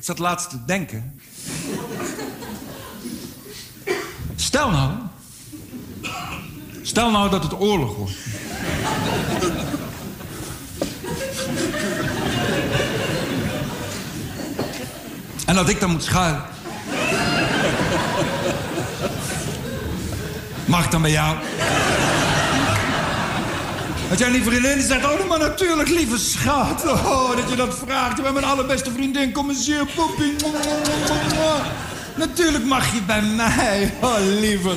Ik zat laatst te denken. Stel nou. Stel nou dat het oorlog wordt. En dat ik dan moet schuilen. Mag ik dan bij jou? Dat jij die vriendin zegt, oh, maar natuurlijk, lieve schat. Oh, dat je dat vraagt. Je bent mijn allerbeste vriendin, kom eens hier, poepie. Natuurlijk mag je bij mij. Oh, lieve.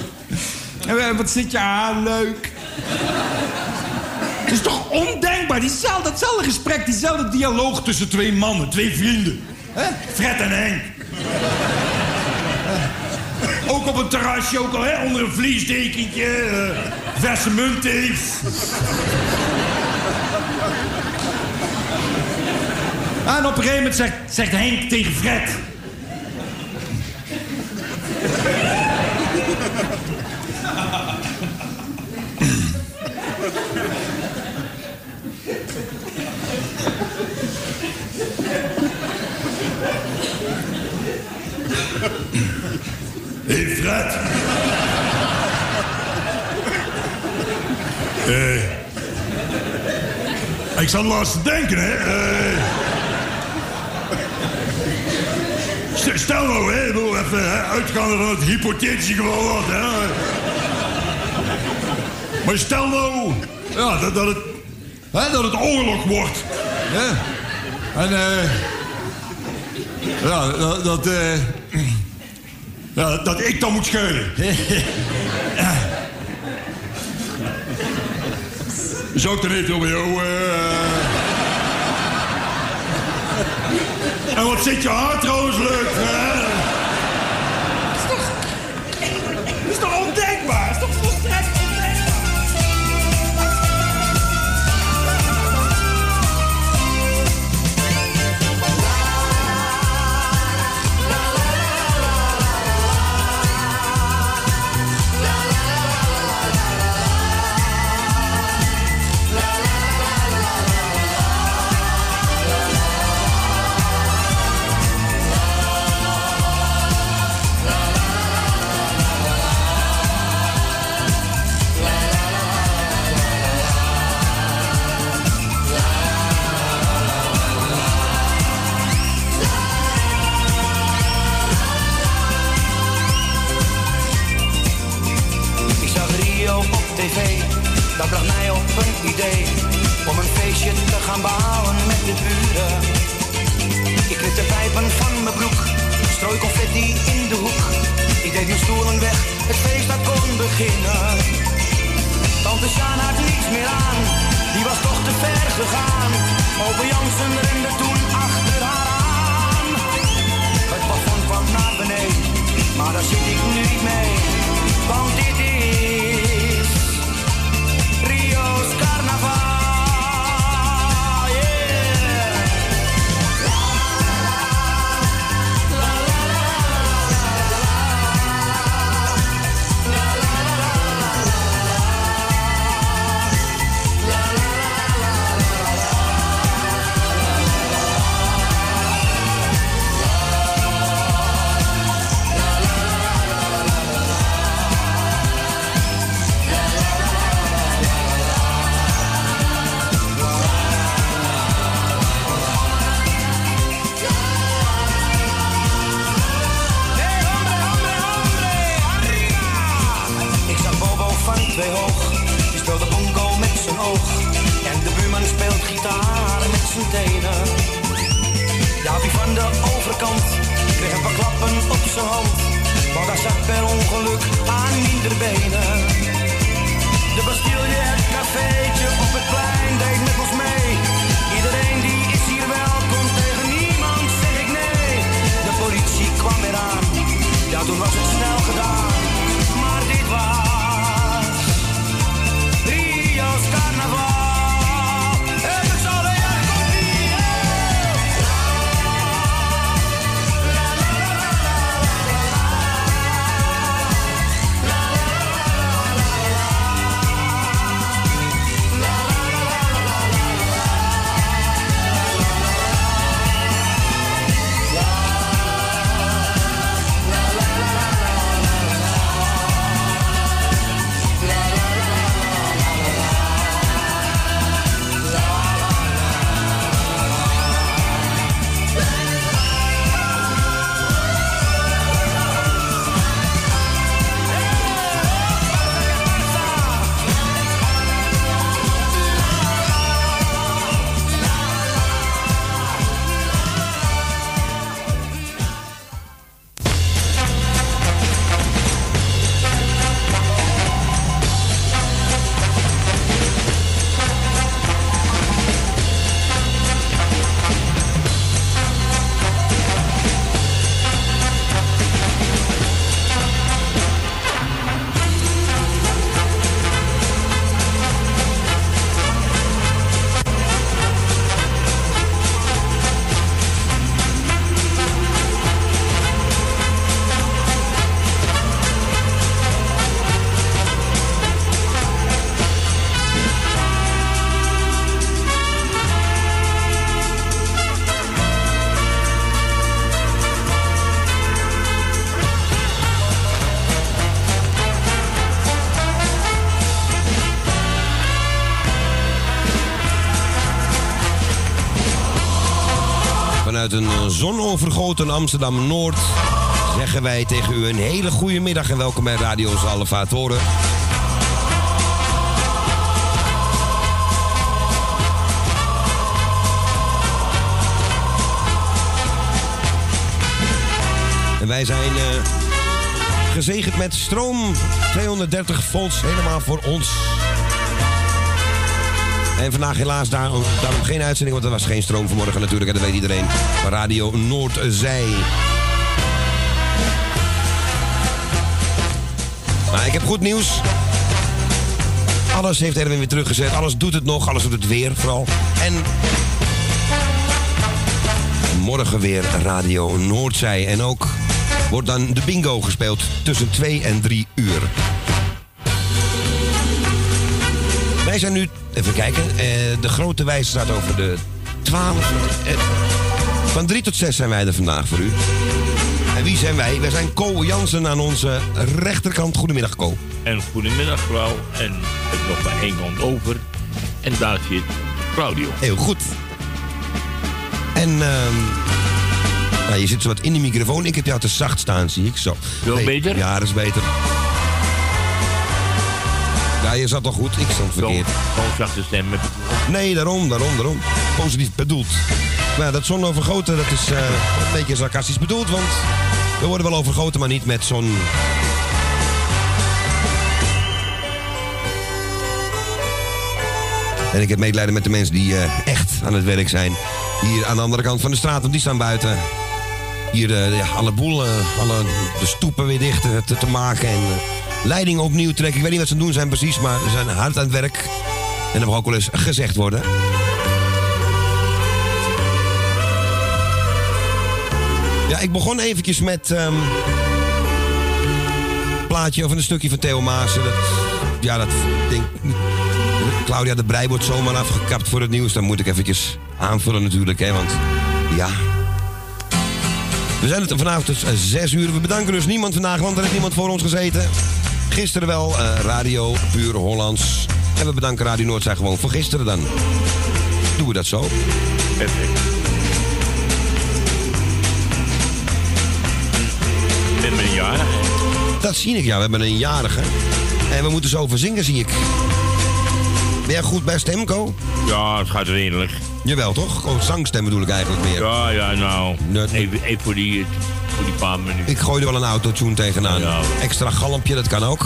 En wat zit je haar leuk. Het is toch ondenkbaar, diezelfde, datzelfde gesprek, diezelfde dialoog tussen twee mannen, twee vrienden. Hè? Fred en Henk. Ook op een terrasje, ook al hè, onder een vliesdekentje. eh, verse munt eens. En op een gegeven moment zegt, zegt Henk tegen Fred... Hé, hey Fred. Eh, ik zat laatst te denken, hè. Eh, st- stel nou, hè, even hè, uitgaande van het hypothetische geval wat, hè. Maar stel nou ja, dat, dat, het, hè, dat het oorlog wordt. Hè? En eh ja, dat, dat, eh, ja, dat ik dan moet schuilen. Zou ik dan even bij jou... eh, En wat zit je hart trouwens leuk, hè? Dat is toch een idee om een feestje te gaan bouwen met de buren. Ik knip de pijpen van mijn broek, strooi confetti in de hoek. Ik deed mijn stoelen weg, het feest dat kon beginnen. Tante Sjaan had niets meer aan, die was toch te ver gegaan. Opa Jansen rende toen achter haar aan. Het plafond kwam naar beneden, maar daar zit ik nu niet mee. Want dit is zonovergoten Amsterdam-Noord zeggen wij tegen u een hele goede middag en welkom bij Radio Salvatoren. En wij zijn eh, gezegend met stroom 230 volts helemaal voor ons. En vandaag helaas daar, daarom geen uitzending, want er was geen stroom vanmorgen natuurlijk. En dat weet iedereen. Radio Noordzij. Maar ik heb goed nieuws. Alles heeft Erwin weer teruggezet. Alles doet het nog. Alles doet het weer vooral. En morgen weer Radio Noordzij. En ook wordt dan de bingo gespeeld tussen 2 en 3 uur. Wij zijn nu, even kijken, eh, de grote wijze staat over de 12. eh, van 3 tot 6 zijn wij er vandaag voor u. En wie zijn wij? Wij zijn Co Jansen aan onze rechterkant. Goedemiddag, Co. En goedemiddag vrouw. En het nog maar één kant over. En daar zit Claudio. Heel goed. En ehm nou, je zit zo wat in de microfoon. Ik heb jou te zacht staan, zie ik. Zo. Wel beter? Ja, dat is beter. Ja, je zat al goed. Ik stond verkeerd. Gewoon zachte stem met Nee, daarom, daarom, daarom. Positief bedoeld. Ja, dat zon overgoten, dat is eh, een beetje sarcastisch bedoeld, want we worden wel overgoten, maar niet met zon. En ik heb medelijden met de mensen die eh, echt aan het werk zijn. Hier aan de andere kant van de straat, want die staan buiten. Hier eh, ja, alle boel, alle, de stoepen weer dicht te, te maken en leidingen opnieuw trekken. Ik weet niet wat ze aan doen zijn precies, maar ze zijn hard aan het werk. En dat mag ook wel eens gezegd worden. Ja, ik begon eventjes met een plaatje of een stukje van Theo Maassen. Dat, ja, dat denk Claudia de Brij wordt zomaar afgekapt voor het nieuws. Dan moet ik eventjes aanvullen natuurlijk, hè, want ja... We zijn het vanavond dus 6 uur. We bedanken dus niemand vandaag, want er heeft niemand voor ons gezeten. Gisteren wel, eh, Radio Puur Hollands. En we bedanken Radio Noordzij gewoon voor gisteren dan. Doen we dat zo? perfect. Ik ben een jarige. Dat zie ik, ja. We hebben een jarige. En we moeten zo over zingen, zie ik. Ben jij goed bij stemco? Ja, het gaat redelijk. Jawel, toch? Zangstem bedoel ik eigenlijk meer. Ja, ja, nou. Even, even voor, die, voor die paar minuten. Ik gooi er wel een autotune tegenaan. Ja. Extra galmpje, dat kan ook.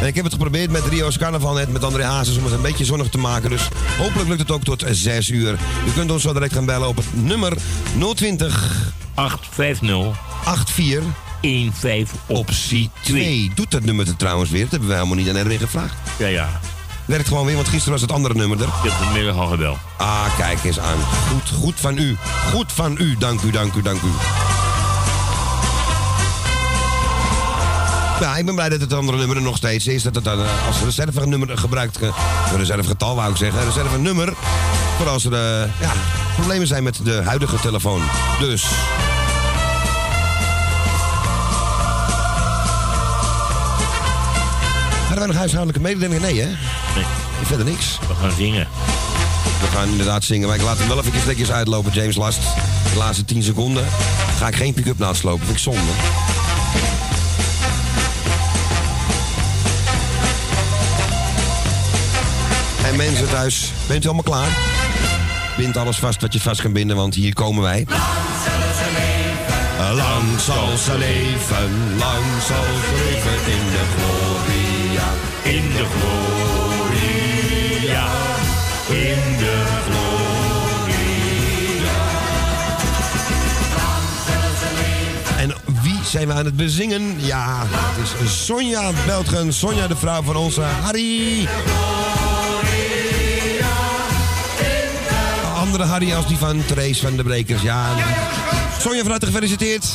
En ik heb het geprobeerd met Rio's Carnaval net met André Hazes om het een beetje zonnig te maken. Dus hopelijk lukt het ook tot 6 uur. U kunt ons zo direct gaan bellen op het nummer 020 850 84 15 optie 2. Doet dat nummer het trouwens weer? Dat hebben we helemaal niet aan Erwin gevraagd. Ja, ja. Werkt gewoon weer, want gisteren was het andere nummer er. Ik heb vanmiddag al gebeld. Ah, kijk eens aan. Goed, goed van u. Goed van u. Dank u, dank u, dank u. Ja, ik ben blij dat het andere nummer er nog steeds is. Dat het dan eh, als reservenummer gebruikt... reservegetal wou ik zeggen. Een reservenummer. Voor als er eh, ja, problemen zijn met de huidige telefoon. Dus... Hadden wij nog huishoudelijke mededelingen? Nee, hè? Nee, Verder niks. we gaan zingen. We gaan inderdaad zingen, maar ik laat hem wel even stukjes uitlopen, James Last. De laatste 10 seconden ga ik geen pick-up naast lopen, vind ik zonde. En mensen thuis, bent u allemaal klaar? Bind alles vast wat je vast kan binden, want hier komen wij. Lang zal ze leven, lang zal ze leven in de. In de gloria. In de En wie zijn we aan het bezingen? Ja, het is Sonja Beltgen. Sonja, de vrouw van onze Harry. Andere Harry als die van Therese van de Brekers. Ja, Sonja van harte gefeliciteerd.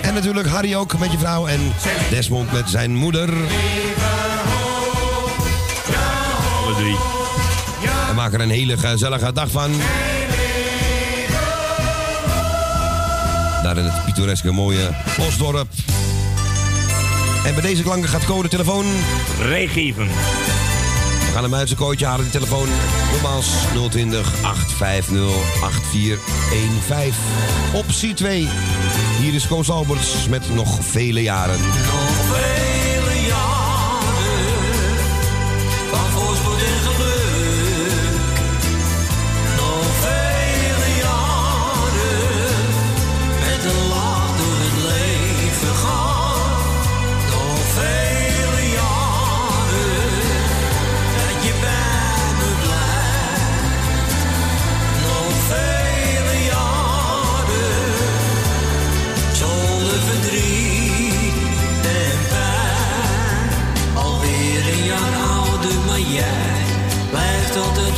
En natuurlijk Harry ook met je vrouw. En Desmond met zijn moeder. Drie. We maken er een hele gezellige dag van. Daar in het pittoreske mooie Osdorp. En bij deze klanken gaat code telefoon. Rijgeven. We gaan hem uit zijn kooitje halen, die telefoon. Nogmaals 020 850 8415. Optie 2. Hier is Koos Alberts met nog vele jaren. Nog vele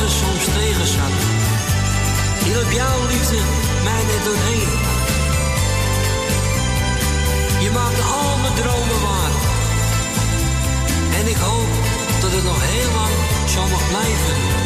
Het soms tegen zat. Hielp jouw liefde mij net doorheen. Je maakt al mijn dromen waar. En ik hoop dat het nog heel lang zo mag blijven.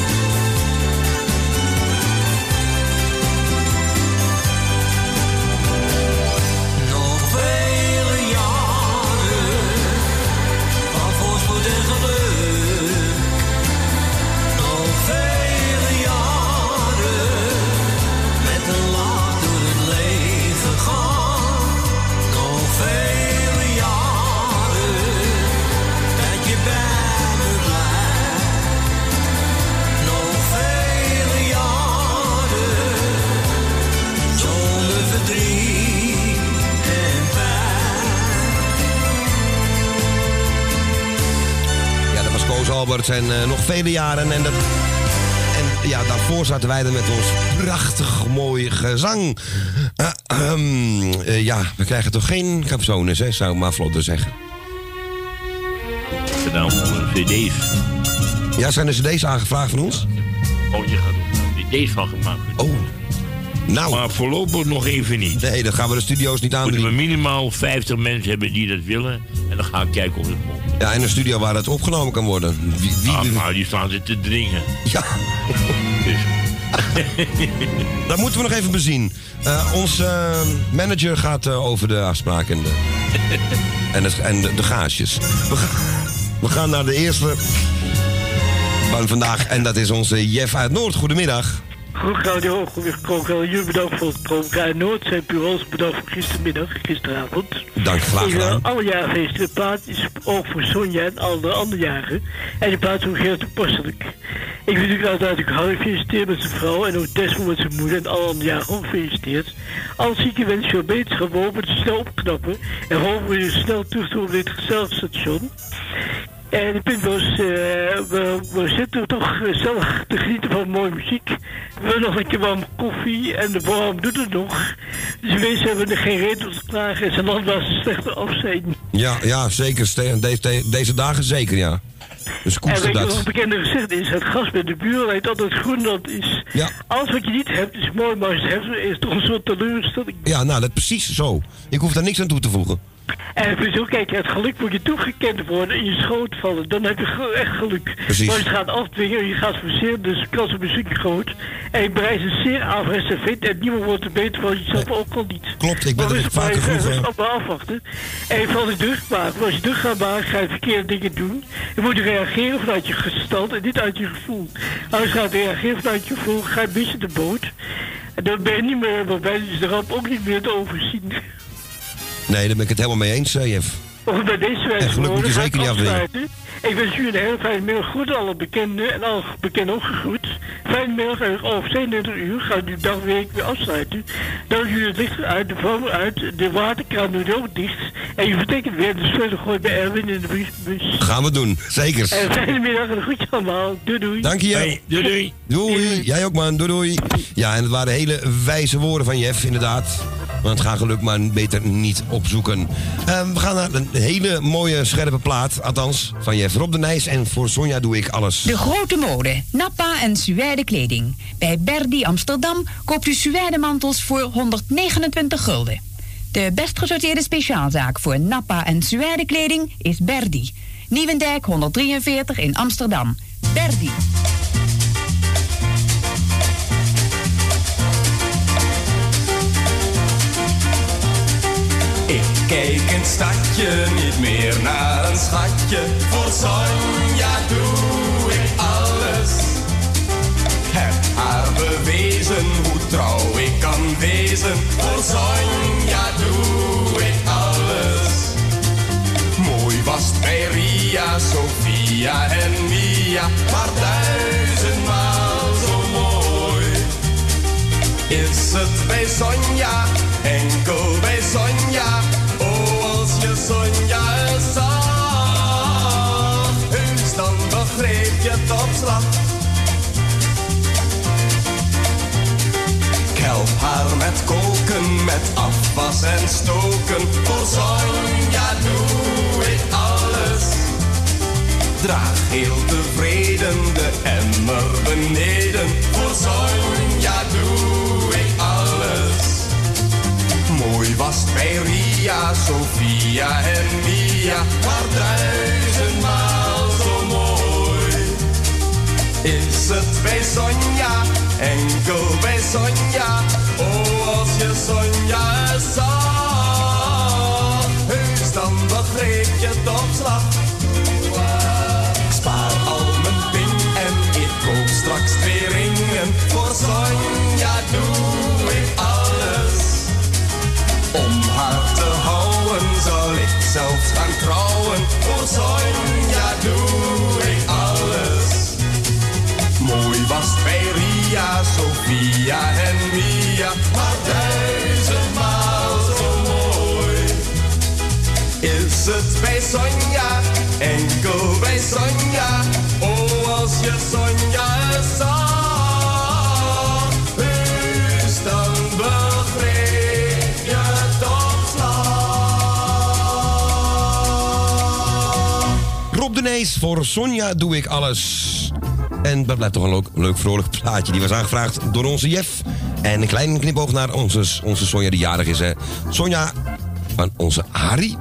Albert. En eh, nog vele jaren. En, dat, en ja, daarvoor zaten wij er met ons prachtig mooi gezang. Eh, ehm, eh, ja, we krijgen toch geen capsones, hè, zou ik maar vlotter zeggen. Gedaan voor cd's. Ja, zijn er cd's aangevraagd van ons? Oh, je gaat cd's van gemaakt. Oh. Nou, Maar voorlopig nog even niet. nee, dan gaan we de studio's niet Moeten we aan. minimaal 50 mensen hebben die dat willen. En dan gaan we kijken of het komt. Ja, in een studio waar het opgenomen kan worden. Wie, wie, Ah, maar die staan ze te dringen. ja, Dus dat moeten we nog even bezien. Eh onze eh, manager gaat eh, over de afspraak en de, en, het, en de, de gaasjes. We, ga- we gaan naar de eerste van vandaag. En dat is onze Jeff uit Noord. Goedemiddag. Goed radio, goed jullie bedankt voor het programma. Noord zijn bureaus bedankt voor gistermiddag, gisteravond. Dank, graag Ik wil alle jaren feesten. De plaat is ook voor Sonja en alle andere jaren. En de is ook heel toepasselijk. Ik wil natuurlijk uiteraard Harry feliciteren met zijn vrouw en ook Desmond met zijn moeder en alle andere jaren gefeliciteerd. Alle zieke wensen veel beterschap, we hopen het snel opknappen en hopen we je snel terug te op dit gezellig station. En het punt was, eh, we, we zitten toch gezellig te genieten van mooie muziek. We hebben nog een keer warm koffie en de warm doet het nog. Dus mensen hebben er geen reden op te klagen en zijn land was een slechte af zijn. Ja, ja zeker. Deze, deze dagen zeker, ja. Dus En weet je wat een dat. bekende gezegd is? Het gras bij de buren lijkt altijd groenland is. Ja. Alles wat je niet hebt is mooi, maar als je het hebt is toch een soort teleurstelling. Ja, nou, dat precies zo. Ik hoef daar niks aan toe te voegen. En zo, kijk, het geluk moet je toegekend worden in je schoot vallen. Dan heb je echt geluk. Precies. Maar je gaat afdwingen en je gaat forceren, dus de kans op stukje groot. En ik bereid een zeer averechts vindt en niemand wordt er beter van jezelf ook al niet. Klopt, ik ben Maar er dus vaker maar vroeger- Op afwachten. En je valt je druk maken. Maar als je druk gaat maken, ga je verkeerde dingen doen. Je moet reageren vanuit je gestand en niet uit je gevoel. Als je gaat reageren vanuit je gevoel, ga je missen de boot. En dan ben je niet meer, waarbij is de ramp ook niet meer te overzien. Nee, daar ben ik het helemaal mee eens, eh, Jeff. Of bij deze En geluk moet je zeker niet afdwingen. Ik wens jullie een hele fijne middag. Goed alle bekenden en alle bekenden ook gegroet. Fijne middag en over 32 uur gaan we de dagweek weer afsluiten. Dan jullie het licht uit, de vlam uit, de waterkraan nu ook dicht. En je vertekent weer de sleutel gooit bij Erwin in de bus. Gaan we doen, zeker. En fijne middag en een groetje allemaal. Doei doei. Dank je. Hey, doei doei. Doei. Jij ook, man. Doei, doei. Ja, en het waren hele wijze woorden van Jeff, inderdaad. Want ga geluk maar beter niet opzoeken. Ehm, we gaan naar een hele mooie, scherpe plaat. Althans, van Jeff Rob de Nijs. En voor Sonja doe ik alles. De grote mode. Nappa en Suède kleding. Bij Berdi Amsterdam koopt u Suède mantels voor 129 gulden. De best gesorteerde speciaalzaak voor Nappa en Suède kleding is Berdi. Nieuwendijk 143 in Amsterdam. Berdi. Kijk in het stadje niet meer naar een schatje. Voor Sonja doe ik alles. Heb haar bewezen hoe trouw ik kan wezen. Voor Sonja doe ik alles. Mooi was het bij Ria, Sofia en Mia. Maar duizendmaal zo mooi. Is het bij Sonja, enkel bij Sonja. Sonja zag, heus dan begreep je het op slag. Ik help haar met koken, met afwas en stoken. Voor Sonja doe ik alles. Draag heel tevreden de emmer beneden. Voor Sonja doe ik alles. Mooi was bij Ria, Sofia en Mia. Maar duizendmaal zo mooi. Is het bij Sonja, enkel bij Sonja. Oh, als je Sonja eens Sofia en Mia. Maar duizendmaal zo mooi. Is het bij Sonja, enkel bij Sonja. je Sonja zag. Dus dan begreep je toch. Rob de Nees, voor Sonja doe ik alles. En dat blijft toch een leuk, leuk vrolijk plaatje. Die was aangevraagd door onze Jeff. En een kleine knipoog naar onze, onze Sonja die jarig is. Hè. Sonja van onze Harry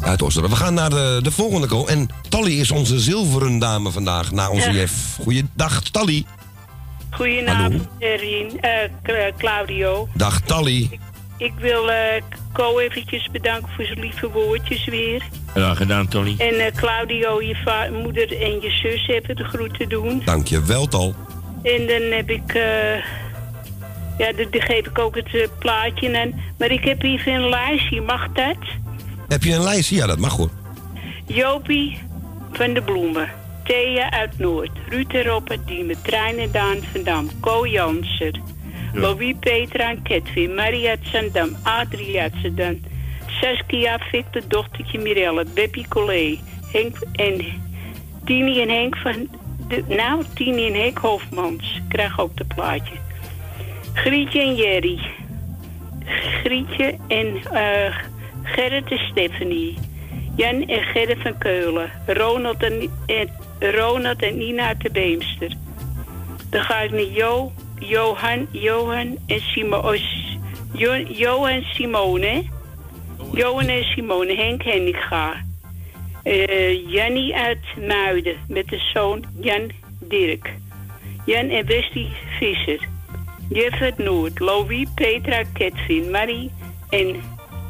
uit Oosteren. We gaan naar de, de volgende call. En Tally is onze zilveren dame vandaag na onze Ja. Jeff. Goeiedag Tally. Goedenavond, Erin. Eh, Cla- Claudio. Dag Tally. Ik wil eh Co eventjes bedanken voor zijn lieve woordjes weer. Graag gedaan, Tony. En eh, Claudio, je moeder en je zus hebben de groeten doen. Dank je wel, Tal. En dan heb ik... eh ja, dan geef ik ook het plaatje aan. Maar ik heb hier een lijstje, mag dat? Heb je een lijst? Ja, dat mag hoor. Jopie van de Bloemen. Thea uit Noord. Ruud Eropa Diemen. Trein en Daan van Dam. Co Janser. Louis Petra en Ketwin. Maria. Adrie uit Zandam. Saskia Victor, dochtertje Mirelle. Beppie Collé. Henk en Tini en Henk van... De, nou, Tini en Henk Hofmans. Krijg ook het plaatje. Grietje en Jerry. Grietje en eh Gerrit en Stephanie. Jan en Gerrit van Keulen. Ronald en, en, Ronald en Nina uit de Beemster. Dan ga ik naar Jo, Johan, Johan en Simone. Jo, Johan Simone. Johan en Simone. Henk Henninga. Eh Jannie uit Muiden met de zoon Jan Dirk. Jan en Westie Visser. Uit Noord. Louis, Petra, Ketvin, Marie en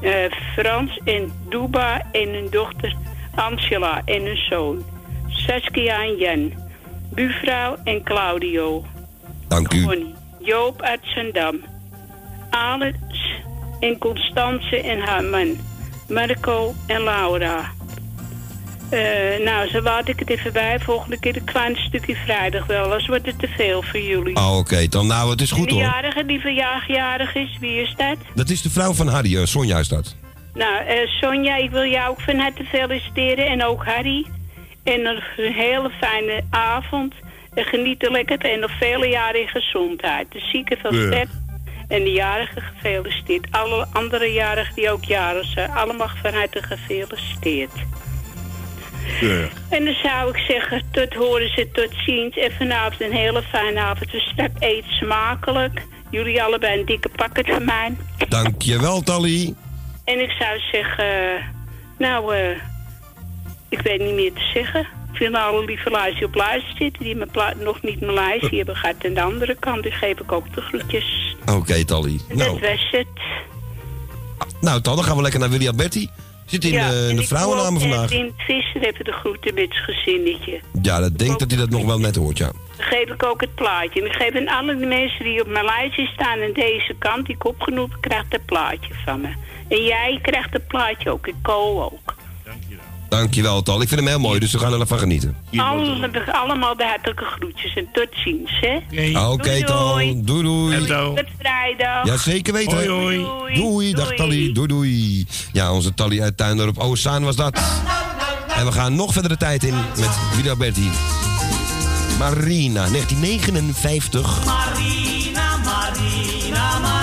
eh, Frans en Duba en hun dochter Angela en hun zoon. Saskia en Jan. Buurvrouw en Claudio. Dank u. Joop uit Zandam. Alex en Constance en haar man. Marco en Laura. Eh, nou, zo laat ik het even bij. Volgende keer een klein stukje vrijdag wel. Anders wordt het te veel voor jullie. Ah, oké. Dan nou, het is goed en de hoor. jarige die jarig is, wie is dat? Dat is de vrouw van Harry, eh, Sonja is dat. Nou, eh, Sonja, ik wil jou ook van harte feliciteren. En ook Harry. En een hele fijne avond. En geniet er lekker en nog vele jaren in gezondheid. De zieken van Ja. En de jarigen gefeliciteerd. Alle andere jarigen die ook jarig zijn. Allemaal van harte gefeliciteerd. Ja. En dan zou ik zeggen, tot horen ze, tot ziens. En vanavond een hele fijne avond. Dus straks eet smakelijk. Jullie allebei een dikke pakket van mij. Dank je wel, Tally. En ik zou zeggen, nou, eh, ik weet niet meer te zeggen. Ik vind alle lieve luisteren op luister zitten die mijn nog niet mijn lijstje hebben gehad. En de andere kant, dus geef ik ook de groetjes. Oké, Tally. En Nou, dat was het. nou, Tal, dan gaan we lekker naar Willy Alberti. Zit in, eh, de ik vrouwennamen hoop, vandaag. In Visser hebben de groeten met zijn gezinnetje. Ja, dat denk dat hij dat nog wel net hoort, ja. Dan geef ik ook het plaatje. En ik geef aan alle de mensen die op mijn lijstje staan aan deze kant, die ik opgenoemd krijgt een plaatje van me. En jij krijgt het plaatje ook. Ik ko ook. Dankjewel, Tal. Ik vind hem heel mooi, dus we gaan ervan genieten. Alle, allemaal de hartelijke groetjes en tot ziens, hè? Oké, Tal. doei. Doei. Tot vrijdag. Ja, zeker weten. Hoi, hoi. Doei. Doei, dag. Tally. Doei, doei. Ja, onze Tally uit Tuindorp Oostzaan was dat. En we gaan nog verder de tijd in met Willy Alberti. Marina, 1959. Marina, Marina, Marina,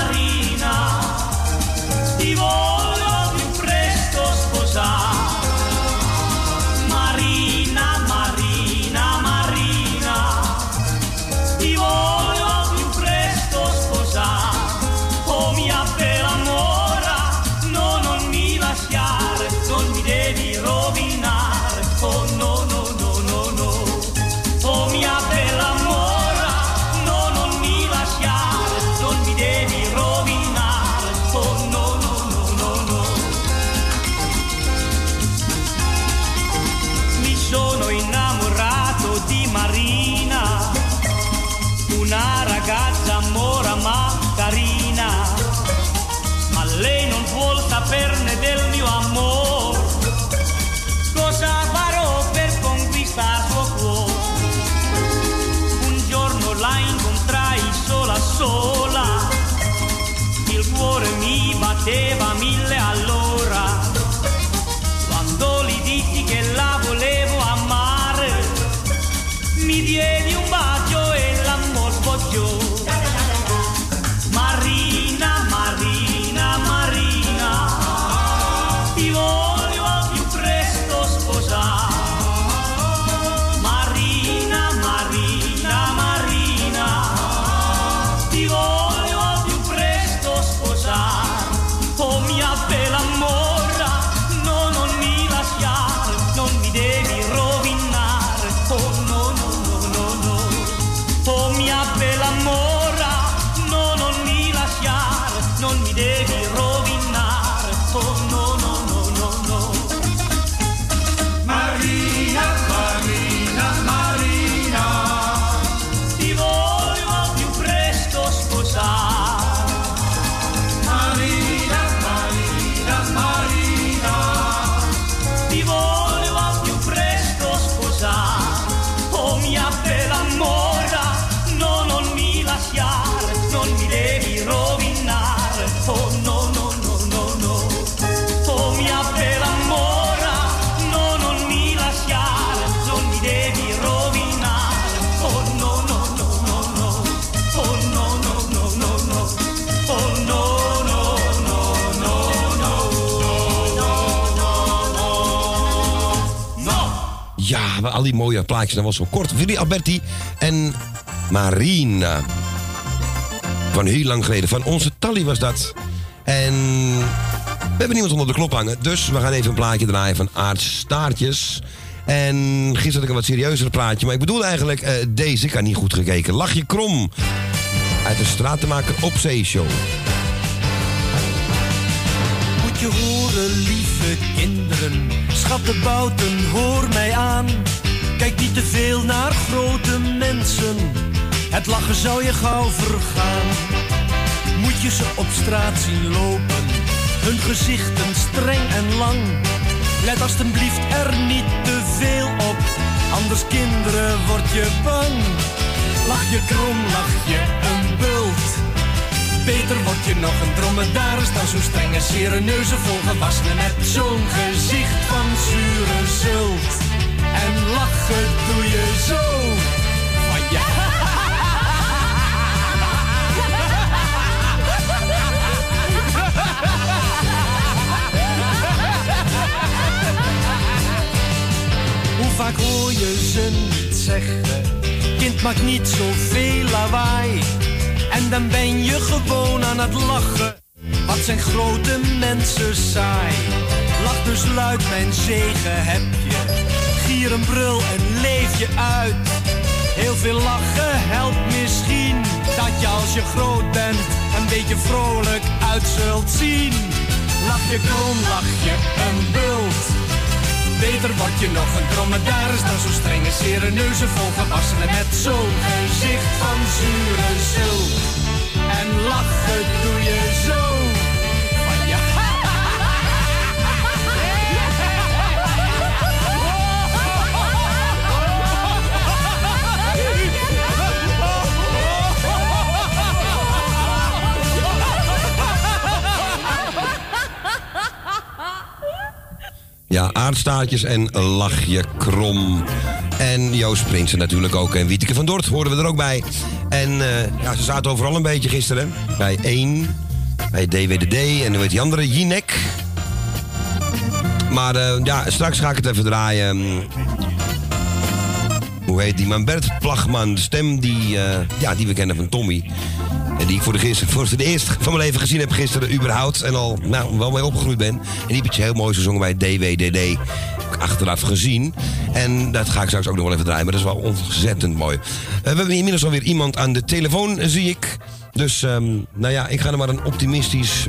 Al die mooie plaatjes, dat was zo kort. Willy Alberti en Marina. Van heel lang geleden. Van onze Tally was dat. En we hebben niemand onder de klop hangen. Dus we gaan even een plaatje draaien van Aard Staartjes. En gisteren had ik een wat serieuzer plaatje. Maar ik bedoel eigenlijk eh, deze. Ik had niet goed gekeken. Lach je krom. Uit de stratenmaker op zeeshow. Moet je horen, lieve kinderen, schattenbouten, hoor mij aan. Kijk niet te veel naar grote mensen, het lachen zou je gauw vergaan. Moet je ze op straat zien lopen, hun gezichten streng en lang. Let alstublieft er niet te veel op, anders kinderen word je bang. Lach je krom, lach je. Beter word je nog een dromedaris dan zo'n strenge sereneuze volgewassenen met zo'n gezicht van zure zult. En lachen doe je zo van ja. Hoe vaak hoor je ze niet zeggen? Kind maakt niet zoveel lawaai. En dan ben je gewoon aan het lachen. Wat zijn grote mensen saai. Lach dus luid, mijn zegen heb je. Gier een brul en leef je uit. Heel veel lachen helpt misschien. Dat je als je groot bent een beetje vrolijk uit zult zien. Lach je krom, lach je een bult. Beter word je nog een dromedaris dan zo'n strenge sereneuze volgewassenen met zo'n gezicht van zure zult. En lachen doe je zo Ja, aardstaartjes en lachje krom. En Joost Prinsen natuurlijk ook. En Wieteke van Dort horen we er ook bij. En eh, ja, ze zaten overal een beetje gisteren. Bij 1, bij DWDD en hoe heet die andere? Jinek. Maar eh, ja, straks ga ik het even draaien. Hoe heet die man? Bert Plagman, de stem die, eh, ja, die we kennen van Tommy. En die ik voor de, gister, voor eerst van mijn leven gezien heb gisteren überhaupt. En al nou, wel mee opgegroeid ben. En die heb je heel mooi gezongen bij DWDD. Achteraf gezien. En dat ga ik straks ook nog wel even draaien. Maar dat is wel ontzettend mooi. Eh, we hebben inmiddels alweer iemand aan de telefoon, zie ik. Dus ehm, nou ja, ik ga er maar een optimistisch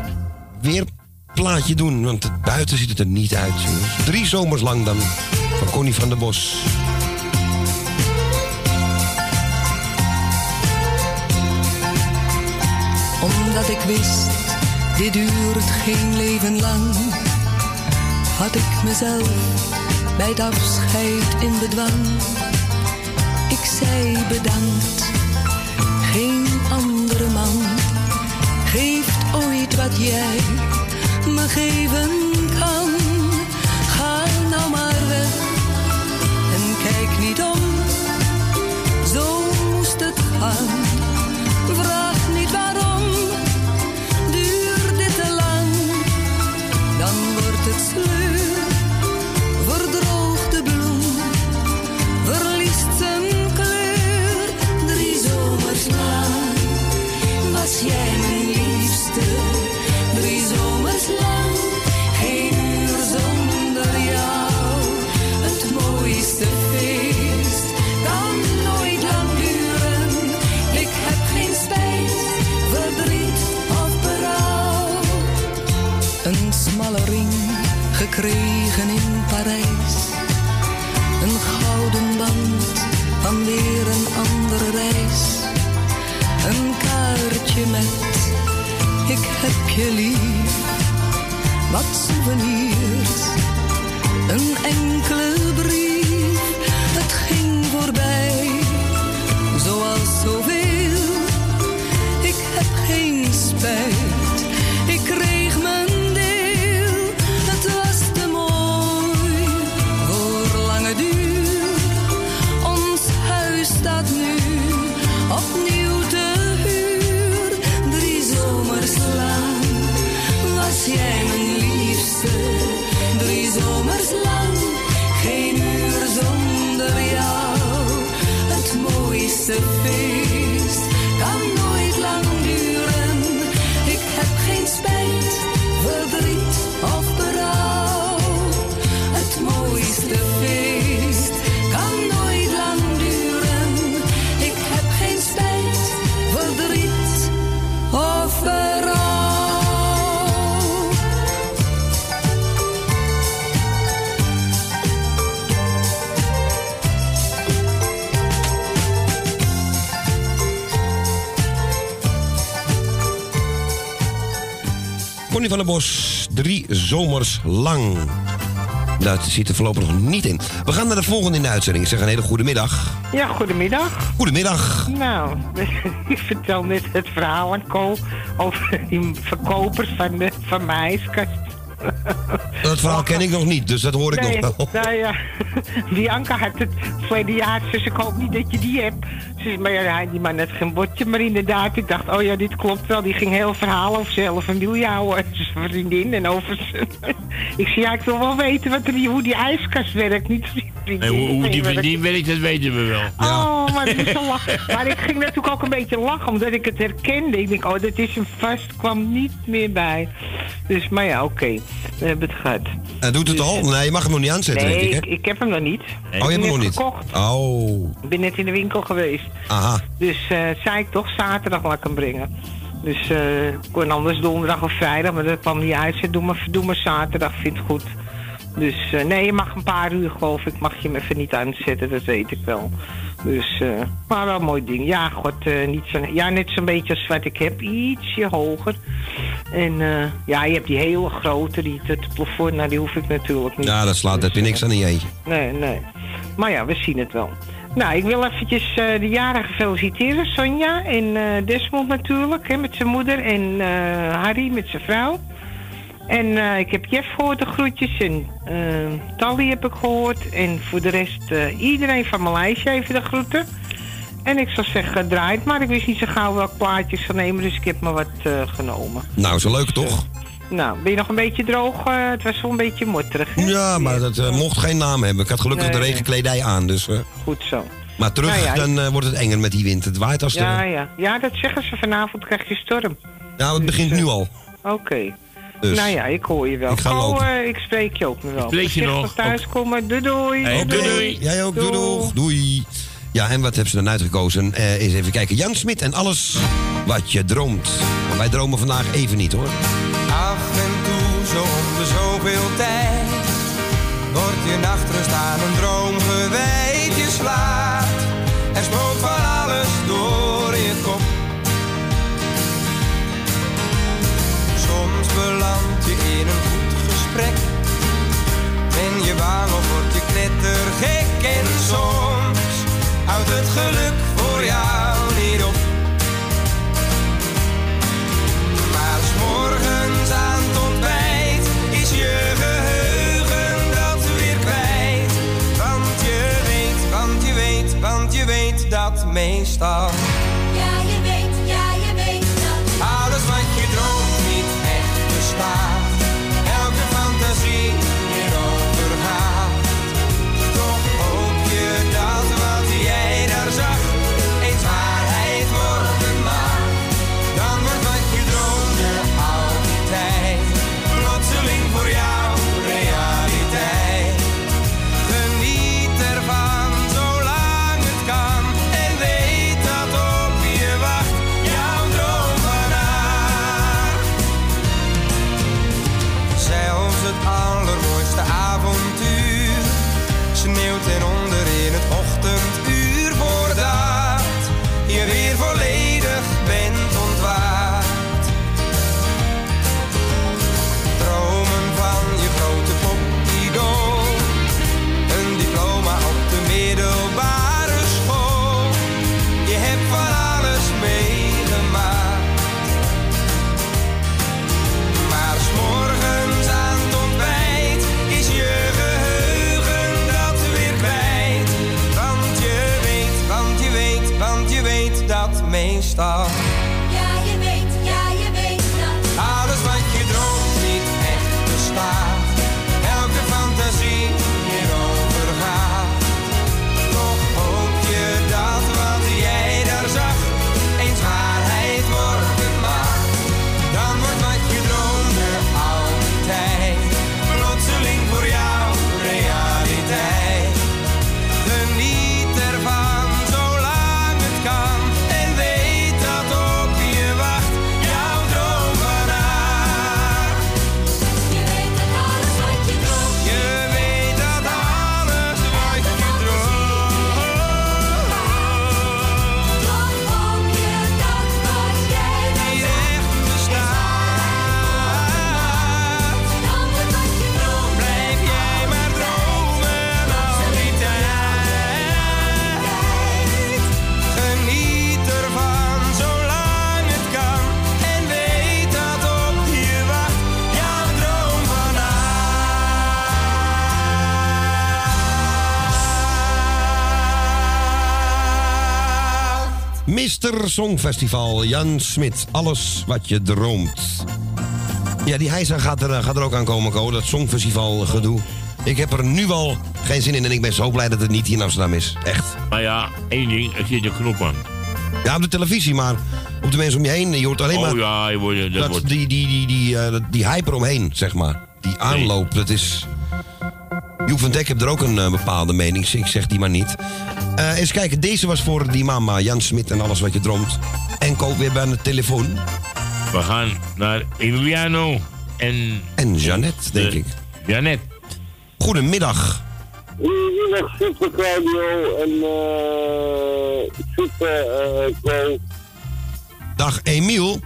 weerplaatje doen. Want buiten ziet het er niet uit. Drie zomers lang dan. Van Connie van der Bos. Omdat ik wist, dit duurt geen leven lang, had ik mezelf bij het afscheid in bedwang. Ik zei bedankt, geen andere man geeft ooit wat jij me geven kan. Ga nou maar weg je lief. Wat souvenirs, een enkele van Bos, drie zomers lang. Dat zit er voorlopig nog niet in. We gaan naar de volgende in de uitzending. Ik zeg een hele goede middag. Ja, goedemiddag. Goedemiddag. Nou, ik vertel net het verhaal aan Co over die verkoper van, de, van mijn ijskast. Dat verhaal ken ik nog niet, dus dat hoor ik nee, nog wel. Nou ja, Bianca had het verleden jaar, dus ik hoop niet dat je die hebt. Ze zei, maar ja, die man had geen bordje, maar inderdaad, ik dacht, oh ja, dit klopt wel. Die ging heel verhaal over zijn hele familie houden, en zijn vriendin en over zijn... ik zei, ja, ik wil wel weten wat er, hoe die ijskast werkt, niet vriendin. En hoe, hoe die vriendin werkt, dat weten we wel. Oh, maar, dat is zo lach- maar ik ging natuurlijk ook een beetje lachen, omdat ik het herkende. Ik denk, oh, dat is hem vast, kwam niet meer bij. Dus, maar ja, oké, we hebben het gehad. En doet het al? Nee, je mag hem nog niet aanzetten, nee, denk ik, ik, hè? ik heb hem nog niet. Oh, je hebt hem nog niet? gekocht. Oh, Ik ben net in de winkel geweest. aha. Dus eh, zei ik toch, zaterdag laat ik hem brengen. Dus eh, ik kon anders donderdag of vrijdag, maar dat kwam niet uit. Ze doe maar, doe maar zaterdag, vind het goed. Dus eh, nee, je mag een paar uur geloof ik, mag je hem even niet aanzetten, dat weet ik wel. Dus, eh, maar wel een mooi ding. Ja, god, eh, niet zo, ja, net zo'n beetje als wat ik heb, ietsje hoger. En ja, je hebt die hele grote, die het plafond, nou die hoef ik natuurlijk niet. Ja, dat slaat, heb je niks aan in je eentje. Nee, nee. Maar ja, we zien het wel. Nou, ik wil eventjes de jarige feliciteren, Sonja. En Desmond natuurlijk, hè, met zijn moeder. En Harry met zijn vrouw. En eh, ik heb Jeff gehoord, de groetjes. En eh Tally heb ik gehoord. En voor de rest, eh, iedereen van mijn lijstje even de groeten. En ik zou zeggen, draai het maar. Ik wist niet zo gauw welk plaatje ik zou nemen, dus ik heb maar wat genomen. Nou, zo leuk toch? Nou, ben je nog een beetje droog? Het was wel een beetje motterig. hè? Ja, maar dat mocht geen naam hebben. Ik had gelukkig Nee, de regenkledij aan, dus... Goed zo. maar terug, Nou ja, dan wordt het enger met die wind. Het waait als de... Ja, ja. ja, dat zeggen ze vanavond krijg je storm. Nou, het begint nu al. Oké. Dus. Nou ja, ik hoor je wel. Ik ga lopen. eh, ik spreek je ook nog wel. Spreek je nog? Voorzichtig thuiskomen. Doei doei. Hey, doei, doei. Jij ook, doei. Doei. Ja, en wat hebben ze dan uitgekozen? Eh eens even kijken. Jan Smit en alles wat je droomt. Maar wij dromen vandaag even niet, hoor. Af en toe, zo om de zoveel tijd, wordt je nachtrust aan een droom gewijd. Je slaapt en spookt van alles door je kop. Beland je in een goed gesprek. Ben je bang of word je knettergek en soms houdt het geluk voor jou niet op. Maar 's morgens aan het ontbijt is je geheugen dat weer kwijt. Want je weet, want je weet, want je weet dat meestal. 到。Mr. Songfestival, Jan Smit. Alles wat je droomt. Ja, die Heisa gaat er, gaat er ook aan komen, Ko. Dat Songfestival gedoe. Ik heb er nu al geen zin in en ik ben zo blij dat het niet hier in Amsterdam is. Echt. Maar ja, één ding, er zit een knop aan. Ja, op de televisie, maar op de mensen om je heen. Je hoort alleen maar... Oh ja, je wordt, dat dat, wordt... die, die, die, die, eh, die hype eromheen, zeg maar. Die aanloop, dat is... Joep van Dek heeft er ook een eh, bepaalde mening. Ik zeg die maar niet. Eh eens kijken, deze was voor die mama, Jan Smit en alles wat je droomt. En koop weer bij de telefoon. We gaan naar Emiliano en... En Jeannette, denk ik. Jeannette. Goedemiddag. Goedemiddag, super Claudio en eh super Ko. Dag Emiel.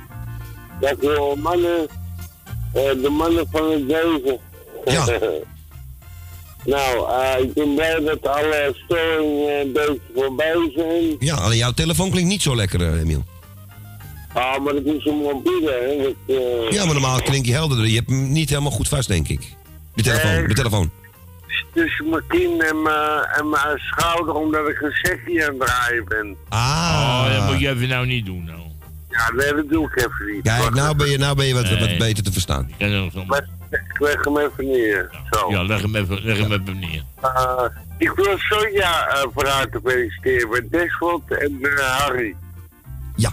Dag mannen. Eh, de mannen van het leven. Ja. nou, eh, ik ben blij dat alle storingen een beetje voorbij zijn. Ja, alleen jouw telefoon klinkt niet zo lekker, eh, Emiel. Ah, maar het is een mobiele, hè. Dat, eh, Ja, maar normaal klinkt je helderder. Je hebt hem niet helemaal goed vast, denk ik. De telefoon, de telefoon. Tussen mijn kin en mijn, en mijn schouder, omdat ik een sekje aan het draaien ben. Oh, dat Ah. moet je even nou niet doen, nou. Ja, nee, dat doe ik even niet. Kijk, nou ben je, nou ben je wat, wat beter te verstaan. Ja, zo. Maar ik leg hem even neer. Zo. Ja, leg hem even, leg hem even neer. Uh, ik wil Sonja uh, van harte feliciteren met Desmond en uh, Harry. Ja.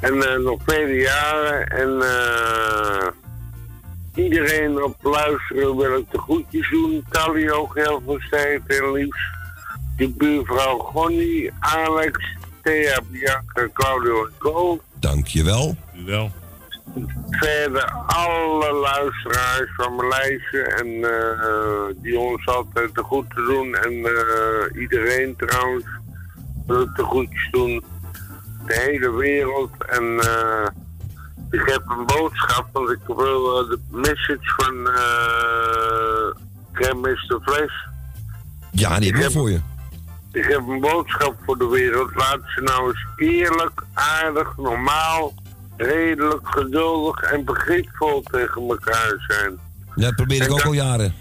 En uh, nog vele jaren. En uh, iedereen op luisteren wil ik de groetjes doen. Tally ook heel veel tijd en liefst. De buurvrouw Gonnie, Alex, Thea, Bianca, Claudio en Co. Dankjewel. Wel. Verder alle luisteraars van mijn lijstje en eh, die ons altijd te goed te doen. En eh, iedereen trouwens de goedjes doen. De hele wereld. En eh, ik heb een boodschap, want ik wil de message van uh, Grandmaster Flash. Ja, die heb voor je. Ik heb een boodschap voor de wereld. Laat ze nou eens eerlijk, aardig, normaal redelijk, geduldig en begripvol tegen elkaar zijn. Ja, dat probeer ik En ook dan- al jaren.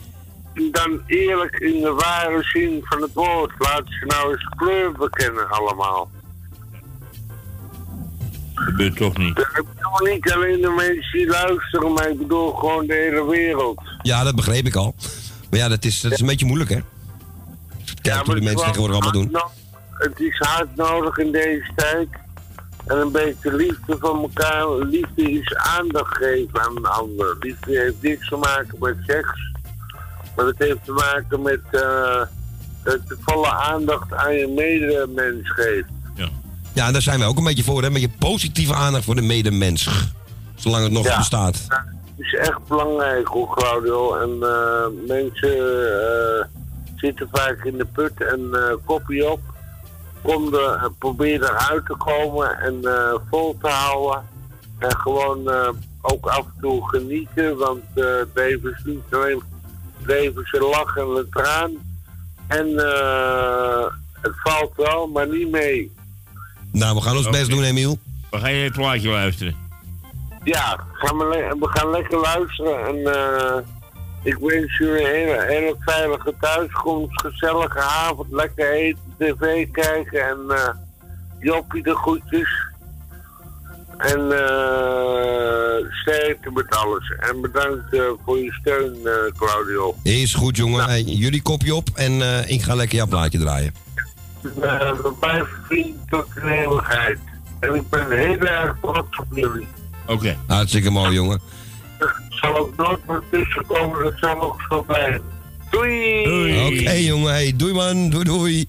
Dan eerlijk in de ware zin van het woord. Laat ze nou eens kleur bekennen allemaal. Dat gebeurt toch niet. Ik bedoel niet alleen de mensen die luisteren, maar ik bedoel gewoon de hele wereld. Ja, dat begreep ik al. Maar ja, dat is, dat is een beetje moeilijk, hè? Kijk hoe de mensen tegenwoordig allemaal doen. Het is hard nodig in deze tijd. En een beetje liefde van elkaar. Liefde is aandacht geven aan een ander. Liefde heeft niks te maken met seks. Maar het heeft te maken met eh dat je volle aandacht aan je medemens geeft. Ja, en daar zijn wij ook een beetje voor, hè? Met je positieve aandacht voor de medemens. Zolang het nog Ja. bestaat. Het is echt belangrijk hoor, Claudio. En eh, mensen eh, zitten vaak in de put en eh kopie op. Kom er, eh, probeer eruit te komen en eh, vol te houden. En gewoon eh, ook af en toe genieten, want eh, het leven is niet alleen het leven is een lach en een traan. En eh, het valt wel, maar niet mee. Nou, we gaan ons best doen, Emiel. We gaan je het plaatje luisteren. Ja, gaan we, le- we gaan lekker luisteren en eh, ik wens jullie een hele, hele veilige thuiskomst, gezellige avond, lekker eten, tv kijken en eh Joppie de groetjes. En eh sterkte met alles. En bedankt eh, voor je steun, eh, Claudio. Is goed, jongen. Hey, jullie kopje op en eh, ik ga lekker jouw plaatje draaien. We blijven vrienden tot de eeuwigheid. En ik ben heel erg trots op jullie. Oké. Hartstikke mooi, jongen. Zal ook nooit meer tussenkomen, dat zal ook zo blijven. Doei! Oké, jongen. Hey, doei, man. Doei, doei.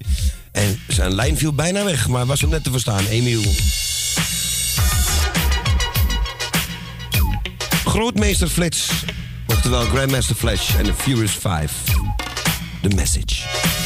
En zijn lijn viel bijna weg, maar was hem net te verstaan. Emiel. Grootmeester Flits. Oftewel Grandmaster Flash en de Furious 5. The Message.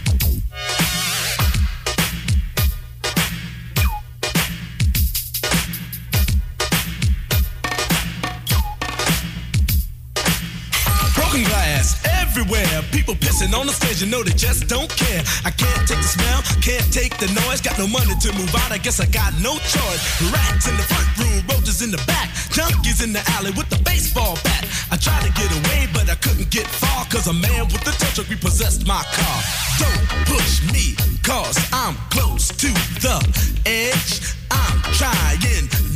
The stage, you know they just don't care. I can't take the smell, can't take the noise. Got no money to move out, I guess I got no choice. Rats in the front room, roaches in the back. Junkies in the alley with the baseball bat. I tried to get away, but I couldn't get far. Cause a man with a tow truck repossessed my car. Don't push me, cause I'm close to the edge. I'm trying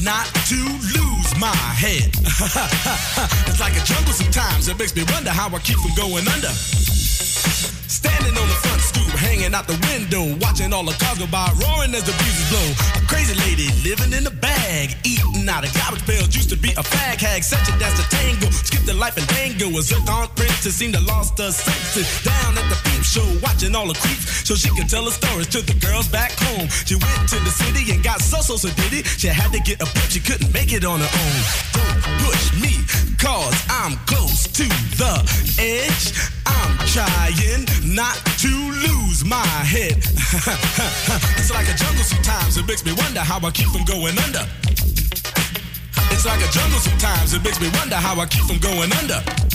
not to lose my head. it's like a jungle sometimes. It makes me wonder how I keep from going under. Standing on the front stoop, hanging out the window, watching all the cars go by, roaring as the breezes blow. A crazy lady living in a bag, eating out of garbage pails. Used to be a fag hag, such a dance to tango. Skipped the life and dango. A zircon princess seemed to lost her senses. Down at the peep show, watching all the creeps, so she could tell her stories to the girls back home. She went to the city and got so so so did it. She had to get a pimp, she couldn't make it on her own. Don't push me, cause I'm close to the edge. I'm trying not to lose my head. it's like a jungle sometimes, it makes me wonder how I keep from going under. It's like a jungle sometimes, it makes me wonder how I keep from going under.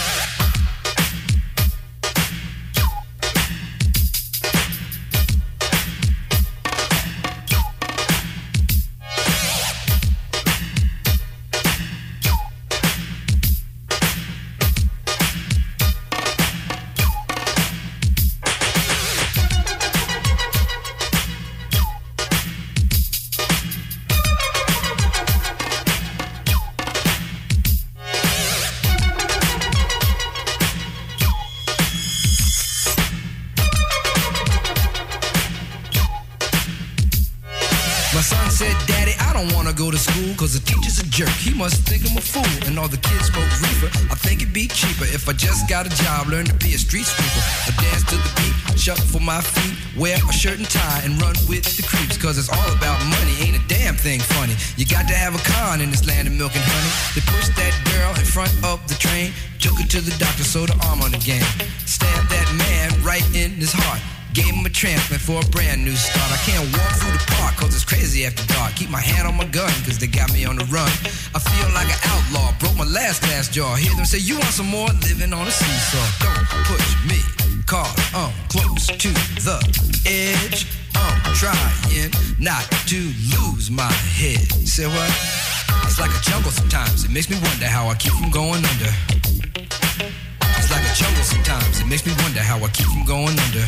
Got a job, learn to be a street sweeper. I dance to the beat, shuffle for my feet, wear a shirt and tie, and run with the creeps. Cause it's all about money, ain't a damn thing funny. You got to have a con in this land of milk and honey. They push that girl in front of the train, took her to the doctor, sewed her arm on the game. Stabbed that man right in his heart. Gave him a transplant for a brand new start. I can't walk through the park cause it's crazy after dark. Keep my hand on my gun cause they got me on the run. I feel like an outlaw, broke my last glass jaw. Hear them say, You want some more? Living on a seesaw. Don't push me, cause I'm close to the edge. I'm trying not to lose my head. Say what? It's like a jungle sometimes. It makes me wonder how I keep from going under. It's like a jungle sometimes. It makes me wonder how I keep from going under.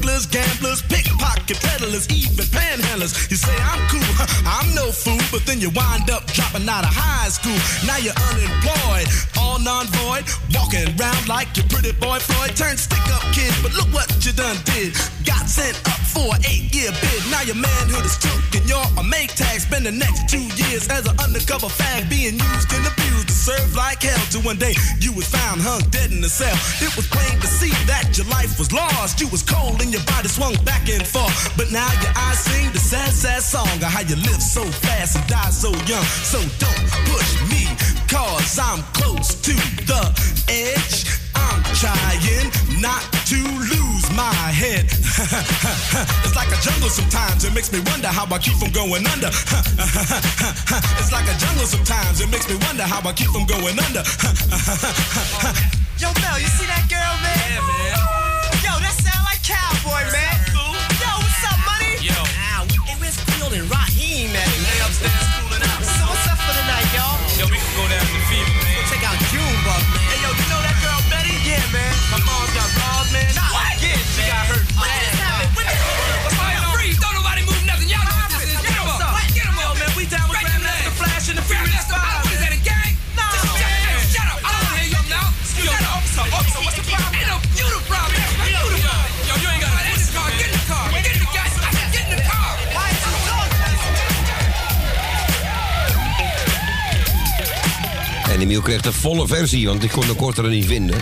gamblers, pickpocket peddlers, even panhandlers. You say I'm cool, I'm no fool, but then you wind up dropping out of high school. Now you're unemployed, all non-void, walking around like your pretty boy Floyd. Turned stick-up kid, but look what you done did. Got sent up for an eight-year bid. Now your manhood is took and you're a make tag, spending the next two years as an undercover fag being used and abused to serve like hell. Till one day you was found hung dead in the cell. It was plain to see that your life was lost. You was cold and your body swung back and forth. But now your eyes sing the sad, sad song of how you live so fast and die so young. So don't push me, cause I'm close to the edge. I'm trying not to lose my head. it's like a jungle sometimes. It makes me wonder how I keep from going under. it's like a jungle sometimes. It makes me wonder how I keep from going under. Yo, Mel, you see that girl, man? Yeah, man. Cowboy, man. Yo, what's up, money? Yo. Ow. Hey, where's Field and Raheem Emiel kreeg de volle versie, want ik kon de kortere niet vinden.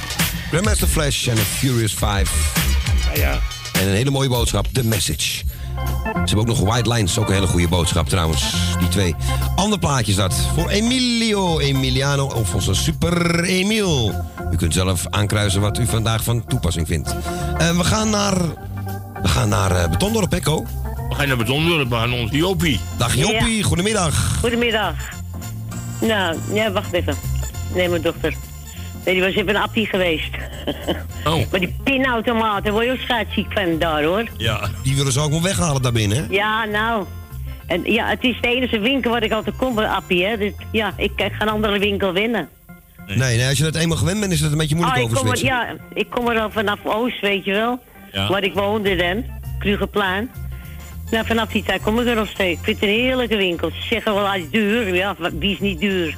Grandmaster Flash en de Furious 5. Ja, En een hele mooie boodschap, The Message. Ze hebben ook nog White Lines, ook een hele goede boodschap trouwens. Die twee. Ander plaatje is dat. Voor Emilio Emiliano of onze Super Emil. U kunt zelf aankruisen wat u vandaag van toepassing vindt. Eh, we gaan naar... We gaan naar eh, Betondorp, Ko? We gaan naar Betondorp, we gaan ons Jopie. Dag Jopie, goedemiddag. Goedemiddag. Nou, ja, wacht even. Nee, mijn dochter. Nee, die was even een appie geweest. Oh. Maar die pinautomaat, daar word je ook schaatsziek van daar, hoor. Ja. Die willen ze ook wel weghalen daarbinnen, hè? Ja, nou. En ja, het is de enige winkel waar ik altijd kom bij appie, hè. Dus ja, ik kan geen andere winkel winnen. Nee, nee, als je dat eenmaal gewend bent, is het een beetje moeilijk Ah, ik kom er, ja, ik kom er al vanaf Oost, weet je wel. Ja. Waar ik woonde dan, Krugerplein. Nou, vanaf die tijd kom ik er nog steeds. Ik vind het een heerlijke winkel. Ze zeggen wel, hij is duur. Ja, wie is niet duur?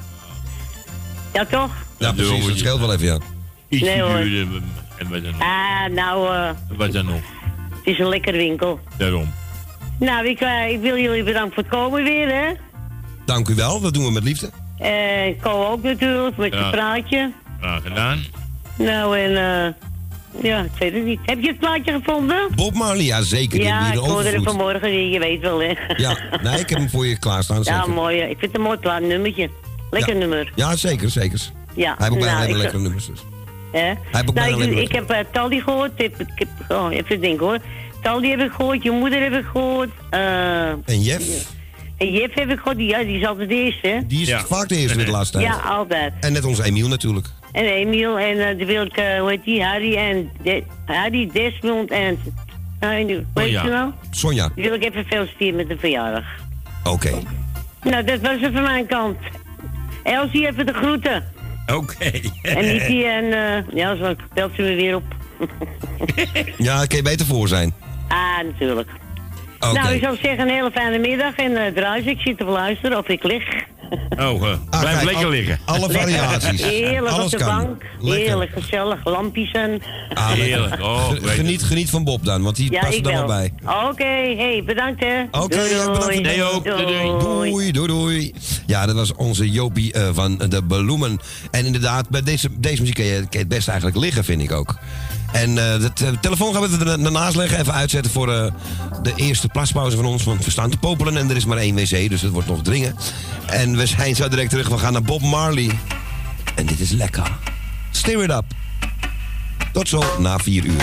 Ja, toch? Ja, precies, dat scheelt wel even, ja. Iets Nee, hoor. duurder. En wat dan nog? Ah, nou, eh, Wat dan nog? het is een lekker winkel. Daarom. Nou, ik, eh, ik wil jullie bedanken voor het komen weer, hè. Dank u wel, dat doen we met liefde. En Ko ook natuurlijk, met Ja. zijn praatje. Graag gedaan. Nou, en eh, ja, ik weet het niet. Heb je het plaatje gevonden? Bob Marley, ja zeker. die Ja, ik hoorde overvloed. vanmorgen, je weet wel, hè. Ja, nee, ik heb hem voor je klaarstaan. Ja, Zeker. mooi. Ik vind het een mooi plaat nummertje. Lekker Ja. nummer. Ja, zeker, zeker. Ja. Hij heeft ook bijna nou, lekkere nummers. Dus. Hè? heeft ook nou, bijna ik, ik heb uh, Taldi gehoord. Ik, heb- ik heb, oh, even denken hoor. Taldi heb ik gehoord, je moeder heb ik gehoord. eh, En Jeff, en Jeff heb ik gehoord, die, ja, die is altijd de eerste, hè? die is vaak de eerste in de laatste tijd. Ja, altijd. En net onze Emiel natuurlijk. En Emiel en uh, de wil ik, hoe heet die, Harry en De- Harry Desmond en... Hoe heet ja. je nou? Sonja, Die wil ik even feliciteren met de verjaardag. oké. Nou, dat was het van mijn kant. Elsie, even de groeten. Oké. En Nicky en... eh ja, zo belt ze me weer op. Ja, daar kun je beter voor zijn. Ah, natuurlijk. Nou, ik zou zeggen een hele fijne middag en uh, druis, ik zit te luisteren of ik lig. Oh, eh, blijf kijk, lekker al- liggen. alle variaties. Heerlijk Alles op de kan. bank, Lekker. heerlijk gezellig, lampjes en... Ah. Heerlijk. Oh, geniet, geniet van Bob dan, want die Ja, past er dan wel bij. Oké, hey, bedankt hè. Oké, bedankt. doei. Nee, ook. Doei, doei, doei. Ja, dat was onze Jopie eh, van de Bloemen. En inderdaad, bij deze, deze muziek kun je, kun je het best eigenlijk liggen, vind ik ook. En eh, de te- telefoon gaan we er daarnaast leggen. Even uitzetten voor eh, de eerste plaspauze van ons. Want we staan te popelen en er is maar één wc, dus het wordt nog dringen. En we zijn zo direct terug. We gaan naar Bob Marley. En dit is lekker. Stir it up. Tot zo na vier uur.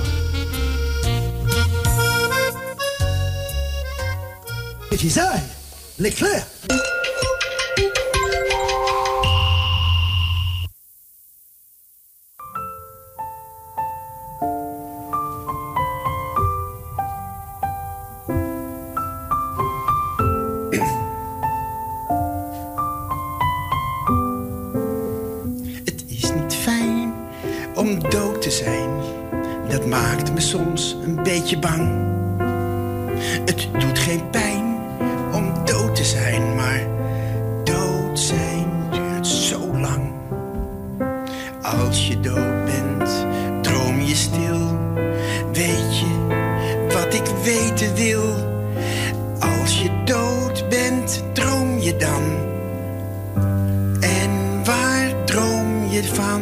Een beetje bang. Het doet geen pijn. om dood zijn, maar dood zijn duurt zo lang. Als je dood bent, droom je stil. Weet je wat ik weten wil? Als je dood bent, droom je dan? En waar droom je van?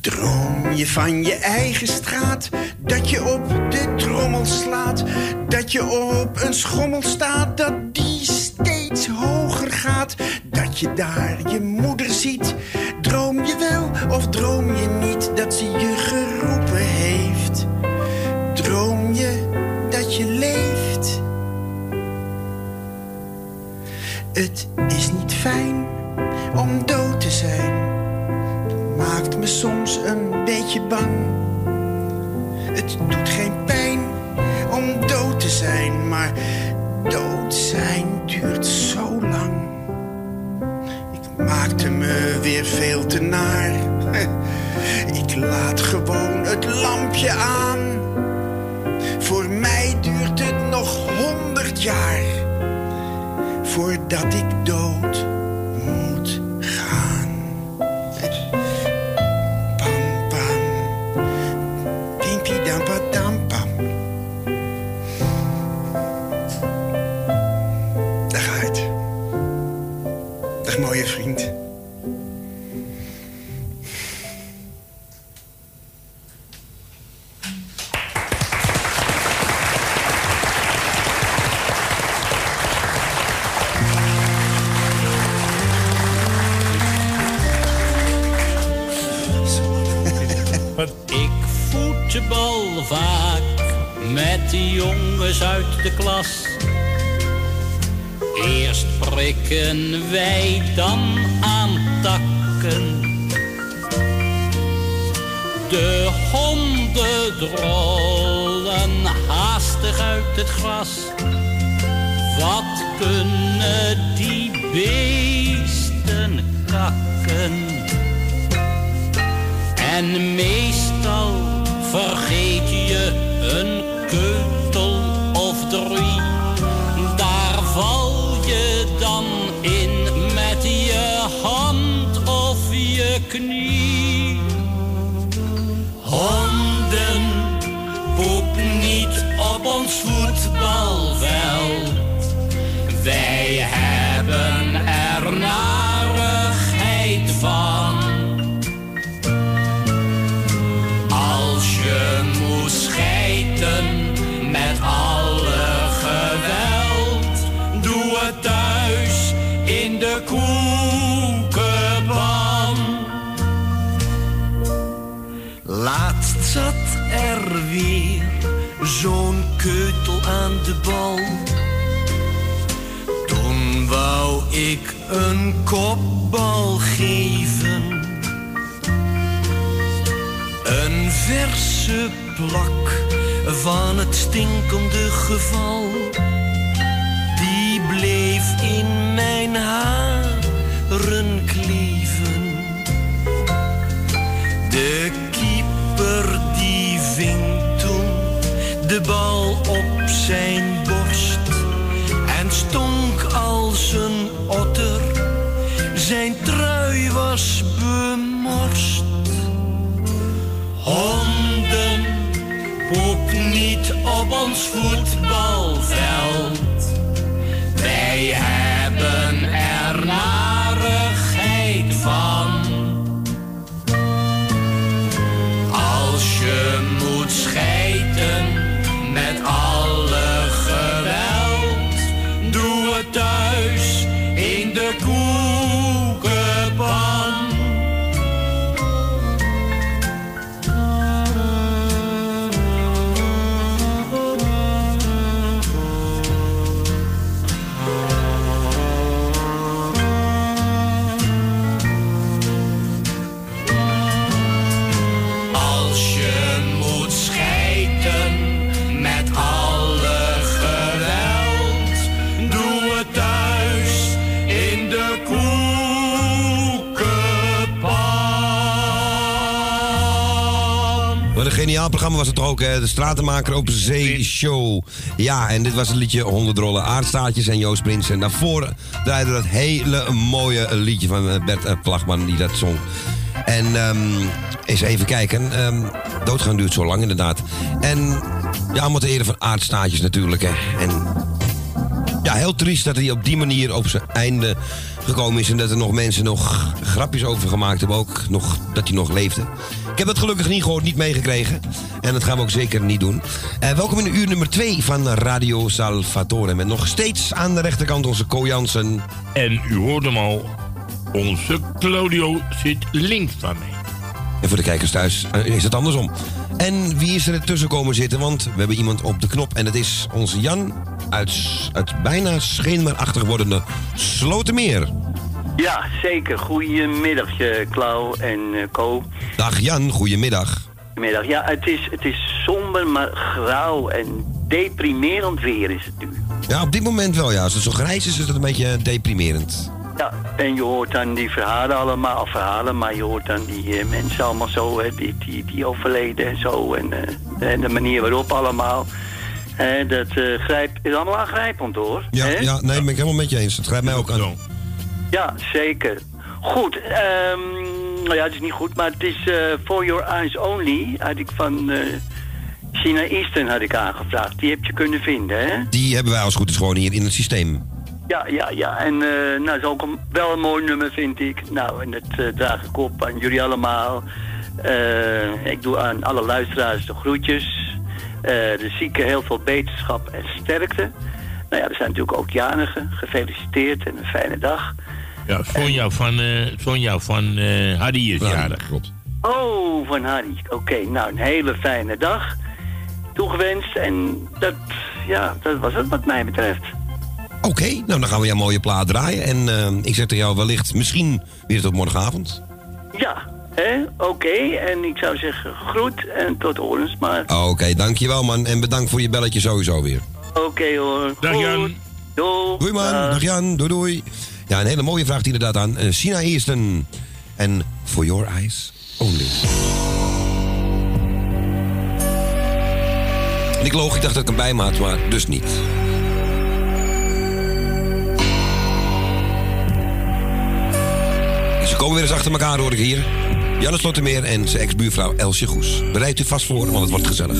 Droom je van je eigen straat, dat je op trommel slaat, dat je op een schommel staat, dat die steeds hoger gaat, dat je daar je moeder ziet. Droom je wel of droom je niet dat ze je geroepen heeft? Droom je dat je leeft? Het is niet fijn om dood te zijn maakt me soms een beetje bang. Maar dood zijn duurt zo lang. Ik maakte me weer veel te naar. Ik laat gewoon het lampje aan. Toch ook, hè? De Stratenmaker op Zee Show. Ja, en dit was het liedje Honderdrollen Aardstaatjes en Joost Prins. En daarvoor draaide dat hele mooie liedje van eh, Bert eh, Plagman die dat zong. En ehm, eens even kijken. ehm, doodgaan duurt zo lang inderdaad. En ja, allemaal te ere van aardstaatjes natuurlijk, hè. En ja, heel triest dat hij op die manier op zijn einde gekomen is. En dat er nog mensen nog grapjes over gemaakt hebben. Ook nog, dat hij nog leefde. Ik heb dat gelukkig niet gehoord, niet meegekregen. En dat gaan we ook zeker niet doen. Eh, welkom in uur nummer 2 van Radio Salvatore. Met nog steeds aan de rechterkant onze Co Jansen. En u hoort hem al. Onze Claudio zit links van mij. En voor de kijkers thuis eh, is het andersom. En wie is er ertussen komen zitten? Want we hebben iemand op de knop. En dat is onze Jan uit, uit bijna schemerachtig wordende Slotermeer. Ja, zeker. Goedemiddag, eh, Klauw en eh, Co. Dag Jan, goedemiddag. Goedemiddag. Ja, het is, het is somber, maar grauw en deprimerend weer is het nu. Ja, op dit moment wel ja. Als het zo grijs is, is het een beetje deprimerend. Ja, en je hoort dan die verhalen allemaal, of verhalen, maar je hoort dan die eh, mensen allemaal zo, hè, die, die, die overleden en zo. En, en de manier waarop allemaal. Hè, dat eh, grijp, is allemaal aangrijpend hoor. Ja, ja nee, ben ik helemaal met je eens. Het grijpt mij ook aan. Ja, zeker. Goed, ehm, nou ja, het is niet goed, maar het is eh, For Your Eyes Only. Had ik van eh China Eastern had ik aangevraagd. Die heb je kunnen vinden, hè? Die hebben wij als goed is gewoon hier in het systeem. Ja, ja, ja. En eh nou, dat is ook een, wel een mooi nummer, vind ik. Nou, en dat draag ik op aan jullie allemaal. Eh, ik doe aan alle luisteraars de groetjes. Eh, de zieken heel veel beterschap en sterkte. Nou ja, er zijn natuurlijk ook jarigen. Gefeliciteerd en een fijne dag. Ja, Sonja van, eh Sonja van eh Hardy is jarig. Oh, van Harry. Oké, nou, een hele fijne dag toegewenst. En dat, ja, dat was het wat mij betreft. Oké, nou dan gaan we jouw mooie plaat draaien. En eh, ik zeg tegen jou wellicht misschien weer tot morgenavond. Ja, hè? Oké. En ik zou zeggen groet en tot horens maar. Oké, dankjewel man. En bedankt voor je belletje sowieso weer. Oké hoor. Dag Goed. Jan. Doei. Doei man, dag Jan, doei doei. Ja, een hele mooie vraag die inderdaad aan eh, Sina Easton. En For Your Eyes Only. En ik loog, ik dacht dat ik hem bij me had, maar dus niet. Ze komen weer eens achter elkaar, hoor ik hier. Janne Slottermeer en zijn ex-buurvrouw Elsje Goes. Bereid u vast voor, want het wordt gezellig.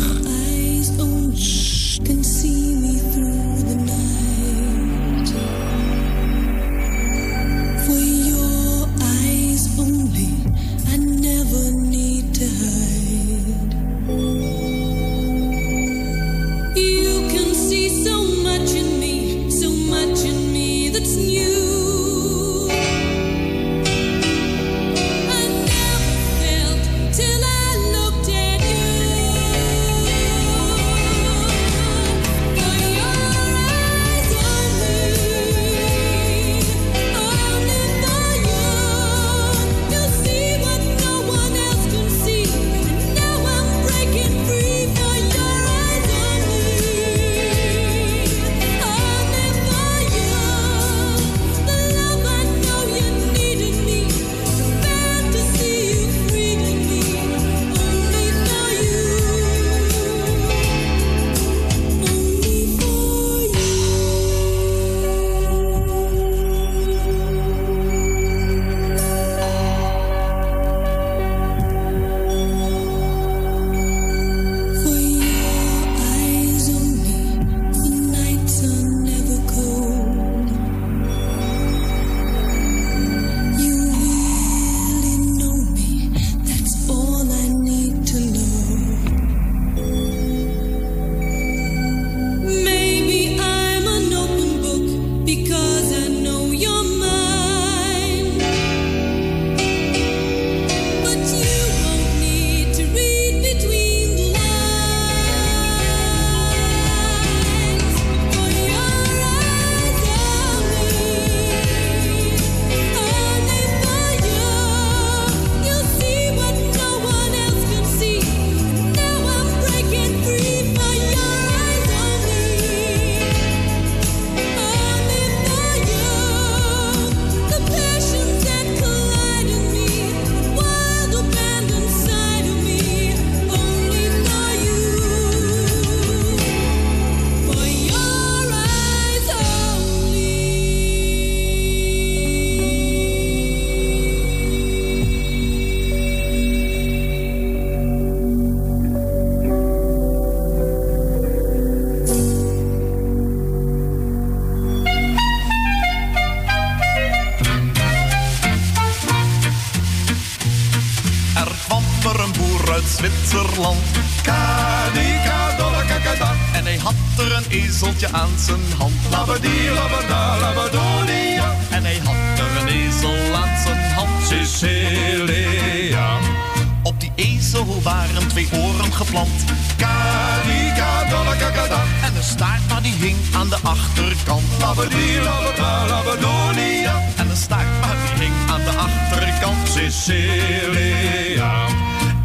Op die ezel waren twee oren geplant. Kakada. En de staart maar die hing aan de achterkant. Labadie, labada, labadonia. En de staart maar die hing aan de achterkant. Cecilia.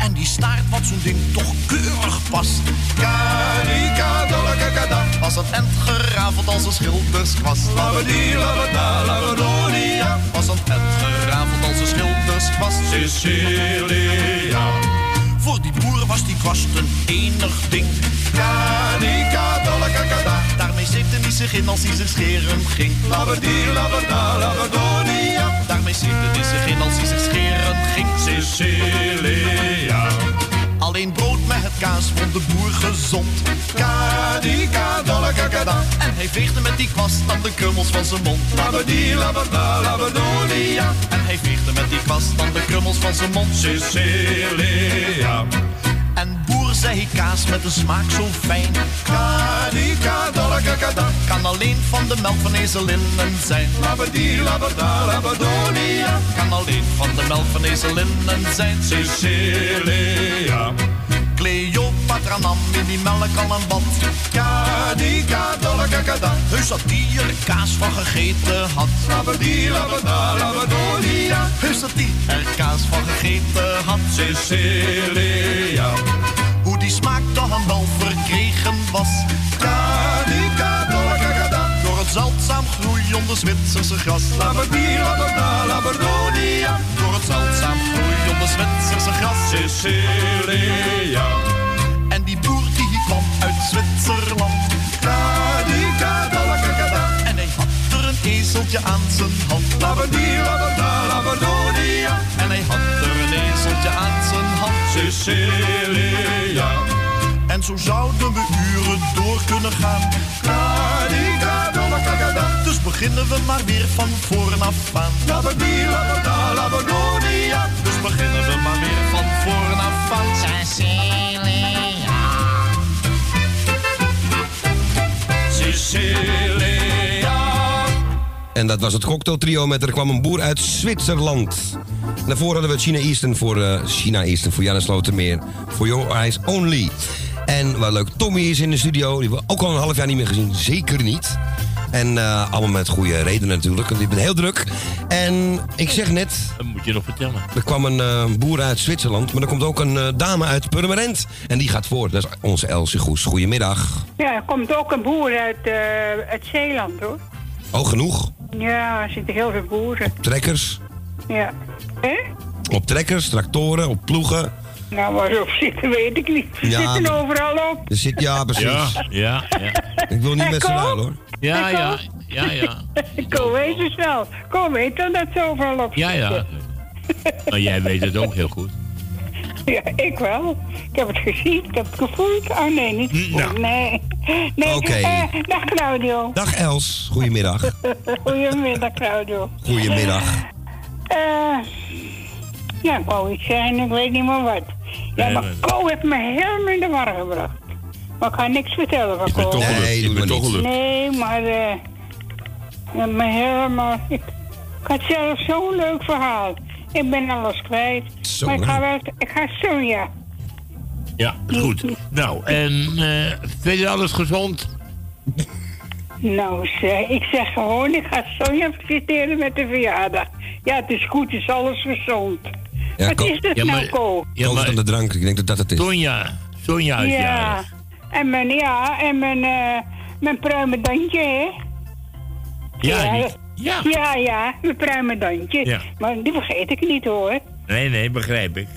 En die staart wat zo'n ding toch keurig past. Kadika, dolle kakada. Was het end gerafeld als een schilderskwast. Labadie, labada, labadonia. Was het end gerafeld als een schilderskwast. Cecilia. Voor die boer was die kwast een enig ding. Kadika, dolle kakada. Daarmee zeepte hij zich in als hij zich scheren ging. Labadie, labada, labadonia. Daarmee zeepte hij zich in als zich scheren ging. Cecilia. Alleen brood met het kaas vond de boer gezond. Kadika, dolle kakada. En hij veegde met die kwast dan de krummels van zijn mond. Labadie, labada, labadonia. En hij veegde met die kwast dan de krummels van zijn mond. Cecilia. En boer zei kaas met een smaak zo fijn. Kadika, dolle kakada. Kan alleen van de melk van ezelinnen zijn. Labadie, labada. Kan alleen van de melk van ezelinnen zijn. Cecilia. Cleopatra nam in die melk al een bad. Kadika, dolle kakada. Heus dat die er kaas van gegeten had. Labadie, labada. Heus dat die er kaas van gegeten had. Cecilia. Hoe die smaak dan wel verkregen was. Kadika, dolle kakada. Door het zeldzaam groeiende Zwitserse gras. Labadie, labada, labadonia. Door het zeldzaam groeiende Zwitserse gras. Cecilia. En die boer die kwam uit Zwitserland. En hij had er een ezeltje aan zijn hand. Labadie, labada, labadonia. En hij had er een ezeltje aan zijn hand. Cecilia. En zo zouden we uren door kunnen gaan. Dus beginnen we maar weer van voren af aan. Dus beginnen we maar weer van voren af aan. Cecilia. Cecilia. En dat was het cocktailtrio met Er kwam een boer uit Zwitserland. Daarvoor hadden we China Eastern voor eh, China Eastern voor Janne Slotermeer. For Your Eyes Only. En wat leuk, Tommy is in de studio. Die hebben we ook al een half jaar niet meer gezien. Zeker niet. En eh, allemaal met goede redenen natuurlijk. Want ik ben heel druk. En ik zeg net... Dat moet je nog vertellen. Er kwam een eh, boer uit Zwitserland. Maar er komt ook een eh, dame uit Purmerend. En die gaat voor. Dat is onze Elsie Goes. Goedemiddag. Ja, er komt ook een boer uit, eh, uit Zeeland hoor. Oh, genoeg. Ja, er zitten heel veel boeren. Trekkers. Ja. Hè? Op trekkers, tractoren, op ploegen. Nou, waar ze op zitten weet ik niet. Ze Ja, zitten maar- overal op. Er zit, ja, precies. Ja, ja, ja. Ik wil niet En met z'n Ko? ruilen hoor. Ja, En ja, ja, ja. Kom, weet het wel. Kom, weet dan dat ze overal op Ja, ja. zitten. Maar jij weet het ook heel goed. Ja, ik wel. Ik heb het gezien, ik heb het gevoeld. Oh nee, niet gevoeld. Nou. Nee. nee. Oké. eh, dag Claudio. Dag Els, goedemiddag. Goedemiddag Claudio. Goedemiddag. Eh, ja, ik wou iets zeggen, ik weet niet meer wat. Ja, maar. Ko heeft me helemaal in de war gebracht. Maar ik ga niks vertellen van Ko. Nee, Ik doe ben maar toch niet. gelukt. Nee, maar eh me helemaal... Ik, ik had zelf zo'n leuk verhaal. Ik ben alles kwijt. Zo, maar ik ga wel... Ik ga Sonja. Ja, goed. Nou, en eh verder alles gezond? Nou, zeg, ik zeg gewoon, ik ga Sonja feliciteren met de verjaardag. Ja, het is goed, het is alles gezond. Ja, Wat is het Ja, nou, maar- Ko? Ja, Koos maar aan de drank, ik denk dat dat het is. Sonja, Sonja is Ja, en mijn, ja, en mijn, eh mijn pruimendantje, hè? Ja, die- ja. Ja, ja, mijn pruimendantje. Ja. Maar die vergeet ik niet, hoor. Nee, nee, begrijp ik.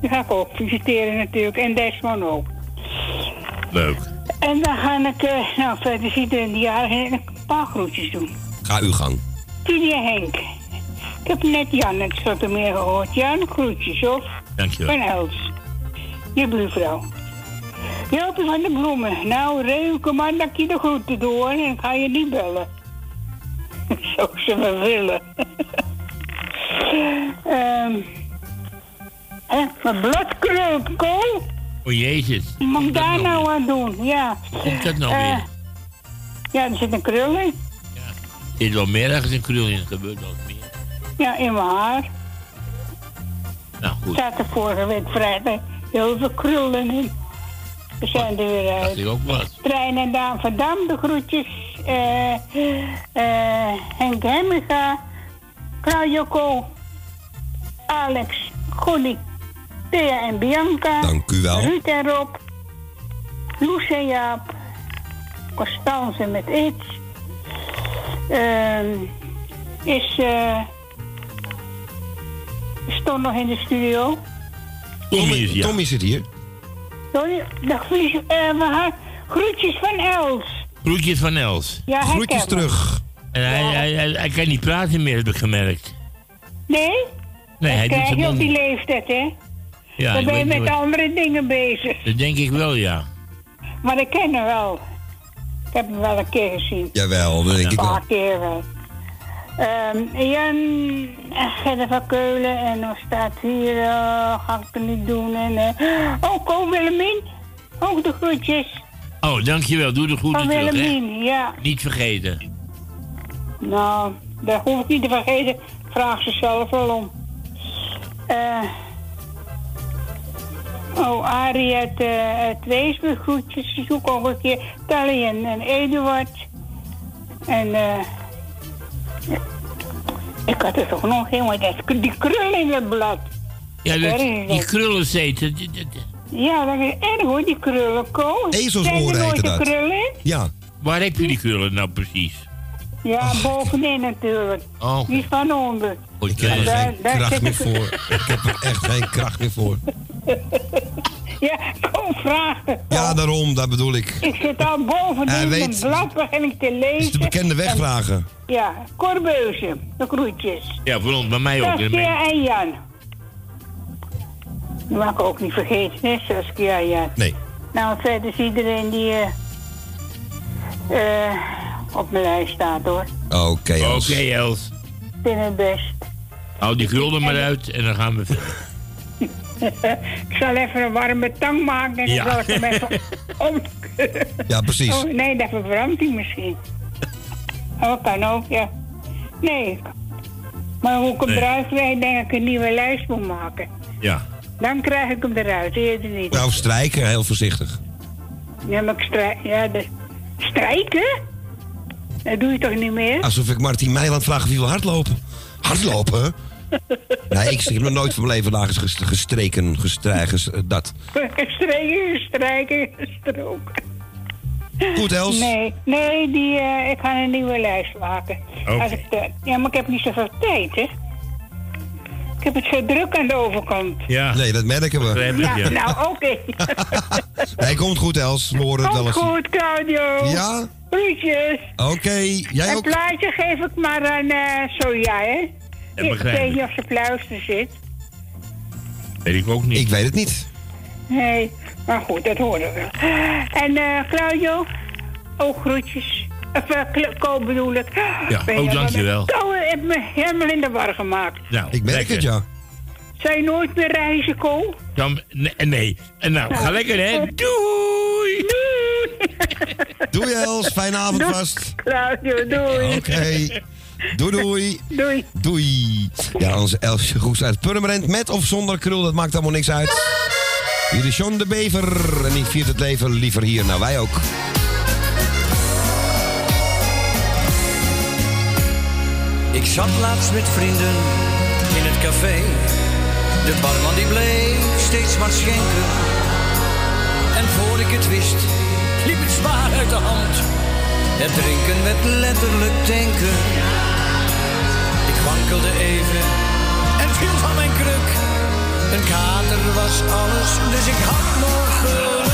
Die ga ik ook feliciteren natuurlijk. En Desmond ook. Leuk. En dan ga ik, eh, nou, verder ziet in de jaren een paar groetjes doen. Ga uw gang. Tini en Henk. Ik heb net Jan het Zoetermeer gehoord. Jan, groetjes, of? Dankjewel. Van Els. Je buurvrouw. Jopie van de Bloemen. Nou, reken maar dat je de groeten doe hoor. En ga je niet bellen. Zo ze me willen. Ehm en Mijn blad krult, Ko. Oh jezus. Wat moet ik daar nou aan doen? Ja. Komt dat nou Eh, weer? Ja, er zit een krul in. Er zit wel meer ergens een krul in. Het gebeurt meer. Ja, in mijn haar. Nou Er goed. zaten vorige week vrijdag heel veel krullen in. We zijn er weer uit. ik ook wat. Trein en Daan van Dam, de groetjes. Eh eh Henk Hemmiga, Claudio Alex, Gonnie, Thea en Bianca. Dank u wel. Ruud en Rob, Loes en Jaap, Constance met iets. Ehm is, eh is Ton nog in de studio? Tommy, Tommy zit hier. Sorry, dag Vries, eh, we gaan- groetjes van Els. Groetjes van Els. Ja, hij Groetjes terug. En hij, hij, hij, hij kan niet praten meer, heb ik gemerkt. Nee? Nee, hij doet krijg zijn je op mond die leeftijd, hè? Ja, Dan ben je met andere dingen bezig. Dat denk ik wel, ja. Maar ik ken hem wel. Ik heb hem wel een keer gezien. Jawel, dat denk ik Een wel. paar keer wel. Ehm, Jan Gerda van Keulen en dan staat hier, eh, ga ik het niet doen. En, eh, oh, Ko Willemien, ook de groetjes Oh, dankjewel. Doe de groeten van terug. Willemien, ja. Niet vergeten. Nou, dat hoef ik niet te vergeten. Vraag ze zelf wel om. Eh oh, Arie uit, eh uit Weesburg, groetjes. Ze zoeken ook een keer Tally en, en Eduard. En eh ik had er toch nog helemaal dat, die krul in het blad. Ja, dat, die die- die- Ja, dat is erg hoor, die krullen. Ko. Ezelsoren Zijn er nooit heette dat. krul in? Ja. Waar heb je die krullen nou precies? Ja, bovenin natuurlijk. Oh. Niet van onder. Ik heb er Daar- geen daar kracht meer voor. Ik heb er echt geen kracht meer voor. Ja, kom vragen. Ja, daarom, dat bedoel ik. Ik zit al bovenin Hij weet- blad, begin ik te lezen. Het is de bekende En- wegvragen. Ja, Corbeuzen, de groetjes. Ja, voor ons, bij mij ook. Saskia en Jan. Die mag ik ook niet vergeten, hè, Saskia en Jan. Nee. Nou, verder is iedereen die eh, eh, op mijn lijst staat, hoor. Oké, Oké, Els. Els. Ik vind het best. Hou die krullen maar uit en dan gaan we verder. ik zal even een warme tang maken en dan Ja. zal ik hem even om... Ja, precies. Oh, nee, dat verbrandt hij misschien. Oh, kan ook, ja. Nee. Maar hoe ik hem Nee. eruit krijg, denk ik een nieuwe lijst moet maken. Ja. Dan krijg ik hem eruit, eerder niet. Nou, strijken, heel voorzichtig. Ja, maar ik strijk... Ja, de... Strijken? Dat doe je toch niet meer? Alsof ik Martien Meiland vraag of hij wil hardlopen. Hardlopen? nee, ik heb nog nooit van mijn leven ges- gestreken, gestrijgen, dat. Strijken, strijken, stroken. Goed, Els. Nee, nee die, eh, ik ga een nieuwe lijst maken. Oké. Als ik de- ja, maar ik heb niet zoveel tijd, hè. Ik heb het zo druk aan de overkant. Ja. Nee, dat merken we. Ja, nou, oké. Hij komt goed, Els. We horen het wel eens. goed, Claudio. Ja? Groetjes. Oké, jij Een ook? plaatje geef ik maar aan eh Soja, hè? Dat ik begrijp weet niet of ze pluister zit. Weet ik ook niet. Ik weet het niet. Nee, maar goed, dat horen we. En eh Claudio, ook groetjes. Of uh, Ko bedoel ik. Ja, Ben ook je- dankjewel. Ko heeft me helemaal in de war gemaakt. Nou, Ik merk lekker. het, ja. Zou je nooit meer reizen, Ko? Dan, nee, nee. En nou, ga lekker, hè. Doei! Doei, Els. Fijne avond Doei. vast. Claudio, doei. Oké. Doei, doei. Doei. Doei. Ja, onze Elsje Goes uit Purmerend. Met of zonder krul, dat maakt allemaal niks uit. Hier is John de Bever. En die viert het leven liever hier. Nou, wij ook. Ik zat laatst met vrienden in het café. De barman die bleef steeds maar schenken. En voor ik het wist, liep het zwaar uit de hand. Het drinken werd letterlijk tanken. Ik wankelde even en viel van mijn kruk. Een kater was alles, dus ik had nog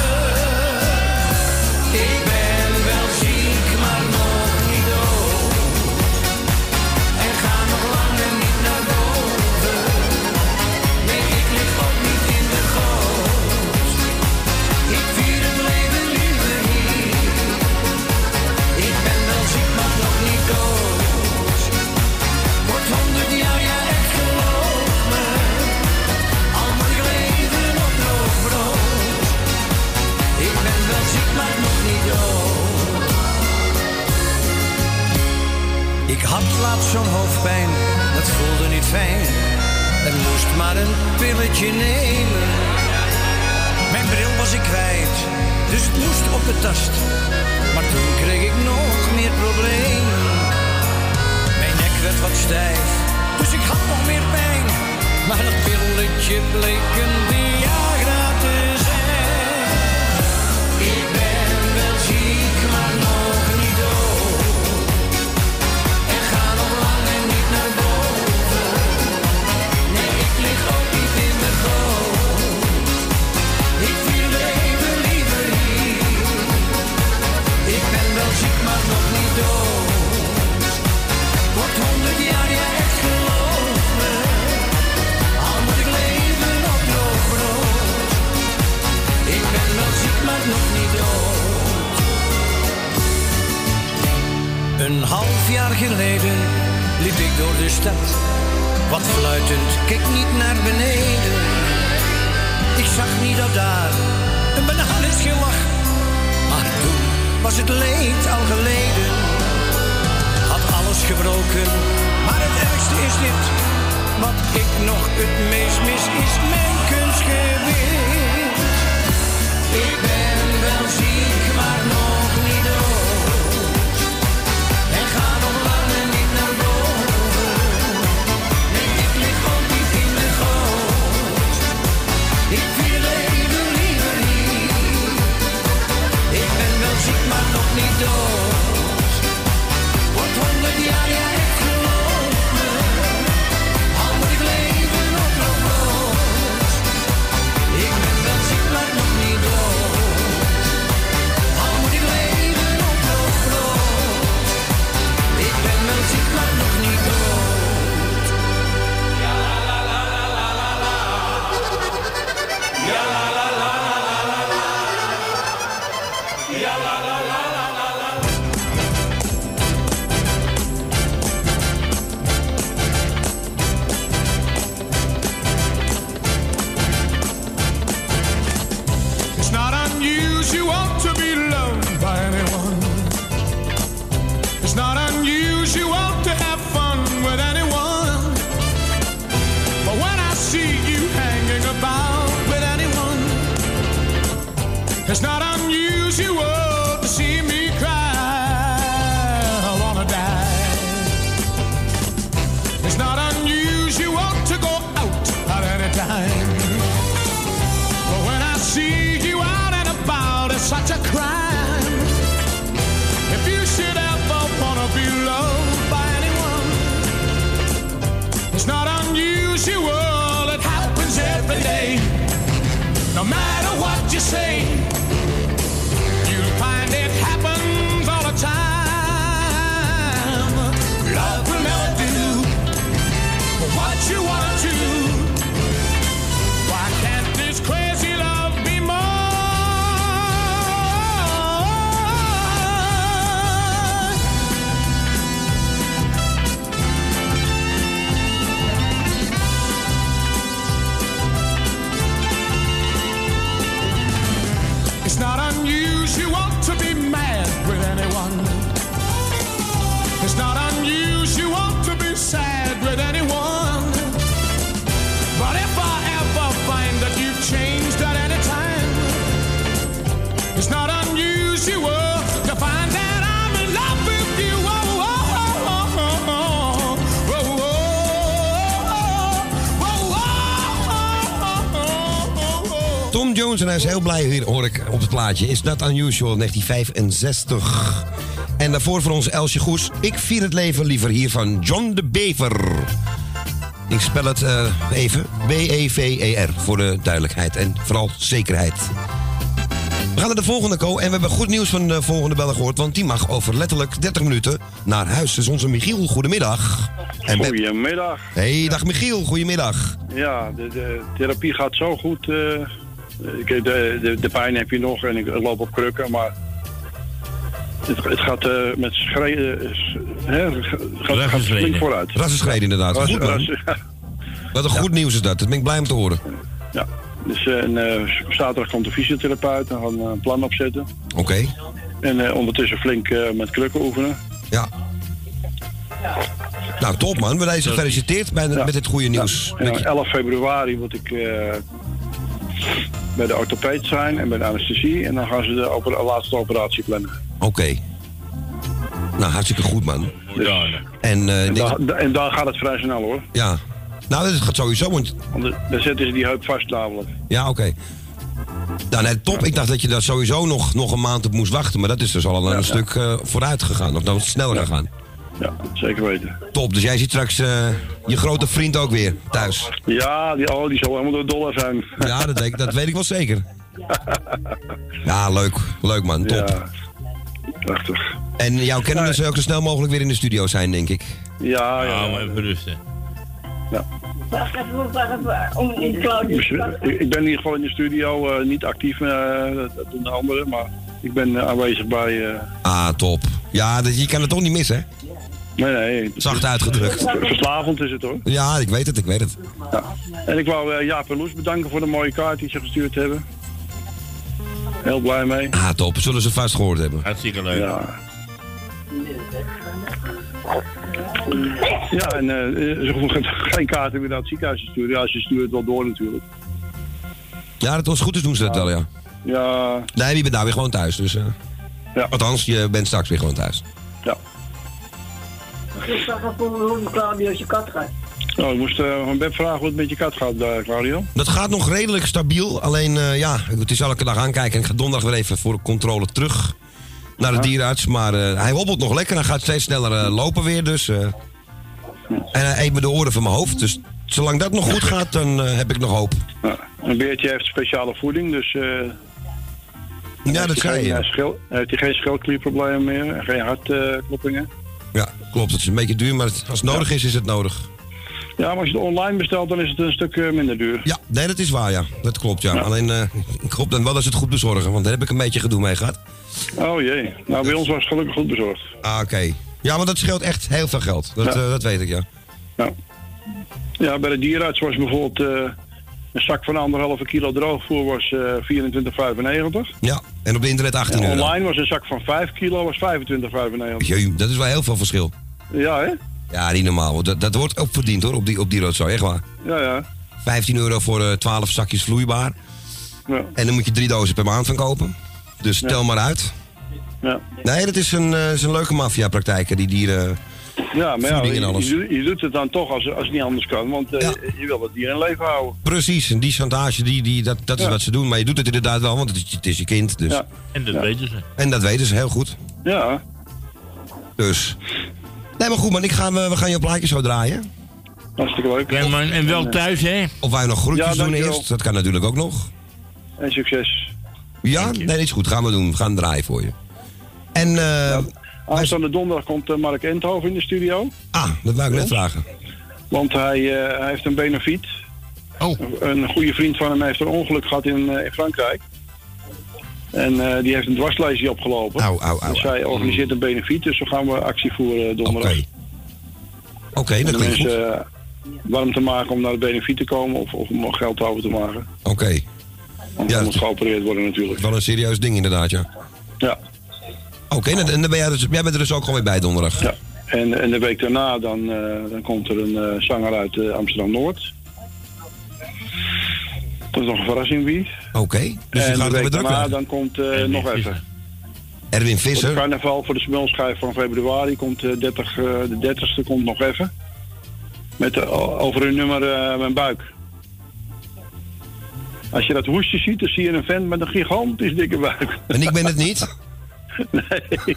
op plaats zo'n hoofdpijn, dat voelde niet fijn. Er moest maar een pilletje nemen. Mijn bril was ik kwijt, dus het moest op de tast. Maar toen kreeg ik nog meer problemen. Mijn nek werd wat stijf, dus ik had nog meer pijn. Maar dat pilletje bleek een diaal. Een half jaar geleden liep ik door de stad. Wat fluitend, keek niet naar beneden. Ik zag niet dat daar een banaan is gelach. Maar toen was het leed al geleden. Had alles gebroken, maar het ergste is dit. Wat ik nog het meest mis is mijn kunstgewicht. Nog niet dood. Wordt honderd Jones en hij is heel blij weer, hoor ik op het plaatje. Is dat unusual, 1965. En daarvoor voor ons Elsje Goes. Ik vier het leven liever hier van John de Bever. Ik spel het eh, even. B-E-V-E-R, voor de duidelijkheid en vooral zekerheid. We gaan naar de volgende, Co. En we hebben goed nieuws van de volgende beller gehoord. Want die mag over letterlijk 30 minuten naar huis. Dus onze Michiel, goedemiddag. En Goedemiddag. Hey, dag Michiel, goedemiddag. Ja, de, de therapie gaat zo goed. ik, de, de, de pijn heb je nog en ik loop op krukken, maar het, het gaat eh, met schreden. eh, hè, het gaat, gaat flink vooruit. Rassenschreden inderdaad. Goed ja. Wat een goed nieuws is dat. Dat ben ik blij om te horen. Ja, dus eh, en, eh, zaterdag komt de fysiotherapeut en gaan eh, een plan opzetten. Oké. En eh, ondertussen flink eh, met krukken oefenen. Ja. Nou, top man. We zijn gefeliciteerd bij de- met dit goede nieuws. Ja, 11 februari moet ik eh, bij de orthopeed zijn en bij de anesthesie. En dan gaan ze de laatste operatie plannen. Oké. Nou, hartstikke goed man. En, eh, En, dan, en dan gaat het vrij snel hoor. ja. Nou, dat gaat sowieso, want... Want dan- dan zetten ze die heup vast namelijk. Ja, oké. Nou, nee, top. Ik dacht dat je daar sowieso nog, nog een maand op moest wachten. Maar dat is dus al een stuk eh, vooruit gegaan. Of nou, sneller gegaan. Ja, zeker weten. Top. Dus jij ziet straks eh, je grote vriend ook weer thuis. Ja, die, oh, die zal helemaal door dollar zijn. Ja, dat weet, ik- dat weet ik wel zeker. Ja, leuk. Leuk man. Top. Ja, prachtig. En jouw kennen dus ook zo snel mogelijk weer in de studio zijn, denk ik. Ja, ja. Ja, maar even rusten. Wacht even, wacht even. Om. Dus, eh, ik ben in ieder geval in de studio, eh, niet actief, eh, dat doen de anderen, maar ik ben eh, aanwezig bij... eh, Ah, top. Ja, dat, je kan het toch niet missen, hè? Nee, nee. Zacht uitgedrukt. Verslavend is het hoor. Ja, ik weet het, ik weet het. Ja. En ik wou eh, Jaap en Loes bedanken voor de mooie kaart die ze gestuurd hebben. Heel blij mee. Ah, top. Zullen ze vast gehoord hebben. Hartstikke leuk. Ja. Ja, en eh, ze hoeven geen kaarten meer naar het ziekenhuis te sturen. Ja, ze sturen het wel door natuurlijk. Ja, dat was goed, dus doen ze dat wel, ja. Ja, Nee, je bent nou weer gewoon thuis, dus... eh Ja. Althans, je bent straks weer gewoon thuis. ja. Ik zag even hoe die Claudius je kat gaat. Nou, ik moest uh, van Beb vragen hoe het met je kat gaat, daar, Claudio. Dat gaat nog redelijk stabiel. Alleen, eh, ja, het is elke dag aankijken. En ik ga donderdag weer even voor de controle terug naar de dierenarts. Maar eh, hij hobbelt nog lekker. Hij gaat steeds sneller eh, lopen weer, dus... eh. en hij eet me de oren van mijn hoofd. Dus zolang dat nog goed gaat, dan eh, heb ik nog hoop. Ja. En Beertje heeft speciale voeding, dus... eh Ja, dat heeft hij zei geen, je. eh, heeft hij geen schildklierproblemen meer en geen hartkloppingen. Ja, klopt. Het is een beetje duur, maar het- als het nodig is, is het nodig. ja, maar als je het online bestelt, dan is het een stuk eh, minder duur. Ja, nee, dat is waar, ja. Dat klopt, ja. Alleen, eh, ik hoop dan wel dat ze het goed bezorgen, want daar heb ik een beetje gedoe mee gehad. Oh jee. Nou, bij ons was het gelukkig goed bezorgd. Ah, oké. Ja, maar dat scheelt echt heel veel geld. Dat, Ja. eh, dat weet ik, ja. Ja, bij de dierenarts was bijvoorbeeld een zak van anderhalve kilo droogvoer was eh 24,95. Ja, en op de internet 18 En euro. online was een zak van 5 kilo was 25,95. Jee, dat is wel heel veel verschil. Ja, hè? Ja, niet normaal. Dat, dat wordt ook verdiend hoor, op die, op die rotzooi, echt waar. Ja, ja. 15 euro voor eh 12 zakjes vloeibaar. Ja. En dan moet je drie dozen per maand van kopen. Dus Ja. tel maar uit. Ja. Nee, dat is een, eh, is een leuke maffia-praktijk, die dieren. Ja, maar ja, je, je doet- je doet het dan toch als, als het niet anders kan, want eh, je wil het dier in leven houden. Precies, en die chantage, die, die, dat, dat is Ja. wat ze doen. Maar je doet het inderdaad wel, want het is, het is je kind. Dus. Ja. En dat Ja. weten ze. En dat weten ze heel goed. Ja, Dus. Nee, maar goed, man, ik ga, we, we gaan je plaatje zo draaien. hartstikke leuk. Ja, man, en wel thuis, hè? Of wij nog groetjes Ja, doen eerst. Dat kan natuurlijk ook nog. En succes. Ja, nee, dat is goed. Gaan we doen. We gaan draaien voor je. En, eh Aanstaande donderdag komt eh, Mark Endhoven in de studio. ah, dat wou ik net vragen. Want hij, eh, hij heeft een benefiet. Oh. Een goede vriend van hem heeft een ongeluk gehad in, eh, in Frankrijk. En eh, die heeft een dwarslesie opgelopen. Au, au, au, dus hij organiseert een benefiet, dus zo gaan we actie voeren eh, donderdag. Oké. Oké, Om dat de klinkt goed. mensen eh, warm te maken om naar de benefiet te komen of, of om geld over te maken. Oké. Want Ja, dan dat moet geopereerd worden natuurlijk. wel een serieus ding inderdaad, ja. Ja. Oké, en, en dan ben jij, dus, jij bent er dus ook gewoon weer bij donderdag. Ja. En, en de week daarna dan, dan komt er een zanger uit Amsterdam-Noord. Dat is nog een verrassing wie. Oké, dus je en gaat de weer week daarna dan komt eh, nog even. Erwin Voor de Visser. carnaval, voor de smulschijf van februari komt eh, 30, eh, de 30ste komt nog even. Met eh, over een nummer eh, Mijn Buik. Als je dat hoesje ziet, dan zie je een vent met een gigantisch dikke buik. En ik ben het niet? nee,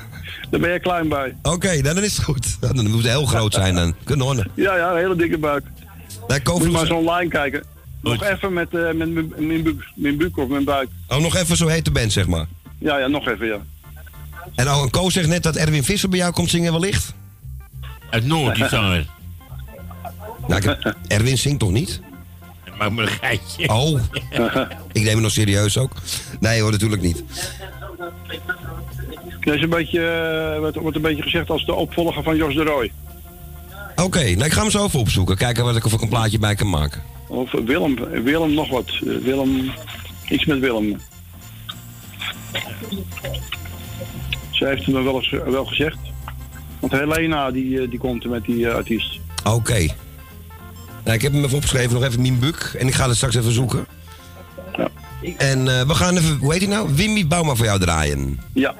daar ben je klein bij. Oké, nou, dan is het goed. Dan moet het heel groot zijn dan. Kunnen horen. Ja, ja, een hele dikke buik. Moet je maar eens online kijken. Nog even met, eh, met mijn- buik- mijn buik of mijn buik. oh, nog even zo heet de band, zeg maar. Ja, ja, nog even, ja. En en Koos zegt net dat Erwin Visser bij jou komt zingen wellicht. Uit Noord, die zanger. Nou, heb- Erwin zingt toch niet? Maak maar een geitje. Oh, ik neem het nog serieus ook. Nee hoor, natuurlijk niet. Dat is een beetje, wordt, wordt een beetje gezegd als de opvolger van Jos de Roy. Oké, nou ik ga hem zo even opzoeken. Kijken wat ik, of ik een plaatje bij kan maken. Of Willem, Willem nog wat. Eh, Willem, iets met Willem. Ze heeft het me wel, eens, wel gezegd. Want Helena die, eh, die komt er met die eh, artiest. Oké. Nou, ik heb hem even opgeschreven, nog even Mien Buk. En ik ga het straks even zoeken. En eh, we gaan even, hoe heet hij nou? Wimmy Bauma voor jou draaien. Ja.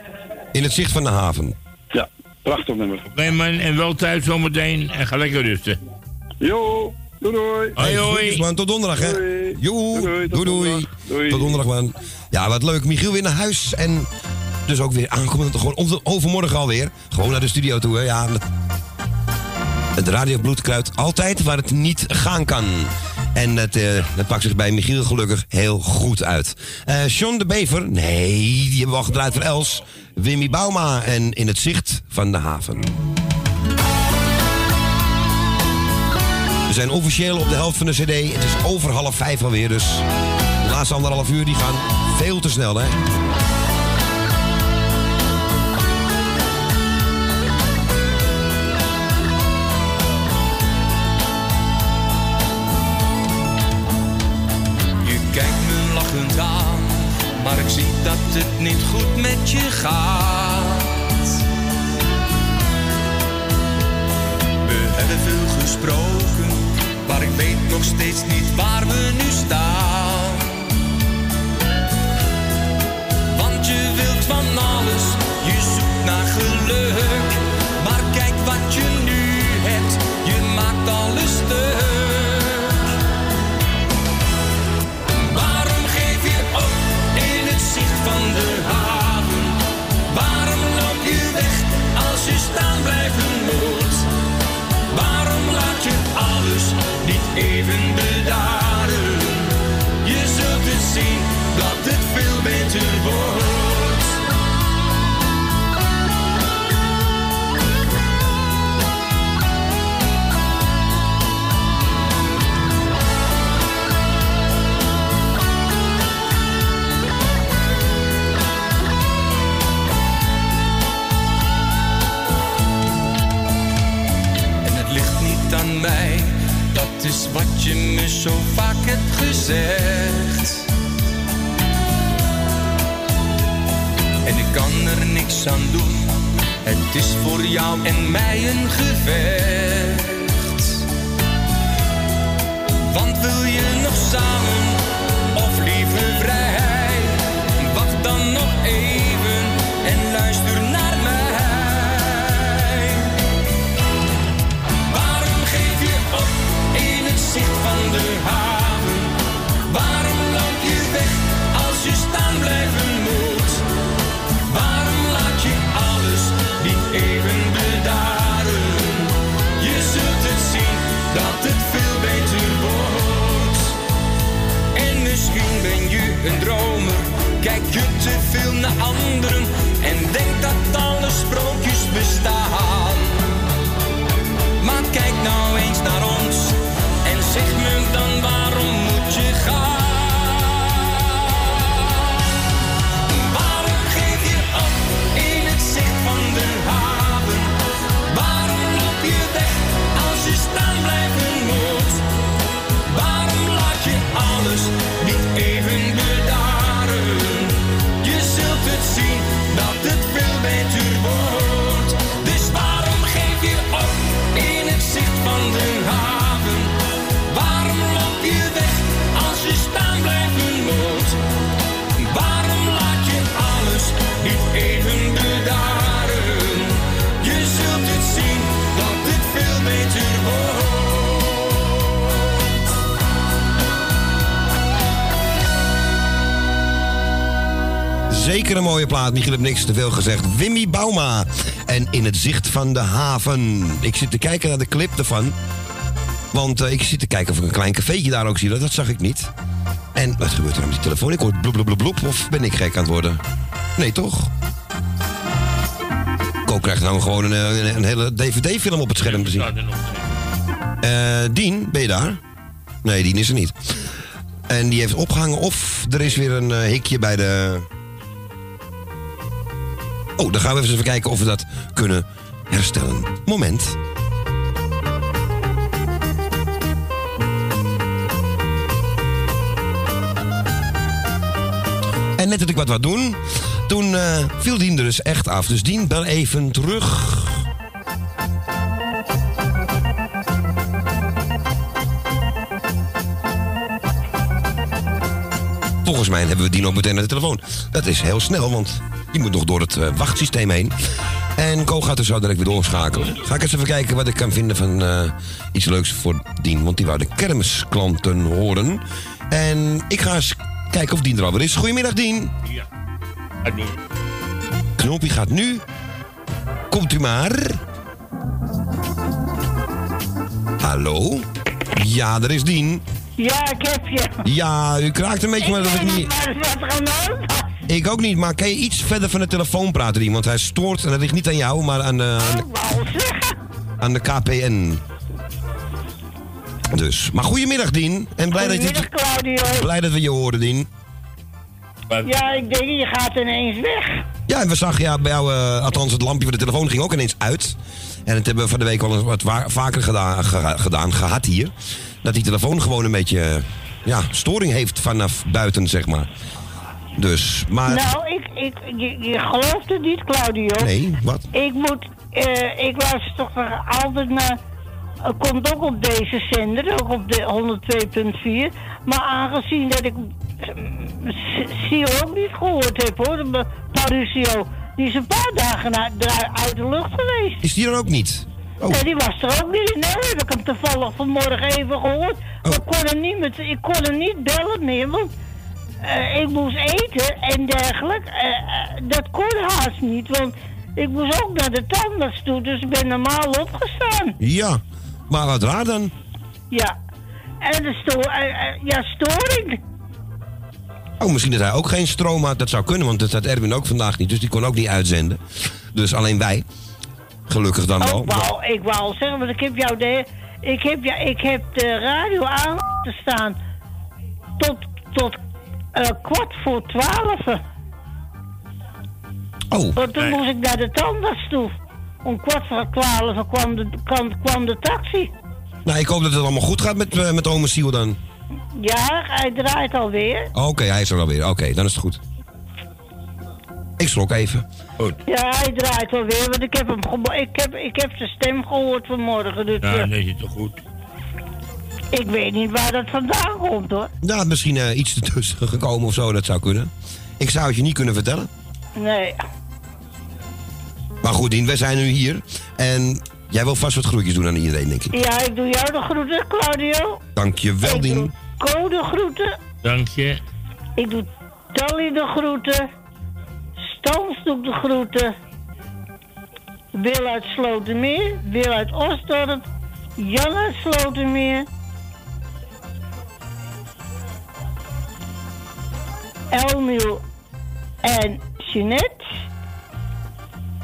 In het zicht van de haven. Ja, prachtig nummer. Oké man, en wel thuis zometeen en ga lekker rusten. Jo, doei doei. Hoi, man. Tot donderdag, hè? Joe. Doei, doei. Tot donderdag, man. Ja, wat leuk. Michiel weer naar huis. En dus ook weer aankomend. Gewoon overmorgen alweer. Gewoon naar de studio toe, hè? Ja, het- het Radio Bloedkruid altijd waar het niet gaan kan. En het, eh, dat pakt zich bij Michiel gelukkig heel goed uit. Eh John de Bever, nee, die hebben we al gedraaid voor Els. Wimmy Bauma en In het Zicht van de Haven. Zijn officieel op de helft van de CD. Het is over half vijf alweer, dus de laatste anderhalf uur die gaan veel te snel, hè? Je kijkt me lachend aan, maar ik zie dat het niet goed met je gaat. We hebben veel gesproken, maar ik weet nog steeds niet waar we nu staan. Even zo vaak hebt gezegd. En ik kan er niks aan doen, het is voor jou en mij een gevecht. Want wil je nog samen je te veel naar anderen en denk dat alle sprookjes bestaan. Zeker een mooie plaat. Michiel heeft niks te veel gezegd. Wimmy Bauma. En in het zicht van de haven. Ik zit te kijken naar de clip ervan. Want eh, ik zit te kijken of ik een klein cafeetje daar ook zie. Dat, dat zag ik niet. En wat gebeurt er nou met die telefoon? Ik hoor bloep, bloep, bloep, bloep. Of ben ik gek aan het worden? Nee, toch? Ko krijgt nou gewoon een, eh, een, een hele DVD-film op het scherm te zien. Eh, Dien, ben je daar? Nee, Dien is er niet. En die heeft opgehangen of er is weer een hikje bij de... Oh, dan gaan we even kijken of we dat kunnen herstellen. Moment. En net dat ik wat wat doen, toen eh, viel Dien er dus echt af. Dus Dien, bel even terug. Volgens mij hebben we Dien ook meteen aan de telefoon. Dat is heel snel, want die moet nog door het eh, wachtsysteem heen. En Ko gaat er zo direct weer doorschakelen. Ga ik eens even kijken wat ik kan vinden van eh, iets leuks voor Dien. Want die wou de kermisklanten horen. En ik ga eens kijken of Dien er alweer is. Goedemiddag, Dien. Ja. Gaat nu. Knoppie gaat nu. Komt u maar. Hallo? Ja, er is Dien. Ja, ik heb je. Ja, u kraakt een beetje, maar dat ik niet... Maar wat er aan de hand was? Ik ook niet, maar kan je iets verder van de telefoon praten, Dien? Want hij stoort, en dat ligt niet aan jou, maar aan, eh, aan, de, aan de KPN. Dus, maar goedemiddag, Dien. En blij dat, Goedemiddag, je, Claudio. blij dat we je horen, Dien. Ja, ik denk, je gaat ineens weg. Ja, en we zagen ja, bij jou, eh, althans het lampje van de telefoon ging ook ineens uit. En dat hebben we van de week al eens wat wa- vaker gedaan, ge- gedaan, gehad hier. Dat die telefoon gewoon een beetje, ja, storing heeft vanaf buiten, zeg maar. Dus, maar... Nou, ik, ik, je, je gelooft het niet, Claudio. Nee, wat? Ik moet, eh, ik luister toch altijd naar, het komt ook op deze zender, ook op de 102.4. Maar aangezien dat ik Sio ook niet gehoord heb hoor, Parusio, die is een paar dagen uit de lucht geweest. Is die er ook niet? Oh. Nee, die was er ook niet. Nou heb ik hem toevallig vanmorgen even gehoord. Maar ik kon hem niet, met, ik kon hem niet bellen meer, want eh, ik moest eten en dergelijke. Eh, eh, dat kon haast niet, want ik moest ook naar de tandarts toe, dus ik ben normaal opgestaan. Ja, maar wat raar dan. Ja. En de sto ja, storing. Oh, misschien dat hij ook geen stroom had. Dat zou kunnen, want dat had Erwin ook vandaag niet. Dus die kon ook niet uitzenden. Dus alleen wij. Gelukkig dan wel. Ik wou, ik wou al zeggen, want ik heb jou de, ik heb, ja, ik heb de radio aan te staan tot, tot kwart voor twaalf. Oh. Want toen Nee. moest ik naar de tandarts toe. Om kwart voor twaalf kwam de, kwam, kwam de taxi. Nou, ik hoop dat het allemaal goed gaat met, eh, met ome Siel dan. Ja, hij draait alweer. Oké, hij is er alweer. Oké, dan is het goed. Ik schrok even. Goed. Ja, hij draait alweer, want ik heb hem ik heb, ik heb zijn stem gehoord vanmorgen. Dus Ja, eh, dan is het toch goed. Ik weet niet waar dat vandaan komt hoor. Ja, misschien eh, iets ertussen gekomen of zo, dat zou kunnen. Ik zou het je niet kunnen vertellen. Nee. Maar goed, Dien, wij zijn nu hier. En jij wil vast wat groetjes doen aan iedereen, denk ik. Ja, ik doe jou de groeten, Claudio. Dank je wel, Dien. Ko de groeten. Dank je. Ik doe Tally de groeten. Stans doe ik de groeten. Wil uit Slotermeer. Wil uit Osdorp. Jan uit Slotermeer. Elmiel en Jeanette.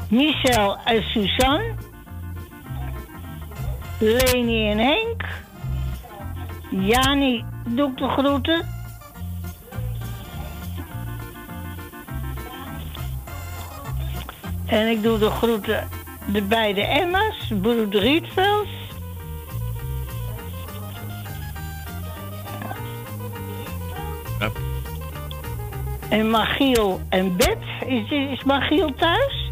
Michel en Suzanne. Leni en Henk. Jani doe ik de groeten. En ik doe de groeten de beide Emma's, broeder Rietveld. En Magiel en Beb. Is, is Magiel thuis?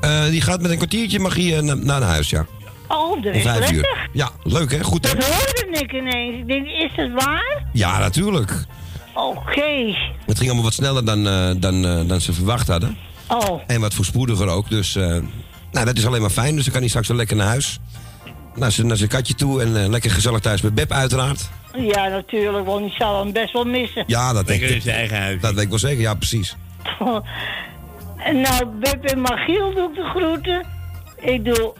Eh, die gaat met een kwartiertje magie eh, na- naar huis, ja. Oh, dat is lekker. Ja, leuk hè? Goed hè? Dat hoorde ik ineens. Ik denk, is dat waar? Ja, natuurlijk. Oké. Het ging allemaal wat sneller dan, eh, dan, dan ze verwacht hadden. Oh. En wat voorspoediger ook. Dus nou, dat is alleen maar fijn. Dus dan kan hij straks wel lekker naar huis. Naar zijn, naar zijn katje toe en eh, lekker gezellig thuis met Beb uiteraard. Ja, natuurlijk, want die zal hem best wel missen. Ja, dat denk Lekker ik. in zijn eigen huis. Dat weet ik wel zeker, ja precies. En nou, Beb en Magiel doe ik de groeten. Ik doe...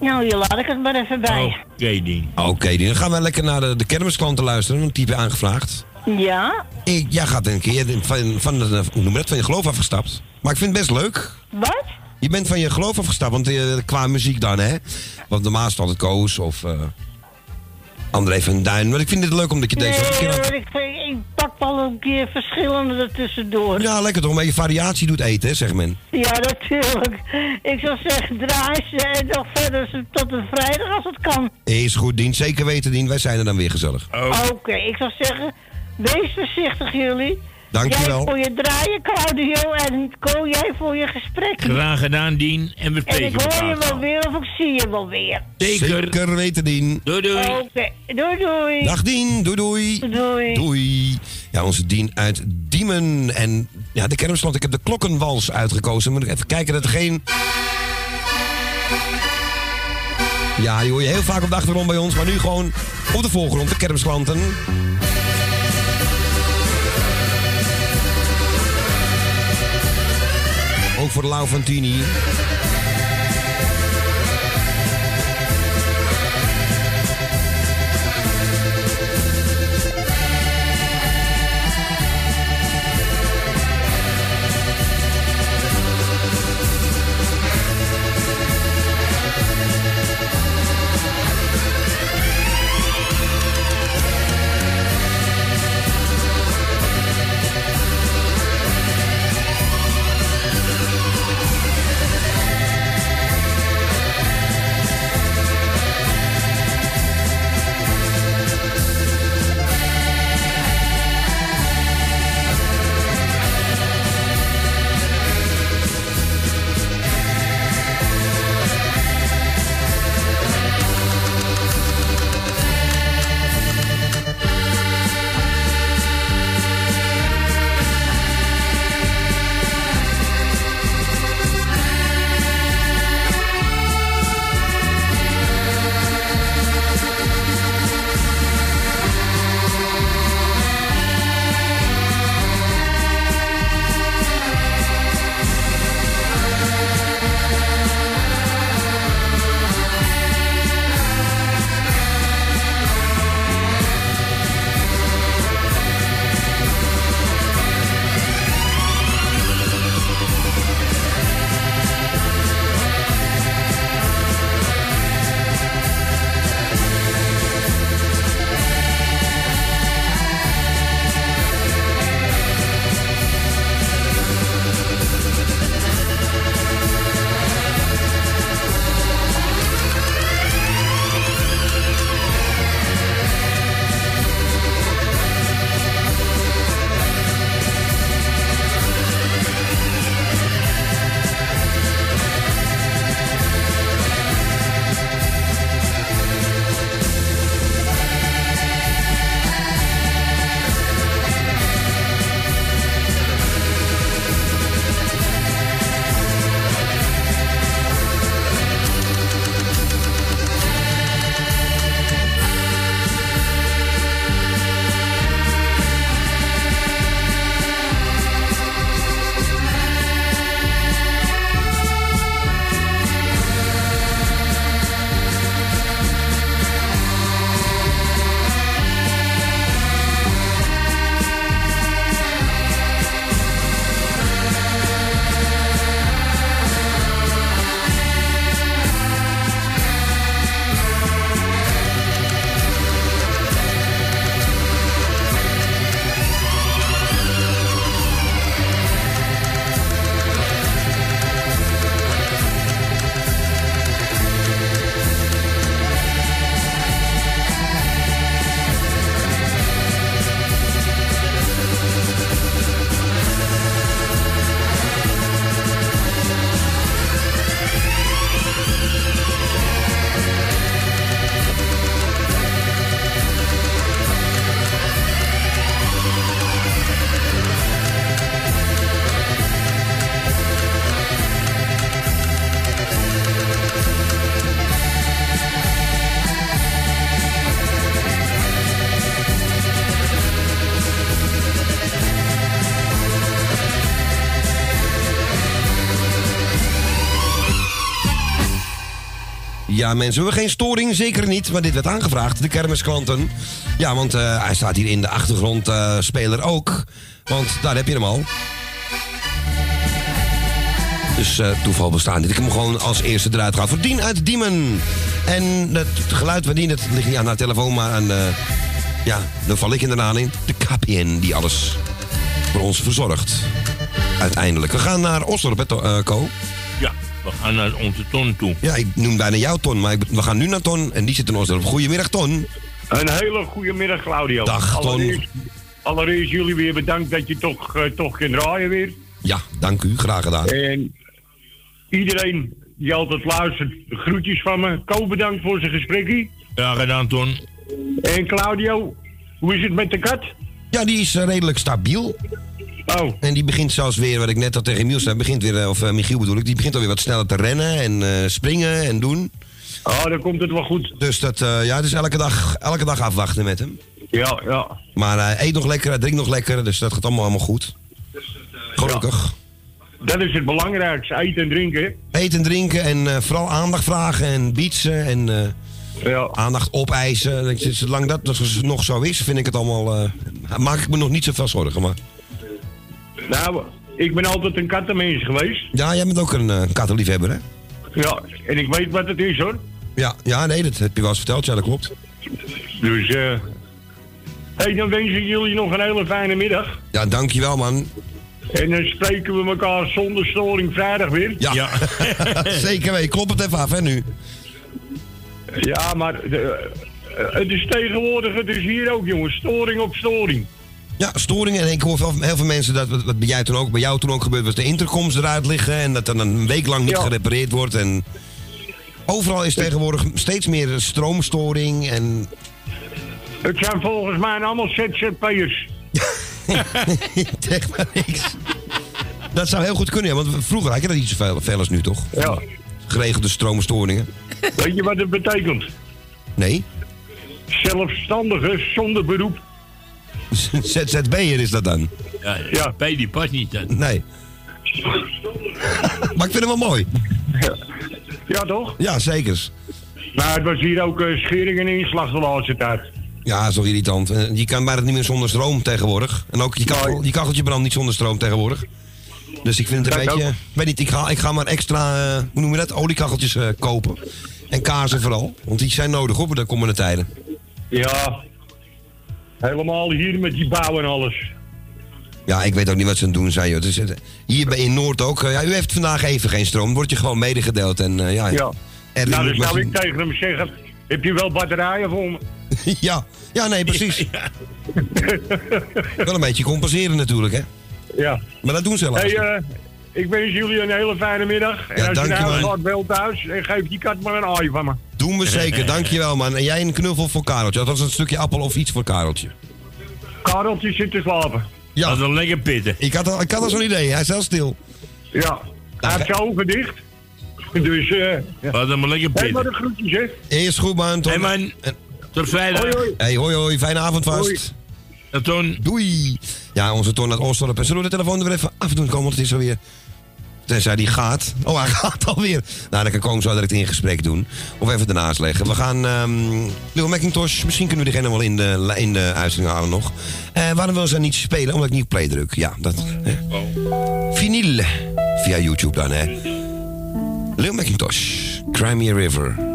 Nou, hier laat ik het maar even bij. Oké, Dien. Oké, dan gaan we lekker naar de, de kermisklanten luisteren. Want die heb je aangevraagd. Ja? Ik, jij gaat een keer van, van, de, hoe noem je dat, van je geloof afgestapt. Maar ik vind het best leuk. Wat? Je bent van je geloof afgestapt, want eh, qua muziek dan, hè? Want normaal is het Koos of eh André van Duin. Maar ik vind het leuk omdat je deze keer Nee, hoor, ik, ik pak wel een keer verschillende ertussendoor. Ja, lekker toch, een beetje variatie doet eten, hè, zegt men. Ja, natuurlijk. Ik zou zeggen, draai ze en nog verder tot een vrijdag als het kan. Is goed, Dien. Zeker weten, Dien. Wij zijn er dan weer gezellig. Oké, ik zou zeggen, wees voorzichtig jullie. Dankjewel. Jij voor je draaien, Claudio. En Co, jij voor je gesprek. Graag gedaan, Dien. En we En spreken ik hoor je elkaar wel weer of ik zie je wel weer. Zeker. Zeker weten, Dien. Doei, doei. Oké, doei doei. Dag Dien, doei doei. Doei. Doei. Ja, onze Dien uit Diemen. En ja, de kermisland. Ik heb de klokkenwals uitgekozen. Moet ik even kijken dat er geen... Ja, die hoor je heel vaak op de achtergrond bij ons. Maar nu gewoon op de voorgrond, de kermisklanten. Ook voor de Ja, mensen, we hebben geen storing, zeker niet. Maar dit werd aangevraagd, de kermisklanten. Ja, want eh, hij staat hier in de achtergrond, eh, speler ook. Want daar heb je hem al. Dus eh, toeval bestaat niet. Ik heb hem gewoon als eerste eruit gehaald. Voor Dien uit Diemen. En het geluid van Dien, het ligt niet aan haar telefoon, maar aan... ja, dan val ik inderdaad in. De KPN die alles voor ons verzorgt. Uiteindelijk. We gaan naar hè, To- gaan naar onze ton toe. Ja, ik noem bijna jouw Ton, maar ik- we gaan nu naar Ton en die zit in Osdorp. Goedemiddag, Ton. Een hele goede middag, Claudio. Dag, Ton. Allereerst allereerst jullie weer bedankt dat je toch, eh, toch kunt draaien weer. Ja, dank u. Graag gedaan. En iedereen die altijd luistert, groetjes van me. Ko bedankt voor zijn gesprekje. Ja, gedaan, Ton. En Claudio, hoe is het met de kat? Ja, die is eh, redelijk stabiel. Oh. En die begint zelfs weer, wat ik net al tegen Miel zei, begint weer, eh, of eh, Michiel bedoel ik, die begint alweer wat sneller te rennen en eh, springen en doen. Oh, dan komt het wel goed. Dus dat, ja, dus elke dag, elke dag afwachten met hem. Ja, ja. Maar hij eet nog lekker, hij drinkt nog lekker, dus dat gaat allemaal, allemaal goed. Gelukkig. Dat is het belangrijkste, eten en drinken. Eten en drinken en vooral aandacht vragen en bietsen en eh, aandacht opeisen. Zolang dat nog zo is, vind ik het allemaal, maak ik me nog niet zoveel zorgen. Maar Nou, ik ben altijd een kattenmens geweest. ja, jij bent ook een eh, kattenliefhebber, hè? Ja, en ik weet wat het is hoor. Ja, ja, nee, dat heb je wel eens verteld, ja, dat klopt. Dus, eh. hey, dan wens ik jullie nog een hele fijne middag. Ja, dankjewel, man. En dan spreken we elkaar zonder storing vrijdag weer. Ja, zeker weten. Klop het even af, hè, nu. Ja, maar de, eh, het is tegenwoordig, het is hier ook, jongens. Storing op storing. Ja, storingen. En ik hoor van heel veel mensen dat wat bij jij toen ook, bij jou toen ook gebeurd was, de intercoms eruit liggen en dat dan een week lang niet gerepareerd wordt. En overal is tegenwoordig steeds meer stroomstoring en Het zijn volgens mij allemaal ZZP'ers. zeg maar niks. Dat zou heel goed kunnen, ja, want vroeger had je dat niet zoveel veel als nu, toch? Ja. Geregelde stroomstoringen. Weet je wat het betekent? Nee. Zelfstandige zonder beroep. ZZB'er is dat dan? Ja, ja. P die past niet dan. Nee. maar ik vind hem wel mooi. Ja, toch? Ja, zeker. Maar het was hier ook eh, schering en inslag de laatste tijd. Ja, dat is toch irritant. Eh, Je kan bijna niet meer zonder stroom tegenwoordig. En ook je, kachel, je kacheltje brandt niet zonder stroom tegenwoordig. Dus ik vind het een Dat beetje... ook. weet niet, ik ga, ik ga maar extra, eh, hoe noem je dat, oliekacheltjes eh, kopen. En kaarsen vooral. Want die zijn nodig op de komende tijden. Ja. Helemaal hier met die bouw en alles. Ja, ik weet ook niet wat ze aan het doen zijn. Joh. Het is, eh, hier bij in Noord ook. eh, ja, u heeft vandaag even geen stroom. Dan word je gewoon medegedeeld. En, eh, ja, Ja. Er nou, dan zou ik tegen hem zeggen, heb je wel batterijen voor me? ja. ja, nee, precies. Wel een beetje compenseren natuurlijk, hè. Ja. Maar dat doen ze helaas. Hey, eh, ik wens jullie een hele fijne middag. En Ja, als je dank je, nou gaat wel thuis, en geef die kat maar een aai van me. Doen we zeker, dankjewel man. En jij een knuffel voor Kareltje. Althans een stukje appel of iets voor Kareltje. Kareltje zit te slapen. Ja. Dat is een lekker pitten. Ik had al, ik had al zo'n idee, hij is heel stil. Ja. Hij heeft zijn ogen dicht. Dus, eh... ja. Wat een lekker Hey, maar pitten. de groetjes, hè. Eerst goed man, Ton. Hey man, tot vrijdag. Hoi, hoi. Hey, hoi hoi, fijne avond vast. Hey, Ton. Doei. Ja, onze Ton uit Oostorp. En zullen we de telefoon er weer even afdoen komen, want het is alweer... Tenzij die gaat. Oh, hij gaat alweer. Nou, dan kan Koon zo direct in gesprek doen. Of even ernaast leggen. We gaan... ehm Lil Macintosh, misschien kunnen we diegene wel in de, in de uitzending halen nog. Eh waarom wil ze niet spelen? Omdat ik niet play druk. Ja, dat... Hè. Vinyl. Via YouTube dan, hè. Lil Macintosh. Cry Me a River.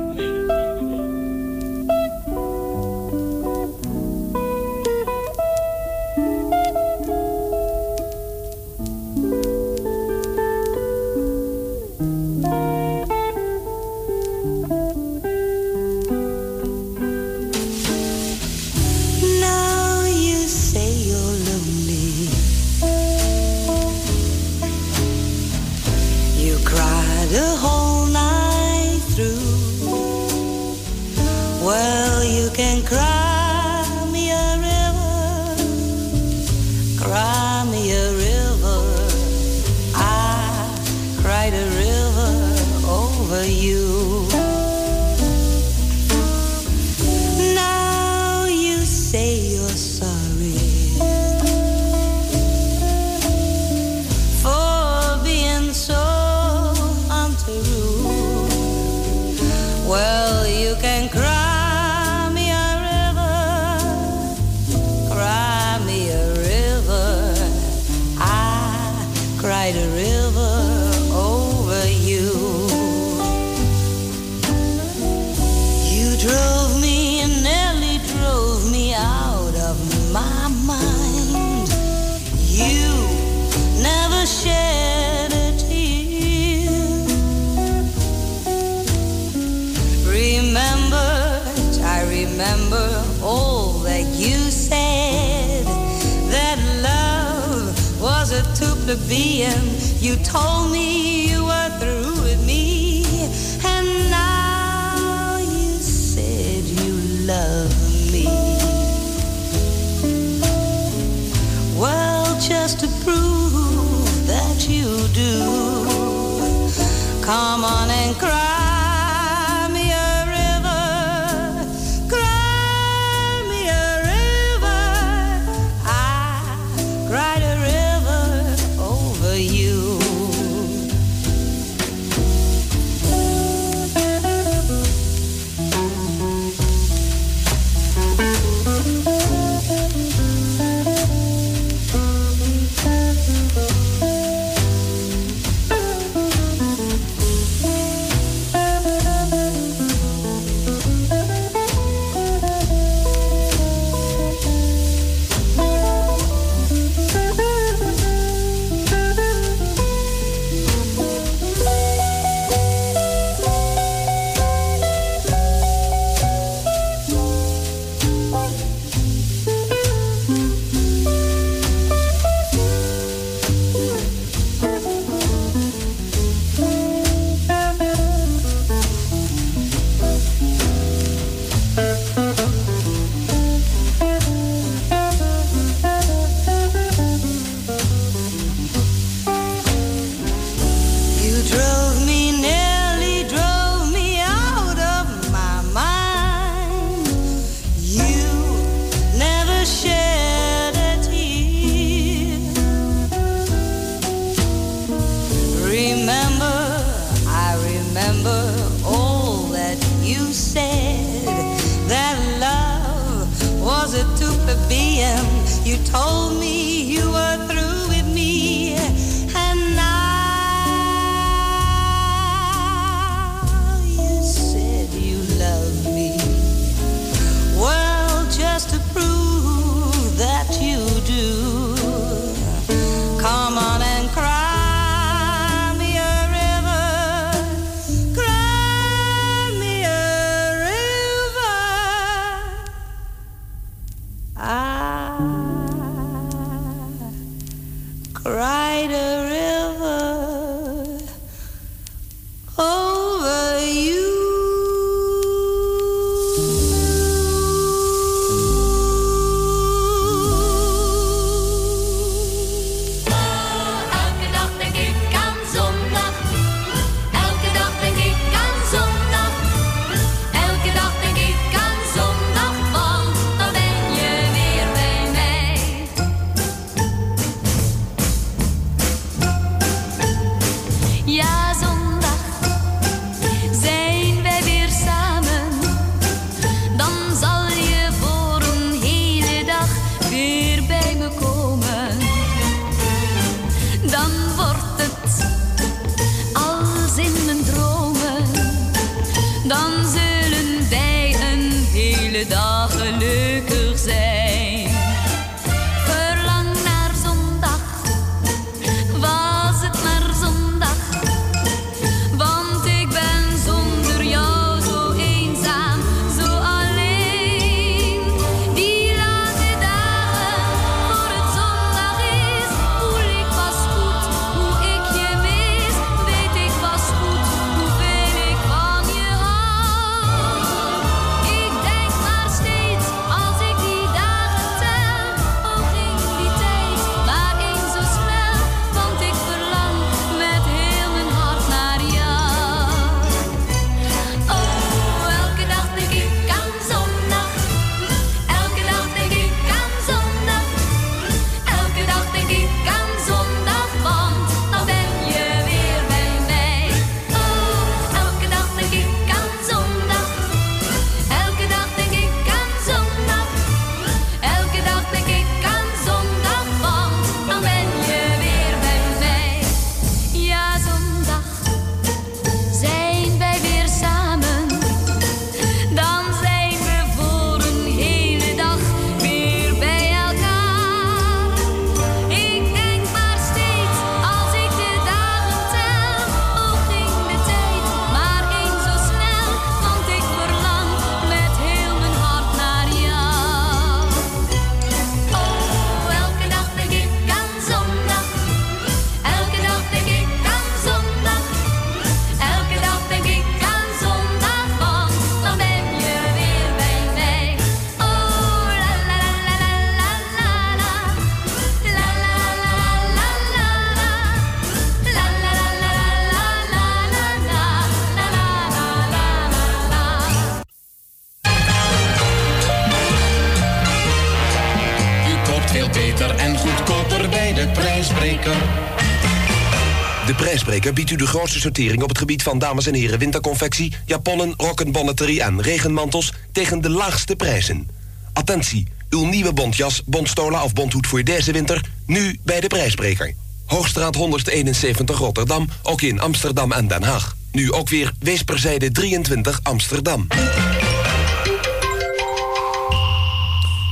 U de grootste sortering op het gebied van dames en heren winterconfectie, japonnen, rokken, bonnetterie en regenmantels tegen de laagste prijzen. Attentie, uw nieuwe bontjas, bontstola of bonthoed voor deze winter, nu bij de prijsbreker. Hoogstraat 171 Rotterdam, ook in Amsterdam en Den Haag. Nu ook weer Weesperzijde 23 Amsterdam.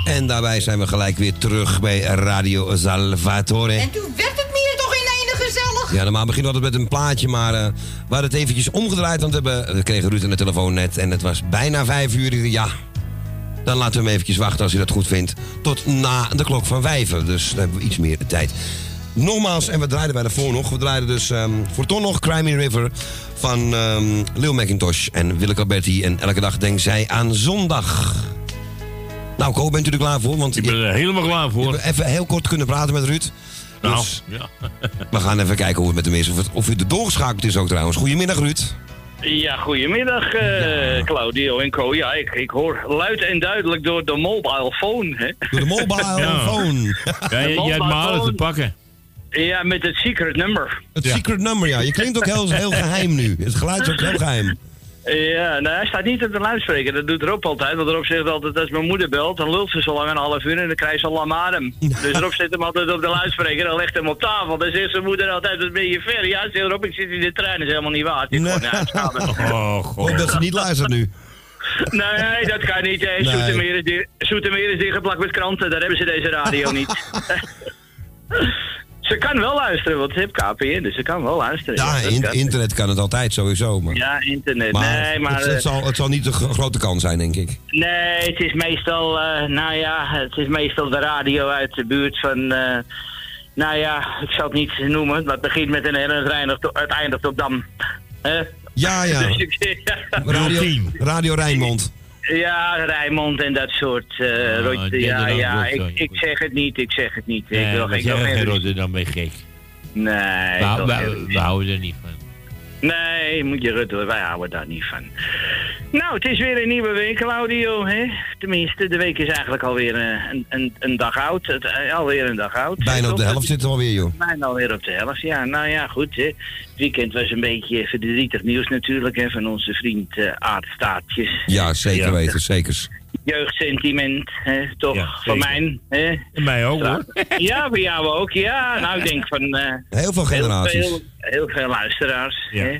En daarbij zijn we gelijk weer terug bij Radio Salvatore. En toen Ja, normaal begint altijd met een plaatje, maar eh, we hadden het eventjes omgedraaid. Want we, hebben, we kregen Ruud aan de telefoon net en het was bijna vijf uur. Ja, dan laten we hem eventjes wachten als u dat goed vindt. Tot na de klok van vijven, dus dan hebben we iets meer de tijd. Nogmaals, en we draaiden bij de voor nog. We draaiden dus ehm, voor Ton nog Crime River van ehm Lil Macintosh en Willeke Alberti. En elke dag denkt zij aan zondag. Nou, Ko, bent u er klaar voor? Want Ik ben er helemaal klaar voor. Even heel kort kunnen praten met Ruud. Nou, Dus ja. we gaan even kijken hoe het met hem is. Of, het, of u er doorgeschakeld is ook trouwens. Goedemiddag, Ruud. Ja, goedemiddag eh, Claudio en Co. Ja, ik, ik hoor luid en duidelijk door de mobile phone. Hè. Door de mobile Ja. phone. Ja, je, je hebt me alles te pakken. Ja, met het secret number. Het secret number, ja. Je klinkt ook heel, heel geheim nu. Het geluid is ook heel geheim. Ja, nou, hij staat niet op de luidspreker. Dat doet Rob altijd. Want Rob zegt altijd, als mijn moeder belt, dan lult ze zo lang een half uur en dan krijgt ze al lam adem. Dus Rob zet hem altijd op de luidspreker en legt hem op tafel. Dan zegt zijn moeder altijd, dat ben je ver. Ja, zegt Rob, ik zit in de trein. Dat is helemaal niet waar. Is gewoon. Oh, Hoop dat ze niet luistert nu. Nee, dat kan niet. Hè. Nee. Zoetermeer, is dicht- Zoetermeer is dichtgeplakt met kranten. Daar hebben ze deze radio niet. ze kan wel luisteren, want ze heeft KPN, dus ze kan wel luisteren. Ja, dat in- kan. internet kan het altijd sowieso. Maar, Ja, internet. maar nee, maar... het, het zal, het zal niet de gro- grote kans zijn, denk ik. Nee, het is meestal, eh, nou ja, het is meestal de radio uit de buurt van, eh, nou ja, ik zal het niet noemen, maar het begint met een R en het eindigt op, het eindigt op Dam. Hè? Ja, ja. Dus ik- Radio, Radio Rijnmond. Ja, Rijnmond en dat soort, dit ja, ja, ik, ik zeg het niet, ik zeg het niet. ik wil, ik wil geen Rotterdam, ben gek. Nee, We, we houden er niet van. Nee, moet je Rutte, wij houden daar niet van. Nou, het is weer een nieuwe week, Claudio. Hè? Tenminste, de week is eigenlijk alweer eh, een, een, een dag oud. Het, eh, alweer een dag oud. Bijna op de helft zitten we alweer, joh. Bijna alweer op de helft, ja. Nou ja, goed. Hè. Het weekend was een beetje verdrietig nieuws natuurlijk, hè, van onze vriend eh Aad Staatjes. Ja, zeker weten, zekers. Jeugdsentiment, hè, toch? Ja, van zeker. mij. Hè? En mij ook hoor. Ja, voor jou ook. Ja, nou, ik denk van... eh, Heel veel generaties. Heel, heel veel luisteraars. Ja. Hè?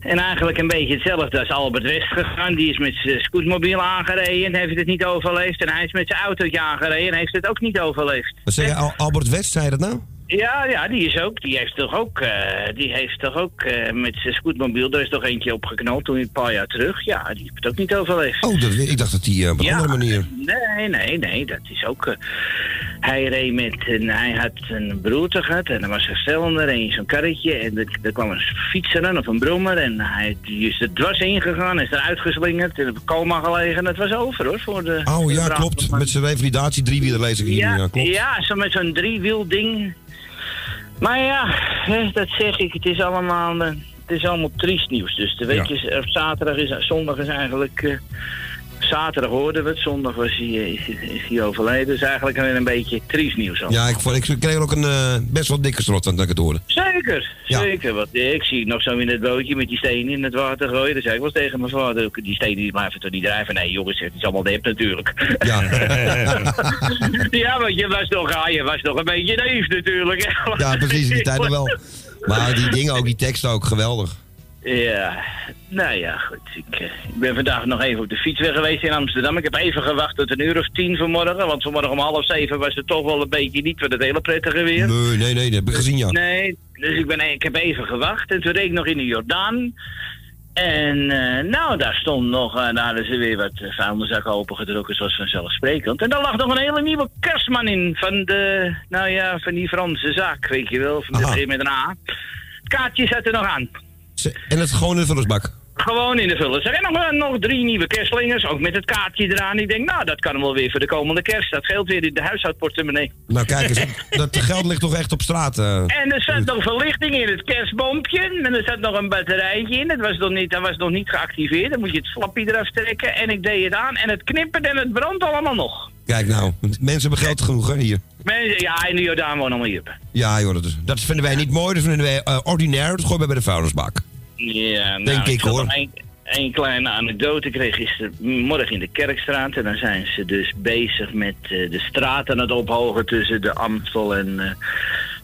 En eigenlijk een beetje hetzelfde als Albert West gegaan. Die is met zijn scootmobiel aangereden en heeft het niet overleefd. En hij is met zijn autootje aangereden en heeft het ook niet overleefd. Wat zeg je, Al- Albert West, zei dat nou? Ja, ja, die is ook, die heeft toch ook, eh, die heeft toch ook eh, met zijn scootmobiel, er is toch eentje opgeknald toen een paar jaar terug. Ja, die heeft het ook niet overleefd. Oh, dat, ik dacht dat die eh, op een Ja. andere manier. Nee, nee, nee, dat is ook. hij reed met een, hij had een broerte gehad en er was een cilinder en zo'n karretje en er, er kwam een fietser aan of een brommer en hij die is er dwars ingegaan, is eruit geslingerd, in een coma gelegen. Het was over hoor voor de. Oh ja, klopt. Met zijn revalidatie driewieler lees ik hier. Ja, Ja, klopt. ja, zo met zo'n driewiel ding. Maar ja, dat zeg ik, het is allemaal, eh, het is allemaal triest nieuws. Dus de week Ja. is, zaterdag is, zondag is eigenlijk, eh, zaterdag hoorden we het, zondag was hij, eh, is, hij overleden. Dus eigenlijk weer een beetje triest nieuws. Ja, ik, vond- ik kreeg ook een eh, best wel dikke strot aan dat ik het hoorde. Zeker, Ja. zeker. Want eh, ik zie nog zo in het bootje met die stenen in het water gooien. Dan zei ik wel tegen mijn vader, die stenen die blijven toch niet drijven? Nee jongens, het is allemaal dep natuurlijk. Ja. ja, want je was nog, ah, je was nog een beetje naïef natuurlijk. ja, precies, in die tijd nog wel. Maar die dingen ook, die teksten ook, geweldig. Ja, nou ja, goed. Ik, eh, ik ben vandaag nog even op de fiets weg geweest in Amsterdam. Ik heb even gewacht tot een uur of tien vanmorgen. Want vanmorgen om half zeven was het toch wel een beetje niet voor het hele prettige weer. Nee, nee, nee, dat heb ik gezien, ja. Nee, dus ik, ben, ik heb even gewacht. En toen reed ik nog in de Jordaan. En eh, nou, daar stond nog, eh, daar hadden ze weer wat vuilniszakken opengetrokken, zoals vanzelfsprekend. En daar lag nog een hele nieuwe kerstman in van de, nou ja, van die Franse zaak, weet je wel, van de met een A. Het kaartje zat er nog aan. En het gewoon in de vullersbak. Gewoon in de vullen. Er zijn nog, eh, nog drie nieuwe kerstlingers, ook met het kaartje eraan. Ik denk, nou, dat kan wel weer voor de komende kerst. Dat geldt weer in de huishoudportemonnee. Nou, kijk eens, dat geld ligt toch echt op straat. eh. En er zat nog verlichting in het kerstbompje. En er zat nog een batterijtje in. Dat was nog niet, dat was nog niet geactiveerd. Dan moet je het flapje eraf trekken. En ik deed het aan. En het knippert en het brandt allemaal nog. Kijk nou, mensen hebben geld genoeg, hè, hier. Mensen, ja, in de Jordaan wonen allemaal juppen. Ja, joh, dat, is- dat vinden wij niet mooi. Dat vinden wij eh, ordinair. Dat gooien wij bij de vuilnisbak. Ja, nou, Denk ik, hoor. één- één kleine anekdote. Ik kreeg gistermorgen in de Kerkstraat. En dan zijn ze dus bezig met eh, de straat aan het ophogen tussen de Amstel en eh,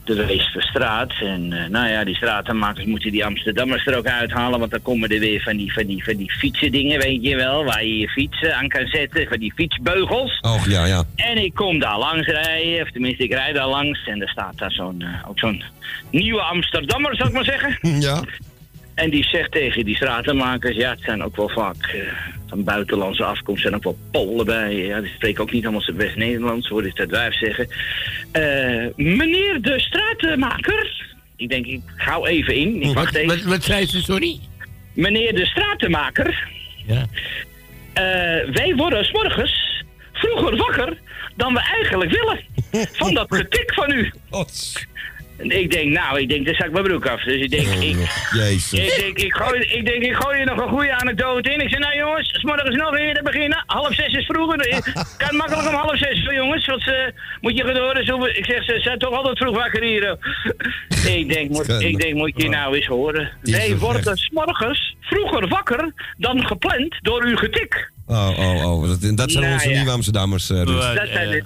de Westerstraat. En eh, nou ja, die stratenmakers moeten die Amsterdammers er ook uithalen. Want dan komen er weer van die, van die, van die fietsendingen, weet je wel. Waar je je fietsen aan kan zetten. Van die fietsbeugels. Och, ja, ja. En ik kom daar langs rijden, of tenminste ik rijd daar langs en er staat daar zo'n, ook zo'n nieuwe Amsterdammer, zou ik maar zeggen. Ja. En die zegt tegen die stratenmakers, ja het zijn ook wel vaak eh, van buitenlandse afkomst, zijn ook wel Polen bij. Ja, die spreken ook niet allemaal zo best Nederlands, hoor ik dat wijf zeggen. Eh, meneer de stratenmaker, ik denk ik hou even in, ik wacht even. Wat, wat zei ze, sorry? Meneer de stratenmaker, Ja. eh, wij worden 's morgens vroeger wakker dan we eigenlijk willen. Van dat getik van u. Ik denk, nou, ik denk, dan zak ik mijn broek af. Dus ik denk, ik, Jezus. ik denk, ik gooi, ik denk, ik gooi er nog een goede anekdote in. Ik zeg, nou jongens, 's morgens nog eerder beginnen. Half zes is vroeger. Ik kan makkelijk om half zes, jongens. Want ze moet je gedoren. Zo, ik zeg, ze zijn toch altijd vroeg wakker hier. ik denk, moet, ik denk, moet je nou eens horen. Wij worden 's morgens vroeger wakker dan gepland door uw getik. Oh, oh, oh. Dat, dat zijn Nou, onze ja. nieuwe Amsterdammers, eh, Ruud. Dat zijn,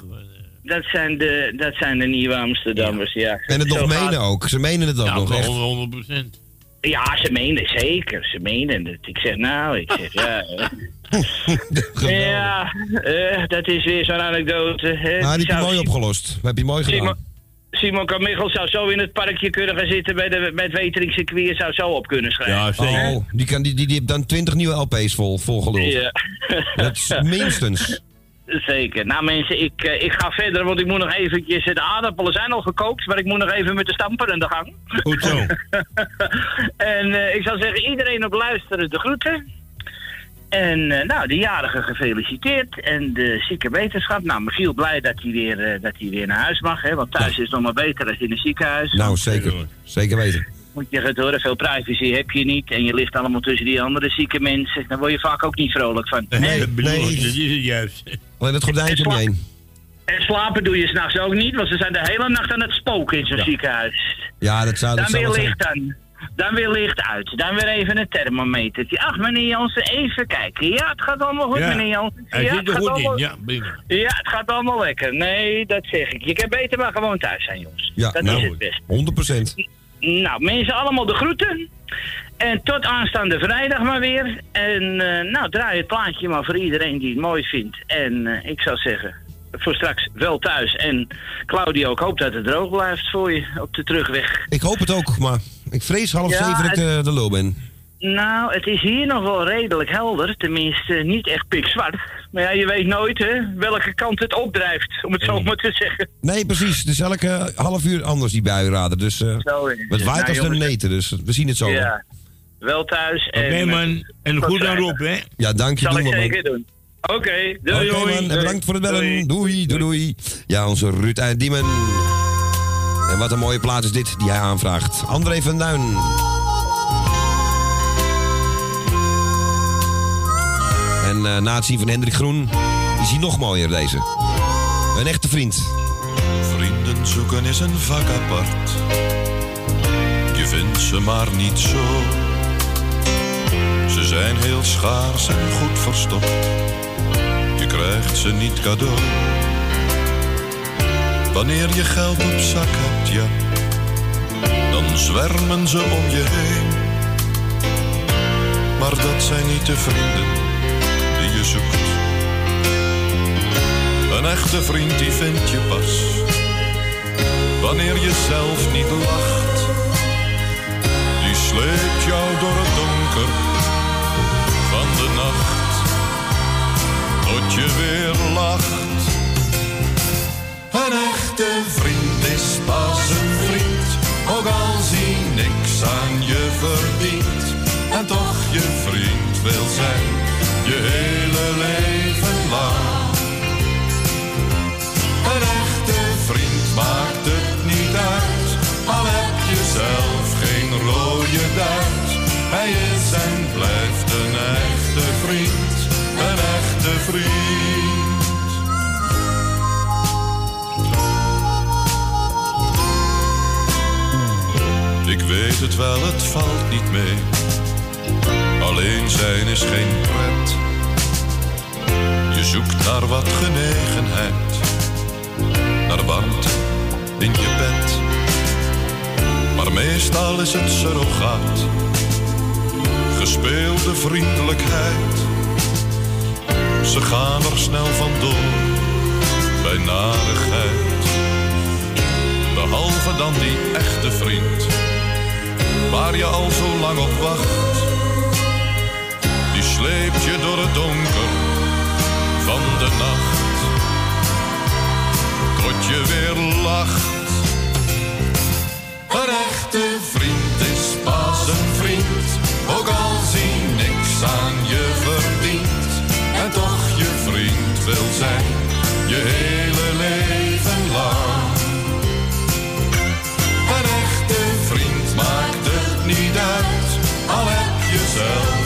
dat, zijn de, dat zijn de nieuwe Amsterdammers, ja. En het nog gaat- menen ook. Ze menen het ook Ja, nog echt. 100 procent. Ja, ze menen zeker. Ze menen het. Ik zeg, nou, ik zeg, ja. ja, eh, dat is weer zo'n anekdote. hè. Maar die heb je Zou mooi Simon- opgelost. Dat heb je mooi gedaan. Simon, Simon Carmichael zou zo in het parkje kunnen gaan zitten bij, de, bij het Weteringscircuit. Zou zo op kunnen schrijven. Oh, die, kan, die, die, die heeft dan 20 nieuwe LP's vol, volgeluld. Ja. Dat is minstens. Zeker. Nou mensen, ik, eh, ik ga verder, want ik moet nog eventjes... De aardappelen zijn al gekookt, maar ik moet nog even met de stamper aan de gang. Goed zo. en eh, ik zou zeggen, iedereen op luisteren de groeten. En eh, nou, de jarige gefeliciteerd. En de zieke wetenschap. Nou, Michiel blij dat hij weer, eh, dat hij weer naar huis mag. Hè, want thuis is het nog maar beter dan in een ziekenhuis. Nou, zeker. Zeker weten. Moet je het horen, veel privacy heb je niet. En je ligt allemaal tussen die andere zieke mensen. Daar word je vaak ook niet vrolijk van. Nee, dat bedoel ik, dat is het juist. Alleen het gordijntje om heen. En slapen doe je s'nachts ook niet, want ze zijn de hele nacht aan het spoken in zo'n ziekenhuis. Ja, dat zou, dat Dan weer licht aan. Dan weer licht uit. Dan weer even een thermometertje. Ach, meneer Jansen, even kijken. Ja, het gaat allemaal goed, Ja, meneer Jansen. Hij ja, zit het er gaat goed allemaal- in, ja. Ja, het gaat allemaal lekker. Nee, dat zeg ik. Je kan beter maar gewoon thuis zijn, jongens. Ja, dat nou, is het best. 100 procent. Nou, mensen allemaal de groeten. En tot aanstaande vrijdag maar weer. En eh, nou, draai het plaatje maar voor iedereen die het mooi vindt. En eh, ik zou zeggen, voor straks wel thuis. En Claudio, ik hoop dat het droog blijft voor je op de terugweg. Ik hoop het ook, maar ik vrees half Ja, zeven dat ik de lul ben. Nou, het is hier nog wel redelijk helder. Tenminste, niet echt pikzwart. Maar ja, je weet nooit hè, welke kant het opdrijft, om het zo maar te zeggen. Nee, precies. Het is elke half uur anders die buienrader. Dus eh Zo is het waait Nou, als de jongens, neten, dus we zien het zo. wel. Ja, wel thuis. Oké en, man, en tot goed aan. Rob, hè? Ja, dank je. Zal doen ik zeker doen. Oké, doei Oké doei. man, en bedankt voor het bellen. Doei, doei, doei. Ja, onze Ruud uit Diemen. En wat een mooie plaats is dit die hij aanvraagt. André van Duin. En eh, na het van Hendrik Groen is hij nog mooier deze. Een echte vriend. Vrienden zoeken is een vak apart. Je vindt ze maar niet zo. Ze zijn heel schaars en goed verstopt. Je krijgt ze niet cadeau. Wanneer je geld op zak hebt, ja, dan zwermen ze om je heen. Maar dat zijn niet de vrienden Een echte vriend die vind je pas wanneer je zelf niet lacht. Die sleept jou door het donker van de nacht tot je weer lacht. Een echte vriend is pas een vriend, ook als hij niks aan je verdient. En toch je vriend wil zijn, je hele leven lang. Een echte vriend maakt het niet uit, al heb je zelf geen rode duit. Hij is en blijft een echte vriend, een echte vriend. Ik weet het wel, het valt niet mee Alleen zijn is geen pret. Je zoekt naar wat genegenheid, naar warmte in je bed. Maar meestal is het surrogaat, gespeelde vriendelijkheid. Ze gaan er snel vandoor bij narigheid. Behalve dan die echte vriend, waar je al zo lang op wacht. Sleept je door het donker van de nacht. Tot je weer lacht. Een echte vriend is pas een vriend, ook al zie niks aan je verdient. En toch je vriend wil zijn, je hele leven lang. Een echte vriend maakt het niet uit, al heb je zelf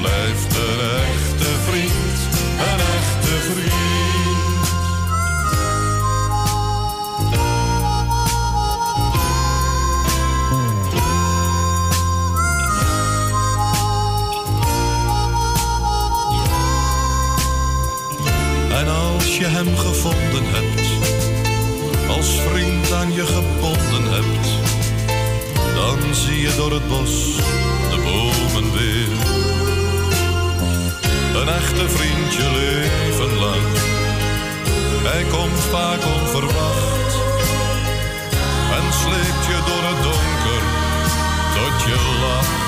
blijft een echte vriend, een echte vriend. En als je hem gevonden hebt, als vriend aan je gebonden hebt, dan zie je door het bos Een echte vriend je leven lang, hij komt vaak onverwacht en sleept je door het donker tot je lacht.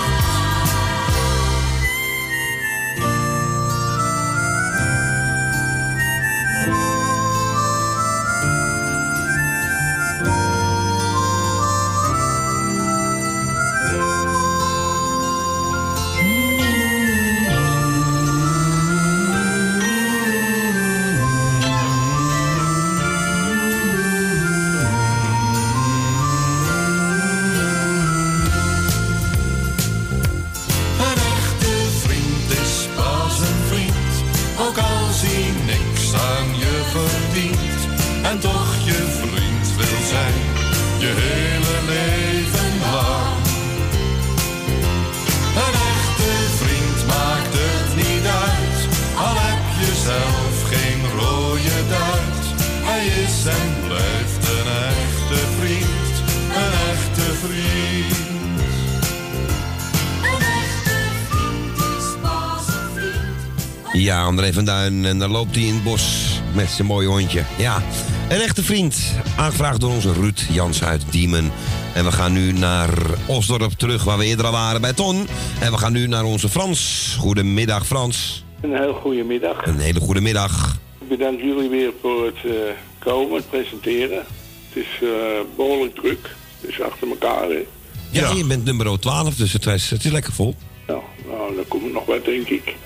Duin. En dan loopt hij in het bos met zijn mooie hondje. Ja, een echte vriend. Aangevraagd door onze Ruud Jans uit Diemen. En we gaan nu naar Osdorp terug, waar we eerder al waren bij Ton. En we gaan nu naar onze Frans. Goedemiddag, Frans. Een heel goede middag. Een hele goede middag. Ik bedank jullie weer voor het eh, komen, het presenteren. Het is eh, behoorlijk druk, dus achter elkaar. Hè. Ja, je bent nummer 12, dus het is, het is lekker vol. Nou, nou, dan komt nog wat, denk ik.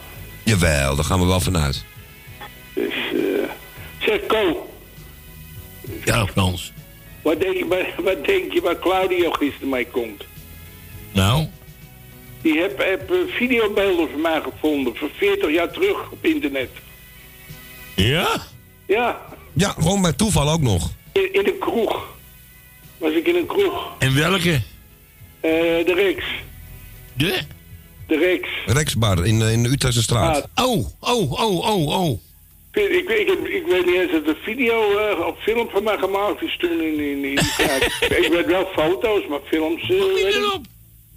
Jawel, daar gaan we wel vanuit. Dus, eh zeg, Ko, Ja, Frans. wat denk, je, wat, wat denk je waar Claudio gisteren mee komt? Nou? Die heb, heb eh, videobeelden van mij gevonden, van 40 jaar terug op internet. Ja? Ja, Ja, gewoon bij toeval ook nog. in, in een kroeg. Was ik in een kroeg. En welke? Eh, de Rex. De? De Rex. Rexbar in, eh, in de Utrechtse straat. Oh, oh, oh, oh, oh. Ik, ik, ik, heb- ik weet niet eens dat de video eh, of film van mij gemaakt is toen in, in, in die tijd. ik weet wel foto's, maar films... eh, weet ik.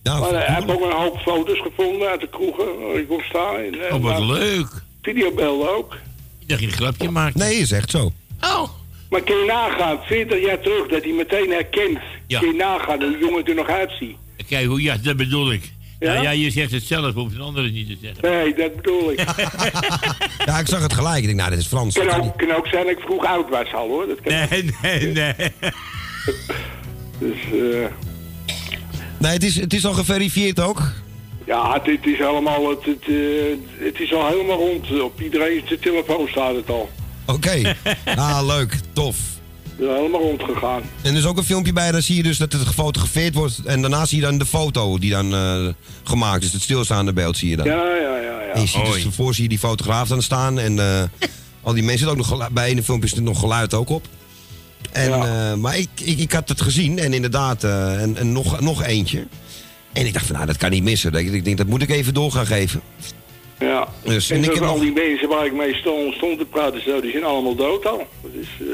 Ja, maar hij heeft ook een hoop foto's gevonden uit de kroegen waar ik op sta. En, Oh, wat leuk. Videobeelden ook. Ik dacht je een grapje maakt. Nee, is echt zo. Oh. Maar kun je nagaan, 40 jaar terug, dat hij meteen herkent. Ja. Kun je nagaan hoe de jongen er nog uitziet. Kijk, hoe, ja, dat bedoel ik. Ja? Ja, ja je zegt het zelf, hoeft een ander het niet te zeggen. Nee, dat bedoel ik. Ja, ik zag het gelijk. Ik denk, nou, dit is Frans. Het kan ook, kan ook zijn dat ik vroeg oud was al hoor. Dat kan Nee, nee, nee. Dus, eh, Nee, het is, het is al geverifieerd ook. ja, het, het is allemaal, het, het, eh, het is al helemaal rond. Op iedereen zijn telefoon staat het al. Oké. ah, leuk. Tof. Helemaal rondgegaan. En er is ook een filmpje bij, dan zie je dus dat het gefotografeerd wordt. En daarna zie je dan de foto die dan eh, gemaakt is. Het stilstaande beeld zie je dan. Ja, ja, ja. ja. En je ziet dus ervoor zie je die fotograaf dan staan. En eh, al die mensen zitten ook nog bij in de filmpjes zit nog geluid ook op. En, eh, maar ik, ik, ik had het gezien en inderdaad, eh, en, en nog, nog eentje. En ik dacht van, nou, dat kan niet missen. Ik, ik denk, dat moet ik even door gaan geven. Ja. Dus, en en ik heb al nog- die mensen waar ik mee stond, stond te praten, zo, die zijn allemaal dood al. Dat is, eh,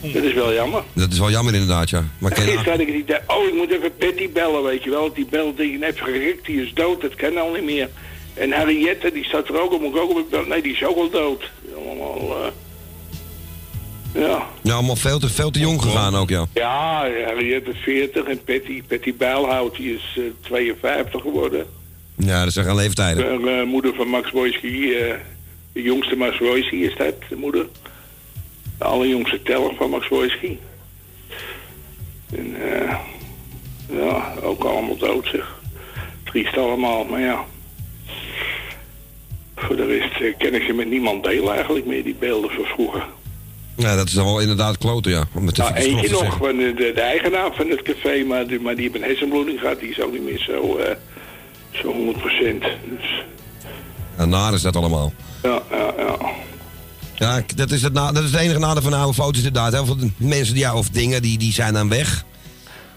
dat is wel jammer. Dat is wel jammer inderdaad, ja. Maar ken- Gisteren had ik het idee, oh, ik moet even Patty bellen, weet je wel. Die belt, die heeft gerikt, die is dood, dat kan al niet meer. En Harriette, die staat er ook op, moet ik ook op bellen. Nee, die is ook al dood. Allemaal, eh, ja. ja, allemaal veel te, veel te jong gegaan ook, ja. Ja, Harriette is 40 en Patty, Patty Bijlhout, die is eh, 52 geworden. Ja, dat zijn geen leeftijden. De eh, moeder van Max Wojcicki, eh, de jongste Max Wojcicki is dat, de moeder. De allerjongste teller van Max Wojcicki. En eh, ja, ook allemaal dood zeg. Triest allemaal, maar ja. Voor de rest eh, ken ik ze met niemand delen eigenlijk meer, die beelden van vroeger. Ja, dat is dan wel inderdaad kloten, ja. Om het Nou, eentje nog van de, de, de eigenaar van het café, maar die, maar die heeft een hersenbloeding gehad. Die is ook niet meer zo, eh zo 100% Dus, Ja, naar is dat allemaal. ja, ja, ja. Ja, dat is het, na, dat is het enige nadeel van oude foto's inderdaad. Heel veel mensen die, ja, of dingen die, die zijn dan weg.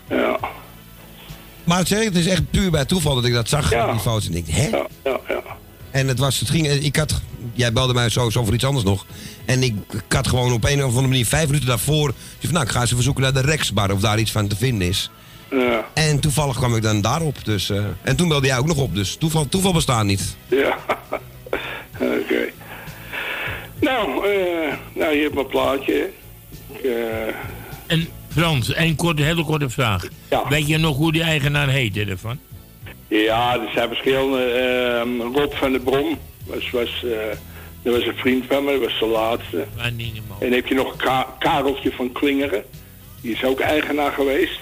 Ja. Maar het, is- het is echt puur bij toeval dat ik dat zag, die foto's. En ik hè? Ja, ja, ja. En het was, het ging, ik had, jij belde mij sowieso voor iets anders nog. En ik, ik had gewoon op een of andere manier vijf minuten daarvoor... van, nou, ik ga eens even zoeken naar de Rexbar of daar iets van te vinden is. Ja. En toevallig kwam ik dan daarop. Dus, eh, en toen belde jij ook nog op, dus toeval, toeval bestaat niet. Ja, oké. Nou, eh, nou, je hebt mijn plaatje. Ik, eh, En Frans, een korte, hele korte vraag. Weet je nog hoe die eigenaar heette ervan? ja, er zijn verschillende. ehm, Rob van der Brom was, was, eh, dat was een vriend van me, dat was de laatste. En dan heb je nog Ka- Kareltje van Klingeren. Die is ook eigenaar geweest.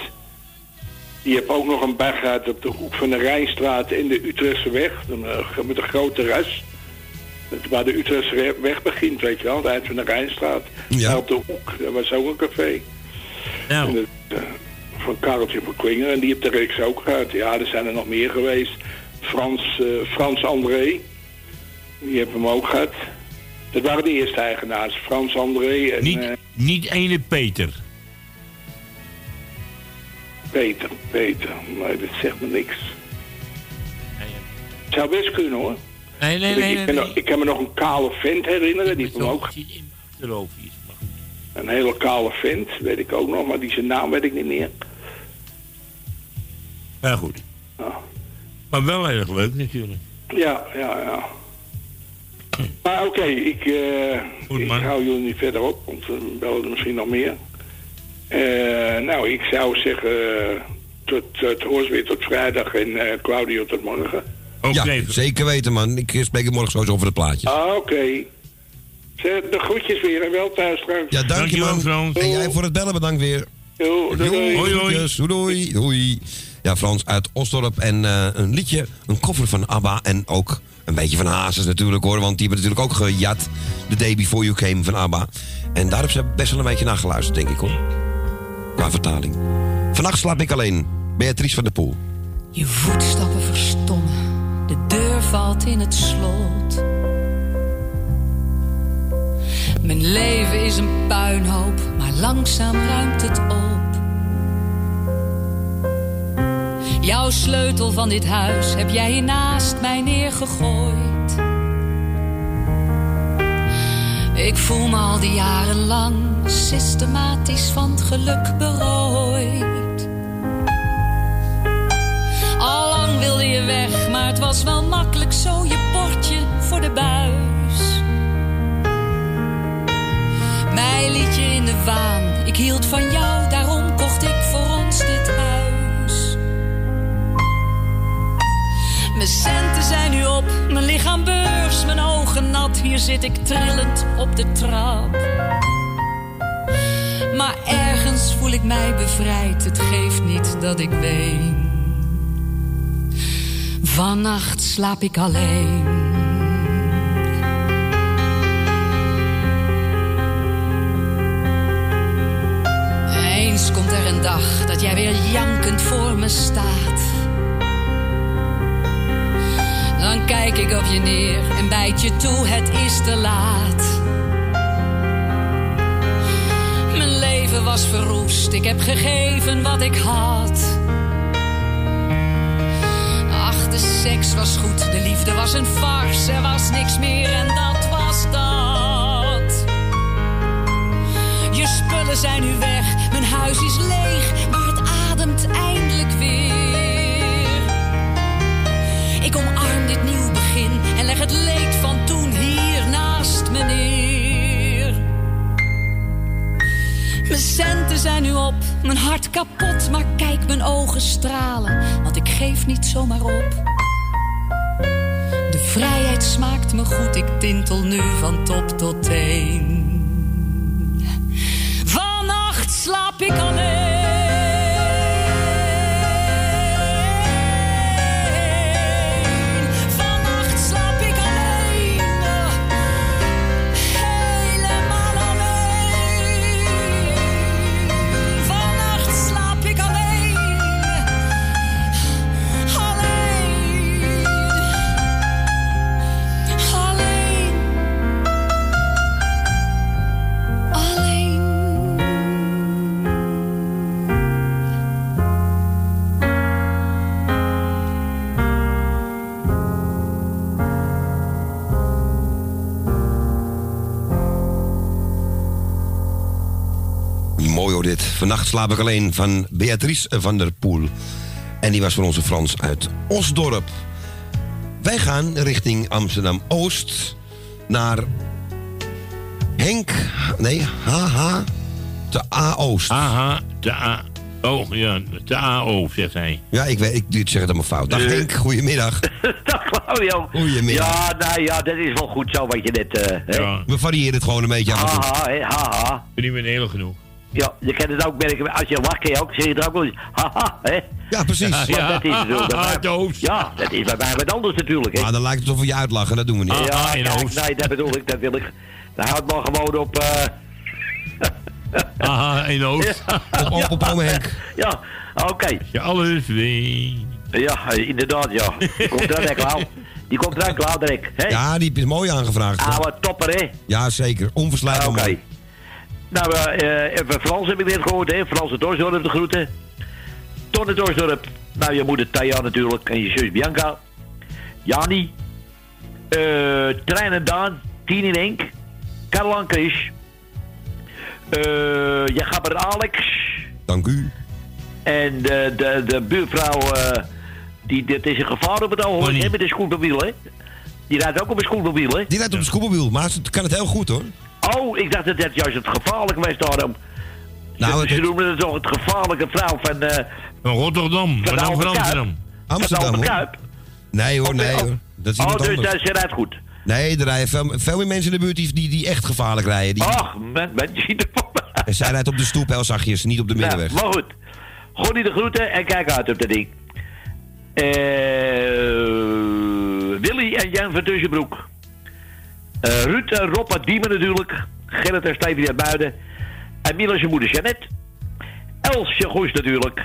Die heeft ook nog een gehad op de hoek van de Rijnstraat en de Utrechtse weg. Eh, Met een groot terras. Dat Waar de Utrechtse weg begint, weet je wel, het eind van de Rijnstraat. Daar op de hoek, dat was ook een café. Nou. Dat, eh, van Kareltje van. En die heeft de reeks ook gehad. Ja, er zijn er nog meer geweest. Frans, eh, Frans André. Die heeft hem ook gehad. Dat waren de eerste eigenaars. Frans André en Niet, eh, niet ene Peter. Peter. Peter. Nee, dat zegt me niks. Zou best kunnen hoor. Nee, nee, ik, nee, ik, nee, kan nee. nog- ik kan me nog een kale vent herinneren. Die heeft hem ook. Is. Een hele kale vent, weet ik ook nog. Maar die zijn naam weet ik niet meer. Ja, goed. Maar wel erg leuk natuurlijk. Ja, ja, ja. Maar oké, ik, eh ik hou jullie niet verder op, want we bellen er misschien nog meer. Eh, nou, ik zou zeggen, tot, tot hoors weer tot vrijdag en eh, Claudio tot morgen. Ja, zeker weten man. Ik spreek het morgen sowieso over het plaatje. Ah, oké. Zeg, De groetjes weer en wel thuis straks. Ja, dank je man. En jij voor het bellen bedankt weer. Jo, doei, doei. Hoi, hoi. Doei, doei. Doei. Ja, Frans uit Osdorp. En eh, een liedje, een koffer van ABBA. En ook een beetje van Hazes natuurlijk hoor. Want die hebben natuurlijk ook gejat. The Day Before You Came van ABBA. En daar hebben ze best wel een beetje naar geluisterd, denk ik hoor. Qua vertaling. Vannacht slaap ik alleen. Beatrice van der Poel. Je voetstappen verstommen, de deur valt in het slot. Mijn leven is een puinhoop, maar langzaam ruimt het op. Jouw sleutel van dit huis heb jij hier naast mij neergegooid. Ik voel me al die jaren lang systematisch van geluk berooid. Wilde je weg, maar het was wel makkelijk zo je bordje voor de buis. Mij liet je in de waan, ik hield van jou, daarom kocht ik voor ons dit huis. Mijn centen zijn nu op, mijn lichaam beurs, mijn ogen nat, hier zit ik trillend op de trap. Maar ergens voel ik mij bevrijd, het geeft niet dat ik ween. Vannacht slaap ik alleen. Eens komt er een dag dat jij weer jankend voor me staat. Dan kijk ik op je neer en bijt je toe, het is te laat. Mijn leven was verroest. Ik heb gegeven wat ik had. Seks was goed, de liefde was een farce. Er was niks meer en dat was dat. Je spullen zijn nu weg, mijn huis is leeg, maar het ademt eindelijk weer. Ik omarm dit nieuw begin en leg het leed van toen hier naast me neer. Mijn centen zijn nu op, mijn hart kapot, maar kijk mijn ogen stralen, want ik geef niet zomaar op. Vrijheid smaakt me goed, ik tintel nu van top tot teen. Vannacht slaap ik alleen. Vannacht slaap ik alleen van Beatrice van der Poel. En die was van onze Frans uit Osdorp. Wij gaan richting Amsterdam-Oost naar Henk... Nee, HH te A-Oost. AH, de A... Oh, ja, de AO, zegt hij. Ja, ik, weet, ik, ik zeg het allemaal fout. Dag Eh. Henk, goedemiddag. Claudio. Goedemiddag. Ja, nou ja, dat is wel goed zo wat je net... eh? Ja. We variëren het gewoon een beetje af en toe. Haha, haha. Ben niet meer genoeg. Ja, je kent het ook merken. Als je lacht, je ook zeg je er ook wel eens, haha, hè? Ja, precies. Ja, dat is natuurlijk. Ja, dat is bij mij wat anders natuurlijk, hè? Maar dan lijkt het of we je uitlachen, dat doen we niet. Ah, ja, in kijk, Oost. nee, dat bedoel ik, dat wil ik. Dan houdt maar gewoon op... eh Aha, in Oost. Op, op, op Henk. ja, oké. Je alles weet. Ja, eh, inderdaad, ja. Die komt eraan, hè, Klauw. Die komt eraan, direct. Hè? Ja, die is mooi aangevraagd. Oude topper, hè? Ja, zeker. Onverslijtbaar Oké. mooi. Nou, eh, even Frans heb ik net gehoord, hè? Frans het Dorsdorp de groeten. Tonne Dorsdorp. Nou, je moeder Thea natuurlijk. En je zus Bianca. Jani. eh Trein en Daan. Tien in Enk. Caroline Chris. eh je gabber Alex. Dank u. En de, de, de buurvrouw, eh, die, dit is een gevaar op het ogenblik, met een scootmobiel, hè? Die rijdt ook op een scootmobiel, hè? Die rijdt op de scootmobiel, maar ze kan het heel goed hoor. Oh, ik dacht dat dat juist het gevaarlijke was daarom. Nou, ze, het- ze noemen het toch het gevaarlijke vrouw van, eh Van Rotterdam, van van. Amsterdam. Amsterdam Van hoor. Nee hoor, nee oh. hoor. Dat is Oh, dus anders. dat ze rijdt goed. Nee, er rijden veel, veel meer mensen in de buurt die, die, die echt gevaarlijk rijden. Die, Ach, men, men, je ziet er En zij rijdt op de stoep heel zachtjes, niet op de Nou, middenweg. maar goed. Gonnie de groeten en kijk uit op dat ding. Eh, Willy en Jan van Tussenbroek. Eh, Ruud en Rob Diemen natuurlijk. Gerrit en Stevie uit Buiden. En zijn moeder Jeannette. Elsje Goes natuurlijk.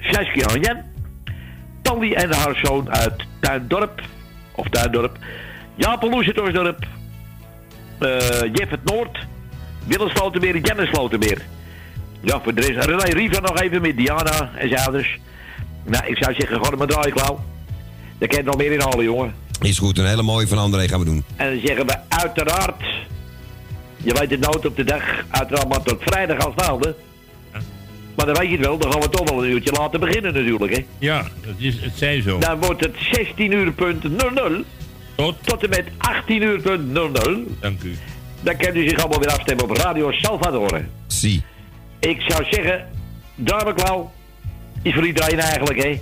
Saskia en Jan. Tally en haar zoon uit Tuindorp. Of Tuindorp. Jaap en Loes. Eh, Jeff het Noord. Willem Slotermeer en Janne Slotermeer. Ja, voor de rest. René Riva nog even met Diana en zijn ouders. Nou, ik zou zeggen, gewoon maar draaien, Klauw. Daar je nog meer in halen, jongen. Is goed, een hele mooie van André gaan we doen. En dan zeggen we uiteraard... Je weet het nooit op de dag, uiteraard maar tot vrijdag als het Maar dan weet je het wel, dan gaan we toch wel een uurtje laten beginnen natuurlijk, hè. Ja, dat is, het zijn zo. Dan wordt het 16 uur punt 00 tot? tot en met 18 uur punt 00. Dank u. Dan kan u zich allemaal weer afstemmen op Radio Salvador. Zie. Ik zou zeggen, Darmenklauw is voor iedereen eigenlijk, hè.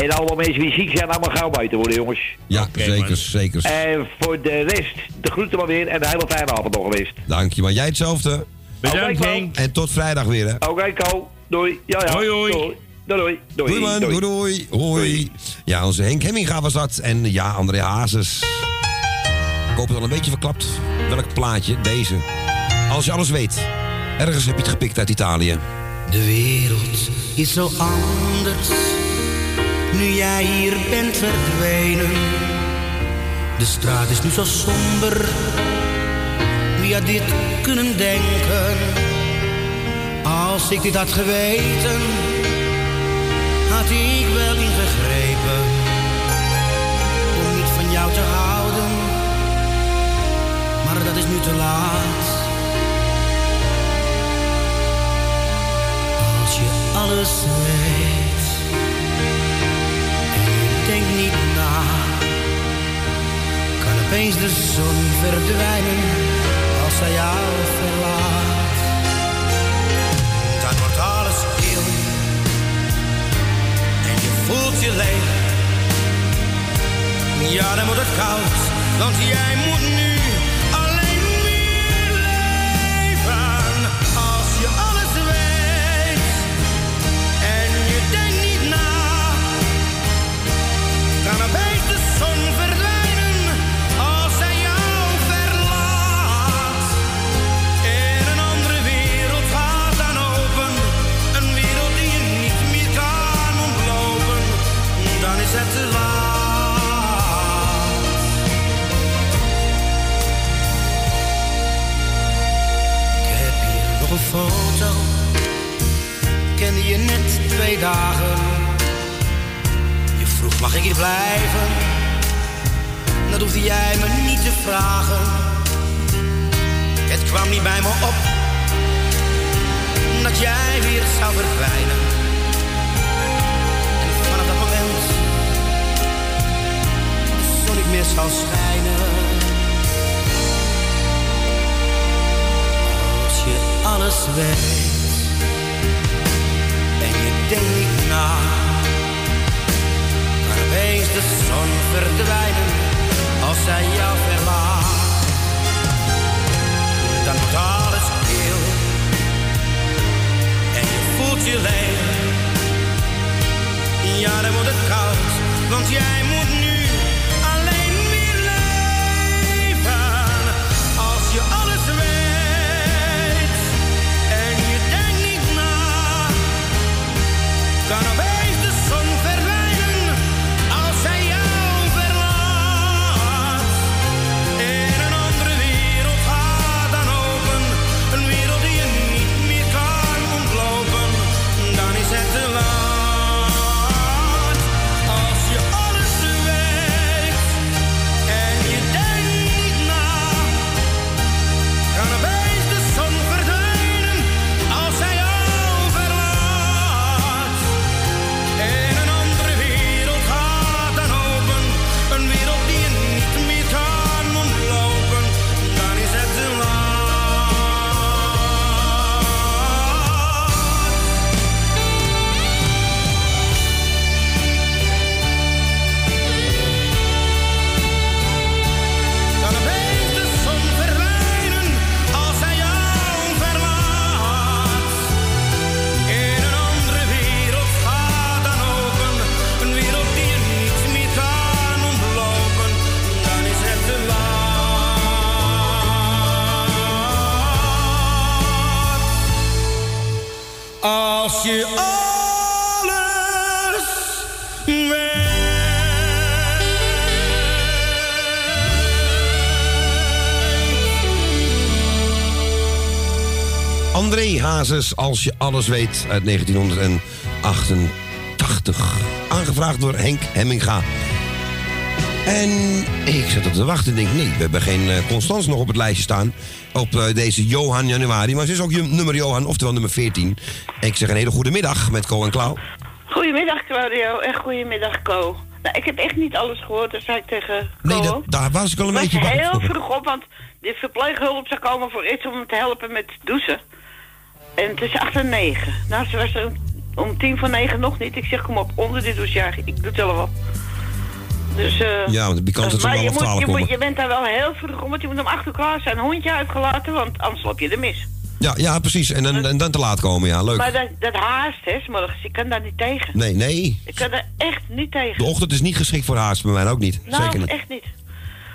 En allemaal mensen die ziek zijn, allemaal gauw buiten worden, jongens. Ja, zeker, zeker. En voor de rest, de groeten maar weer en een hele fijne avond nog geweest. Dank je, maar jij hetzelfde. Bedankt, Henk. En tot vrijdag weer, hè. Oké, Ko. Doei. Ja, ja. Hoi, hoi. Doei. Doei, doei. Doei, Doei man, doei doei. Hoi. Ja, onze Henk Hemminga was dat. En ja, André Hazes. Ik hoop het al een beetje verklapt. Welk plaatje? Deze. Als je alles weet. Ergens heb je het gepikt uit Italië. De wereld is zo anders, nu jij hier bent verdwenen. De straat is nu zo somber, wie had dit kunnen denken? Als ik dit had geweten, had ik wel ingegrepen. Om niet van jou te houden, maar dat is nu te laat. Als je alles weet denkt niet na, kan opeens de zon verdwijnen als hij jou verlaat. Dan wordt alles stil en je voelt je leeg. Ja, dan wordt het koud, want jij moet nu net twee dagen. Je vroeg mag ik hier blijven, dat hoefde jij me niet te vragen. Het kwam niet bij me op, dat jij weer zou verdwijnen. En vanaf dat moment zon meer zou schijnen. Als je alles weet denkt niet na, kan opeens de zon verdwijnen als zij jou verlaat. Dan wordt alles stil en je voelt je leeg. Ja, dan wordt het koud, want jij moet Als je alles weet, uit 1988. Aangevraagd door Henk Hemminga. En ik zat op te wachten en denk, nee, we hebben geen eh, Constans nog op het lijstje staan. Op eh, deze Johan Januari. Maar ze is ook je nummer Johan, oftewel nummer 14. Ik zeg een hele goede middag met Co en Klauw. Goedemiddag Claudio en goedemiddag Co. Nou, ik heb echt niet alles gehoord, dat zei ik tegen Co. Nee, dat, daar was ik al een Ik beetje bang heel vroeg op, want de verpleeghulp zou komen voor iets om te helpen met douchen. En het is acht en negen. Nou, ze was er om- tien voor negen nog niet. Ik zeg, kom op, onder de douche. Ja, ik doe het zelf wel. Dus, eh Ja, want die wel je, om moet, 12 je, moet, je bent daar wel heel vroeg om, want je moet om acht uur klaar zijn. Hondje uitgelaten, want anders loop je er mis. Ja, ja, precies. En, dan- en dan te laat komen, ja, leuk. Maar dat, dat haast, hè, morgens. Ik kan daar niet tegen. Nee, nee. Ik kan daar echt niet tegen. De ochtend is niet geschikt voor haast, bij mij ook niet. Nou, Zeker niet. echt niet.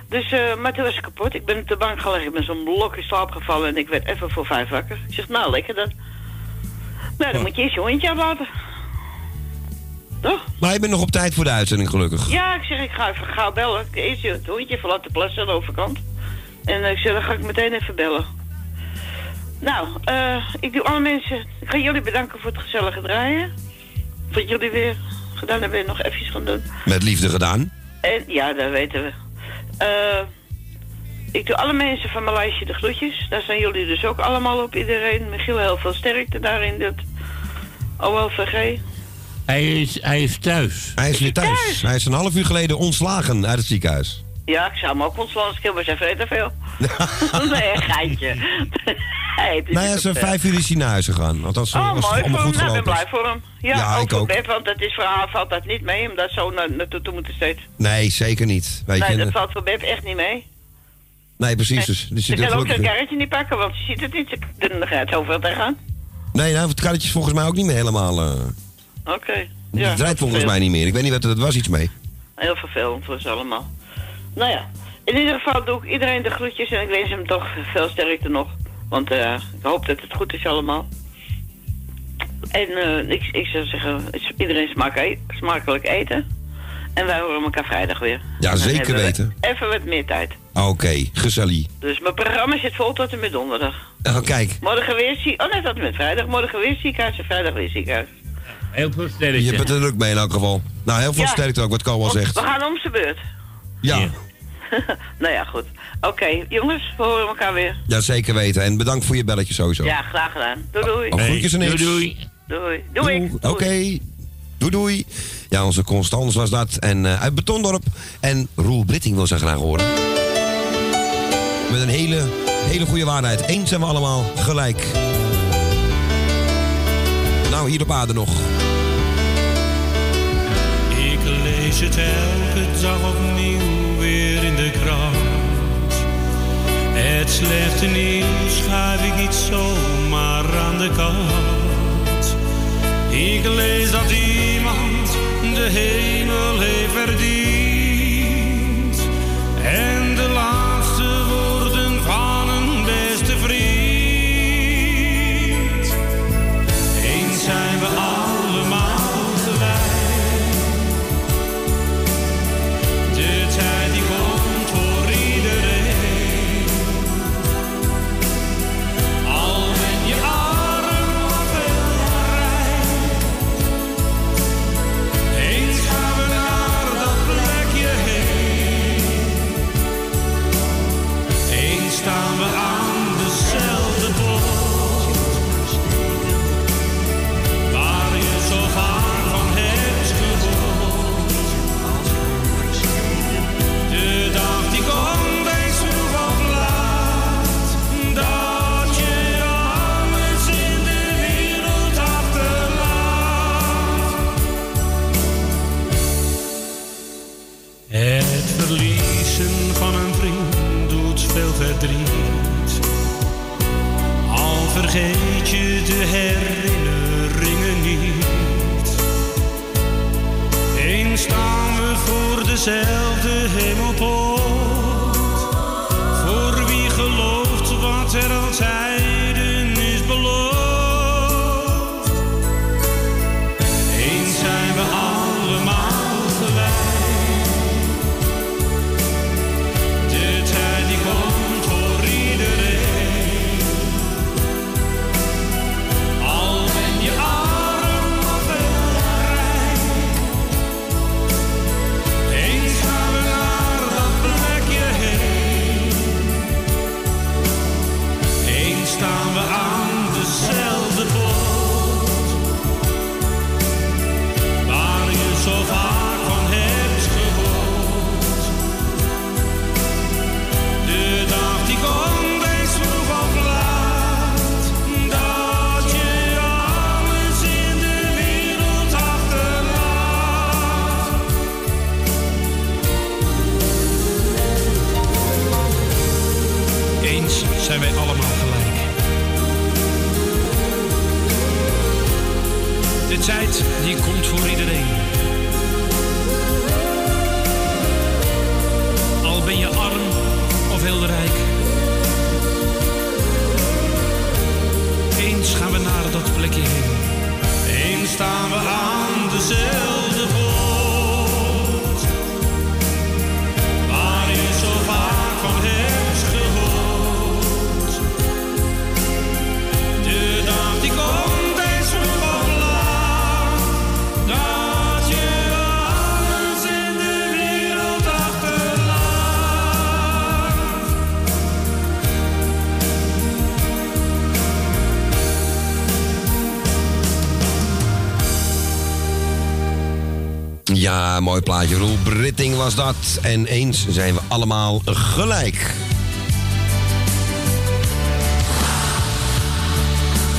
Dus, eh, maar toen was ik kapot. Ik ben op de bank gelegen, ik ben zo'n blok in slaap gevallen en ik werd even voor vijf wakker. Ik zeg, nou, lekker dan. Nou, dan moet je eerst je hondje uitlaten. Toch? Maar je bent nog op tijd voor de uitzending, gelukkig. Ja, ik zeg, ik ga even gauw bellen. Eerst je het hondje even laten plassen aan de overkant. En eh, ik zeg, dan ga ik meteen even bellen. Nou, eh, ik doe alle mensen... Ik ga jullie bedanken voor het gezellige draaien. Wat jullie weer gedaan hebben en nog even gaan doen. Met liefde gedaan. En ja, dat weten we. Eh, ik doe alle mensen van mijn lijstje de groetjes. Daar zijn jullie dus ook allemaal op iedereen. Michiel, heel veel sterkte daarin. Dat OLVG. Hij is, hij is thuis. Hij is weer thuis. Hij is een half uur geleden ontslagen uit het ziekenhuis. Ja, ik zou hem ook ontslaan als maar zijn vrede te veel. nee, een geintje. nee, het is Nou ja, zo'n vijf uur is hij naar huis gegaan. Althans, Oh, als het mooi allemaal goed hem. Nou, ik ben blij is. voor hem. Ja, Ja, ook ik ook. Want dat is voor haar valt dat niet mee, om dat zo na- naartoe te moeten steeds. Nee, zeker niet. Weet nee, je, dat en- valt voor Beb echt niet mee. nee, precies. Dus, dus Ze je kan ook zijn karretje niet pakken, want ze ziet het niet. Kunnen er zoveel tegenaan. Nee, nou, het karretje is volgens mij ook niet meer helemaal... eh Oké. het Ja, draait volgens mij niet meer. Ik weet niet wat er was iets mee. Heel vervelend voor ze allemaal. Nou ja, in ieder geval doe ik iedereen de groetjes en ik wens hem toch veel sterkte nog. Want eh, ik hoop dat het goed is allemaal. En eh, ik, ik zou zeggen, iedereen e- smakelijk eten. En wij horen elkaar vrijdag weer. Ja, zeker we weten. Even wat meer tijd. Oké, gezellig. Dus mijn programma zit vol tot en met donderdag. Oh, kijk. Morgen weer zie... Oh nee, tot en met vrijdag. Morgen weer ziekenhuis en vrijdag weer ziekenhuis. Heel veel sterkte. Je bent er druk mee in elk geval. Nou, heel veel Ja. sterkte ook, wat Ko al zegt. We gaan om zijn beurt. Ja, nou ja, goed. Oké, jongens, we horen elkaar weer. ja, zeker weten. En bedankt voor je belletje sowieso. Ja, graag gedaan. Doei doei. Oh, groetjes en niks. Doei. Doei. Doei. Oké. Doei doei. Ja, onze Constance was dat. En eh, uit Betondorp. En Roel Britting wil ze graag horen. Met een hele, hele goede waarheid. Eens zijn we allemaal gelijk. Nou, hier op aarde nog. Lees het elke dag opnieuw weer in de krant. Het slechte nieuws schuif ik niet zomaar aan de kant. Ik lees dat iemand de hemel heeft verdiend. Al vergeet je de herinneringen niet. Eens staan we voor dezelfde hemelpoort. Die komt voor iedereen. Ja, mooi plaatje. Roel Britting was dat. En eens zijn we allemaal gelijk.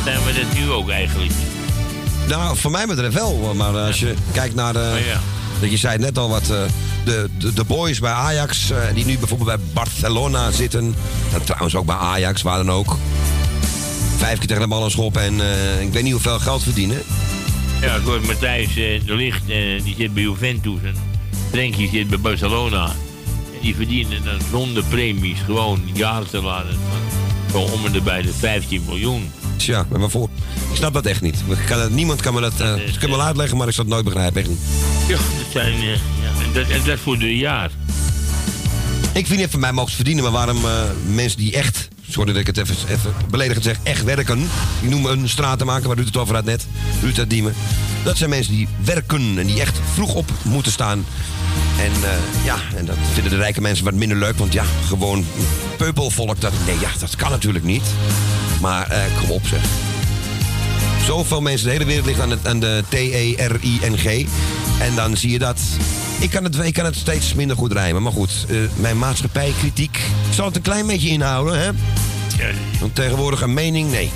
Zijn we dat nu ook eigenlijk? Nou, voor mij betreft wel. Maar als je kijkt naar de... Oh, ja. dat Je zei net al wat... eh, de, de, de boys bij Ajax, eh, die nu bijvoorbeeld bij Barcelona zitten. En trouwens ook bij Ajax, waar dan ook. Vijf keer tegen de bal een schop en eh, ik weet niet hoeveel geld verdienen. Ja, ik hoor Matthijs eh, de Licht, eh, die zit bij Juventus. En Frenkie zit bij Barcelona. En die verdienen dan zonder premies gewoon jaarsalaris van zo om en bij de 15 miljoen. Tja, maar waarvoor? Ik snap dat echt niet. Kan niemand kan me dat... eh, ze kunnen wel uitleggen, maar ik zal het nooit begrijpen. Echt niet. Ja, dat zijn... ja, en, dat, en dat voor een jaar. Ik vind het van mij mogen ze verdienen, maar waarom mensen die echt, sorry dat ik het even, beledigend zeg, echt werken. Ik noem een straat te maken, waar Ruud het over had net. Ruud uit Diemen. Dat zijn mensen die werken en die echt vroeg op moeten staan. En eh, ja, en dat vinden de rijke mensen wat minder leuk, want ja, gewoon peupelvolk, dat, nee, ja, dat kan natuurlijk niet. Maar eh, kom op zeg. Zoveel mensen, de hele wereld ligt aan, het, aan de T-E-R-I-N-G. En dan zie je dat. Ik kan, het, ik kan het steeds minder goed rijmen. Maar goed, eh, mijn maatschappijkritiek. Zal het een klein beetje inhouden, hè? Want tegenwoordig een mening, nee.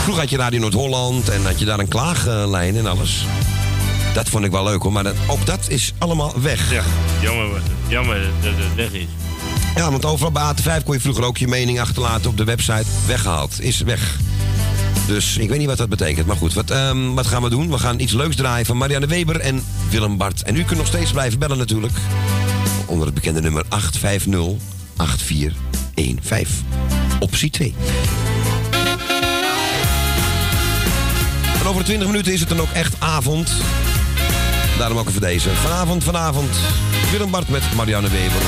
Vroeger had je Radio Noord-Holland en had je daar een klaaglijn en alles. Dat vond ik wel leuk hoor, maar dat, ook dat is allemaal weg. Ja, jammer, jammer dat het weg is. Ja, want overal bij AT5 kon je vroeger ook je mening achterlaten op de website. Weggehaald, is weg. Dus ik weet niet wat dat betekent. Maar goed, wat, ehm, wat gaan we doen? We gaan iets leuks draaien van Marianne Weber en Willem Bart. En u kunt nog steeds blijven bellen natuurlijk. Onder het bekende nummer 850-8415. Optie 2. En over 20 minuten is het dan ook echt avond. Daarom ook even deze. Vanavond, vanavond. Willem Bart met Marianne Weber.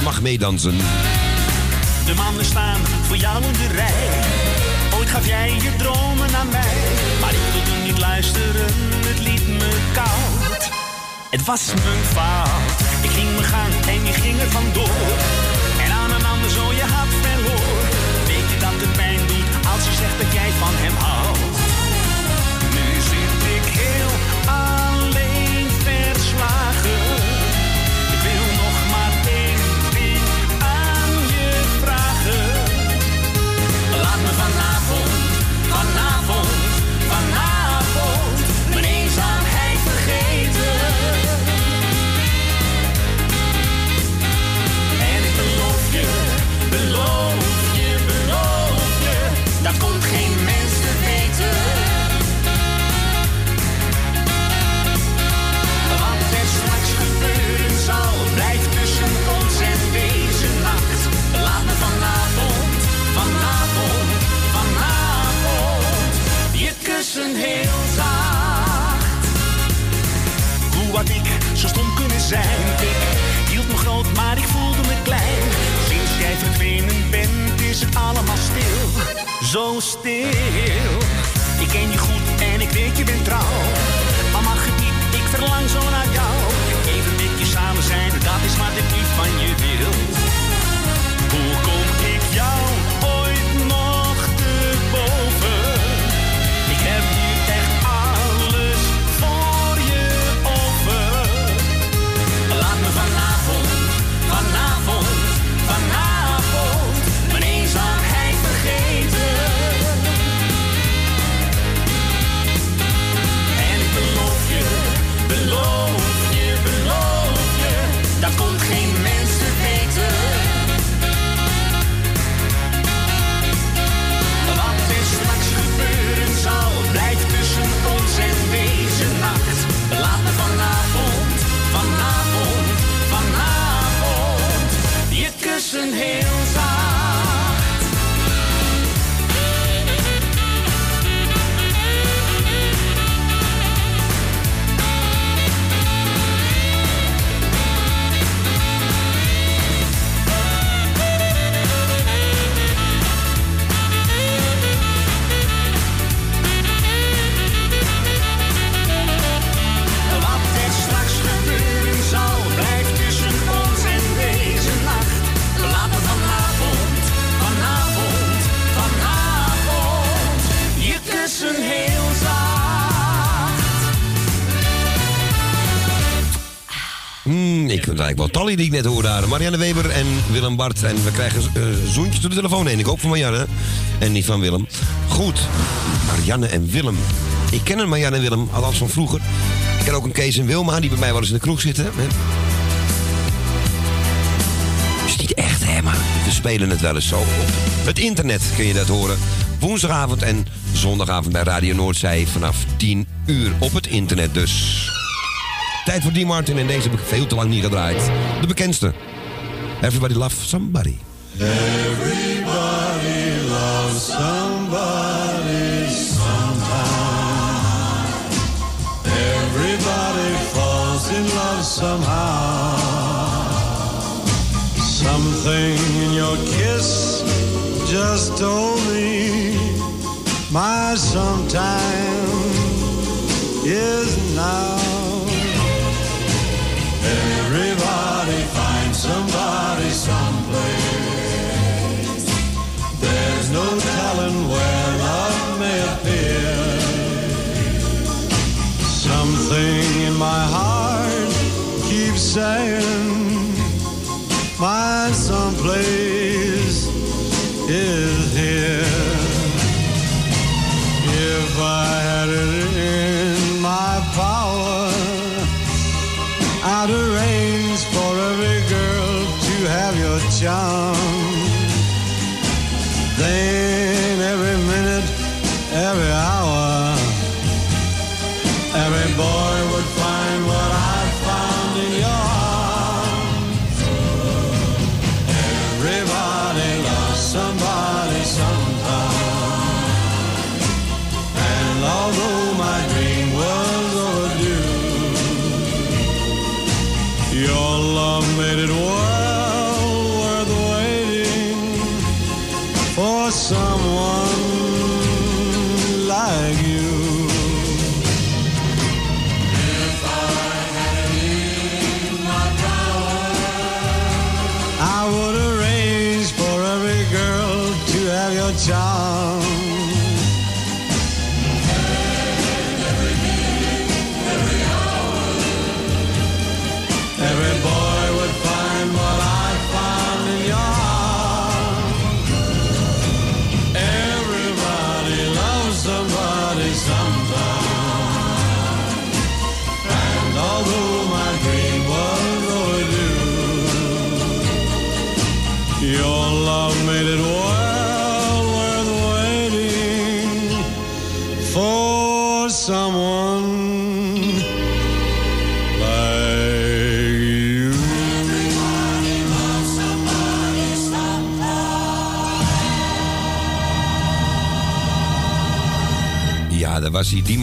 U mag meedansen. De mannen staan voor jou in de rij. Ooit gaf jij je dromen aan mij. Maar ik wilde niet luisteren, het liet me koud. Het was mijn fout. Ik ging mijn gang en je ging er vandoor. Je zegt dat jij van hem houdt? Ik hield me groot, maar ik voelde me klein. Sinds jij verdwenen bent, is het allemaal stil. Zo stil. Ik ken je goed en ik weet je bent trouw. Al mag het niet, ik verlang zo naar jou. Even met je samen zijn, dat is wat ik nu van je wil. Hoe Ik vind het eigenlijk wel Tally die ik net hoorde daar. Marianne Weber en Willem Bart. En we krijgen eh zoentjes door de telefoon heen. Ik hoop van Marianne en niet van Willem. Goed, Marianne en Willem. Ik ken een Marianne en Willem, althans van vroeger. Ik ken ook een Kees en Wilma, die bij mij wel eens in de kroeg zitten. Hè. is niet echt, hè, maar we spelen het wel eens zo. Op het internet kun je dat horen. Woensdagavond en zondagavond bij Radio Noordzij vanaf 10 uur op het internet dus. Tijd voor Dean Martin en deze heb ik veel te lang niet gedraaid. De bekendste. Everybody Love Somebody. Everybody loves somebody sometime. Everybody falls in love somehow. Something in your kiss just told me my sometime is now. Telling where love may appear. Something in my heart keeps saying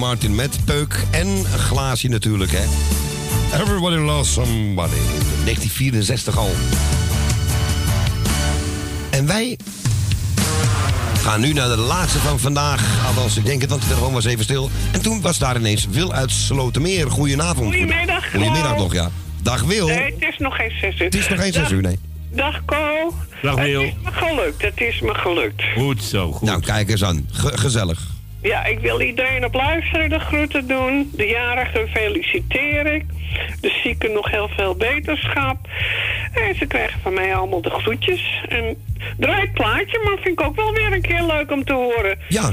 Martin met peuk en een glaasje natuurlijk, hè. Everybody loves somebody. 1964 al. En wij gaan nu naar de laatste van vandaag. Althans, ik denk het, want de telefoon was even stil. En toen was daar ineens Wil uit Slotermeer. Goedenavond. Goedemiddag. Goedemiddag nog, ja. Dag Wil. Nee, het is nog geen zes uur. Het is nog geen zes uur, nee. Dag Co. Dag, Wil. Het is me gelukt, het is me gelukt. Goed zo, goed. Nou, kijk eens aan. Ge- gezellig. Ja, ik wil iedereen op luisteren de groeten doen. De jarigen feliciteer ik. De zieken nog heel veel beterschap. En ze krijgen van mij allemaal de groetjes. En draai het plaatje, maar vind ik ook wel weer een keer leuk om te horen. Ja,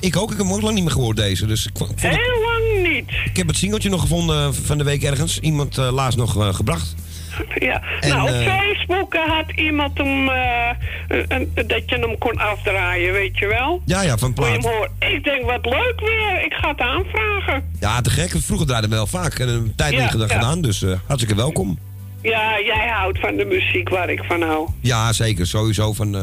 ik ook. Ik heb hem ook lang niet meer gehoord deze. Dus ik, vond- Heel lang niet. ik heb het singeltje nog gevonden van de week ergens. Iemand eh, laatst nog eh, gebracht. Ja, En, nou op eh, Facebook had iemand hem, eh, een- dat je hem kon afdraaien, weet je wel? Ja, ja, van plaat. Ik denk, wat leuk weer. Ik ga het aanvragen. Ja, te gek. Vroeger draaiden we wel vaak. En een tijd Ja, ja. gedaan, dus eh, hartstikke welkom. Ja, jij houdt van de muziek waar ik van hou. Ja, zeker. Sowieso van eh,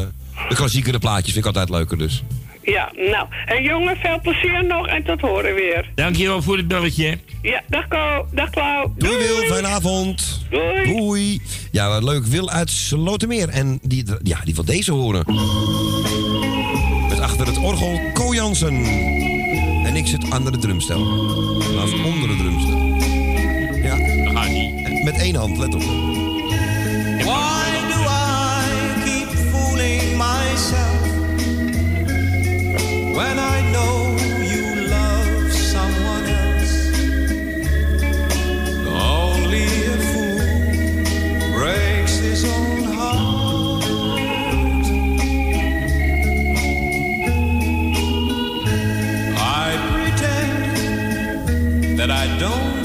de klassiekere plaatjes vind ik altijd leuker dus. Ja, nou. En jongen, veel plezier nog en tot horen weer. Dankjewel voor het belletje. Ja, dag Ko, dag Klauw. Doei Wil, fijne avond. Doei. Ja, wat leuk. Wil uit Slotermeer. En die, ja, die wil deze horen. Met achter het orgel Ko Jansen. En ik zit aan de drumstel. Naast onder de drumstel. Ja. Dat gaat niet. Met één hand, let op. Why do I keep fooling myself when I know you love someone else. Only a fool breaks his own heart. I pretend that I don't.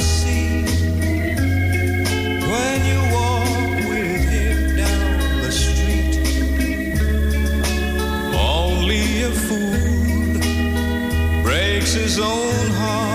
his own heart.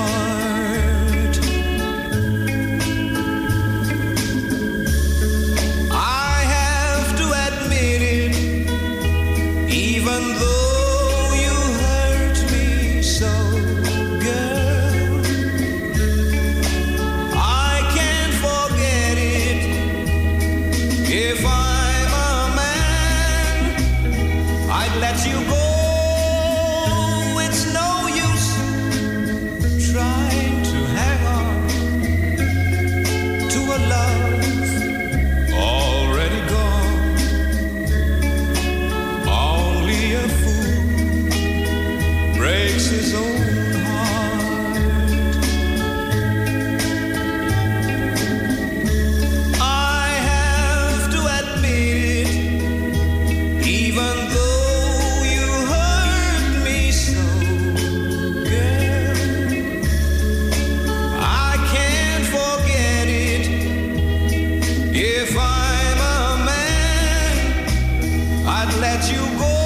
Let you go.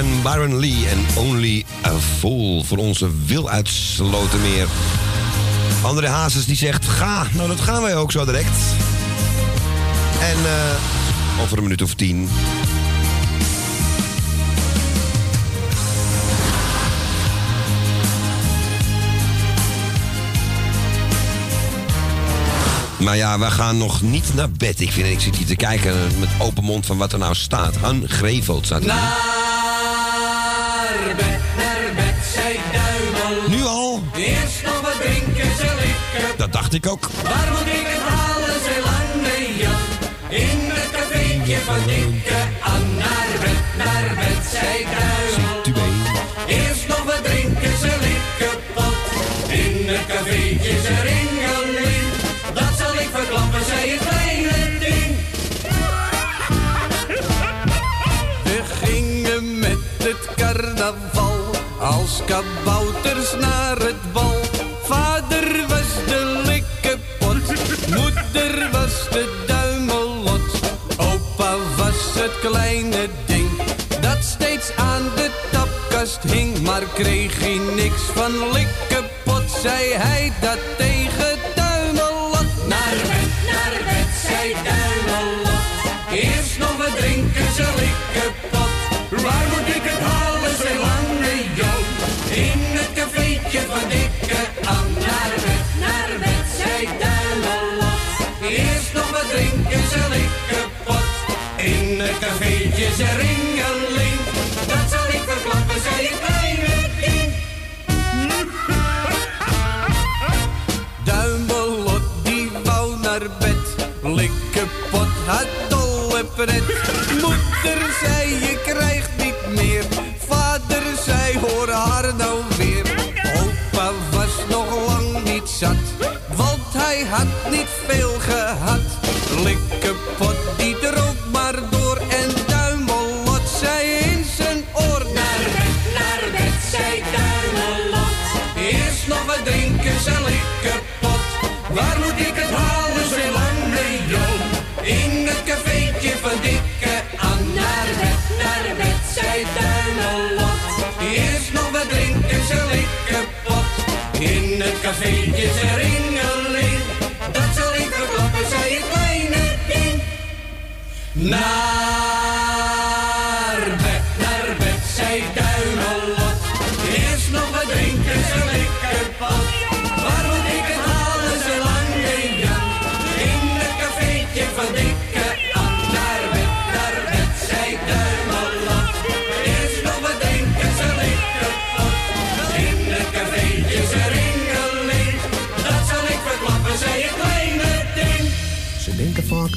En Byron Lee en Only a Fool voor onze Wil uit Slotermeer. André Hazes die zegt, ga. Nou, dat gaan wij ook zo direct. En eh, over een minuut of tien. Maar ja, we gaan nog niet naar bed. Ik, vind, ik zit hier te kijken met open mond van wat er nou staat. Han Greveld staat er. Eerst nog wat drinken, ze likken. Dat dacht ik ook. Waar moet ik het halen, ze lange Jan? In het cafeetje van dikke An. Naar bed, naar bed, zei duivel. Eerst nog wat drinken, ze likken pot. In het cafeetje, ze ringeling. Dat zal ik verklappen, zei het kleine ding. We gingen met het carnaval als kabouters naar het kreeg hij niks van likkepot, zei hij dat tegen duimelot. Naar bed, naar bed, zei duimelot. Eerst nog wat drinken, ze likken pot. Waar moet ik het halen, zei lange Joop? In het cafeetje van dikke An. Naar bed, naar bed, zei duimelot. Eerst nog wat drinken, ze likken pot. In het cafeetje, ze ringeling. Dat zal ik verklappen, zei het pret. Moeder zei je krijgt niet meer, vader zei hoor haar nou weer. Opa was nog lang niet zat, want hij had niet veel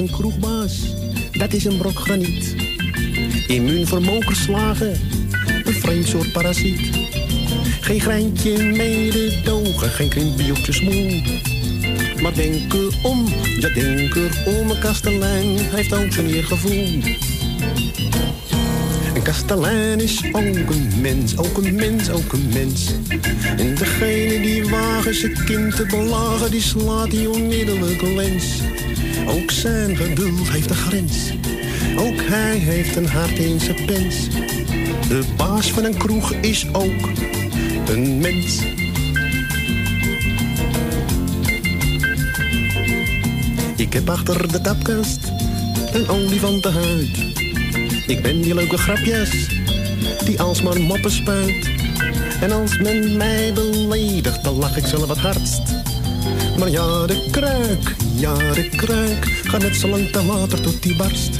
een kroegbaas, dat is een brok graniet. Immuunvermogenslagen, een vreemd soort parasiet. Geen greintje mededogen, geen krimpje op je smoel. Maar denk erom, ja denk erom, een kastelein heeft ook zijn eergevoel. Een kastelein is ook een mens, ook een mens, ook een mens. En degene die wagen zijn kind te belagen, die slaat hij onmiddellijk lens. Ook zijn geduld heeft een grens. Ook hij heeft een hart in zijn pens. De baas van een kroeg is ook een mens. Ik heb achter de tapkast een olifantenhuid. Ik ben die leuke grapjes die alsmaar moppen spuit. En als men mij beledigt, dan lach ik zelf het hardst. Maar ja, de kruik, ja, de kruik gaat net zo lang te water tot die barst.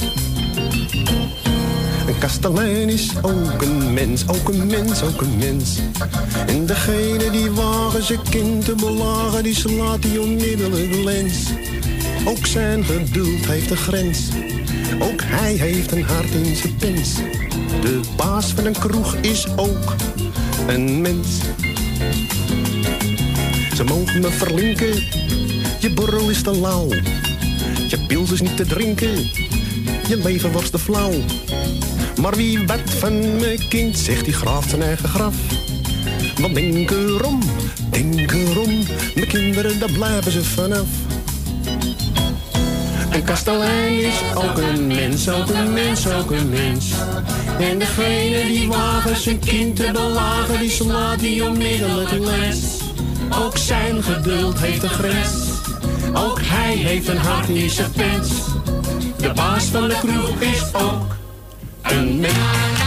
Een kastelein is ook een mens, ook een mens, ook een mens. En degene die wagen zijn kind te belagen, die slaat die onmiddellijk lens. Ook zijn geduld heeft een grens. Ook hij heeft een hart in zijn pens. De baas van een kroeg is ook een mens. Ze mogen me verlinken, je borrel is te lauw. Je pils is niet te drinken, je leven was te flauw. Maar wie wat van mijn kind, zegt die graaft zijn eigen graf. Want denk erom, denk erom, mijn kinderen, daar blijven ze vanaf. Een kastelein is ook een mens, ook een mens, ook een mens. En degene die wagen zijn kind te belagen, die slaat die onmiddellijk lens. Ook zijn geduld heeft een grens. Hij heeft een hart in zijn pens. De baas van de kroeg is ook een mens.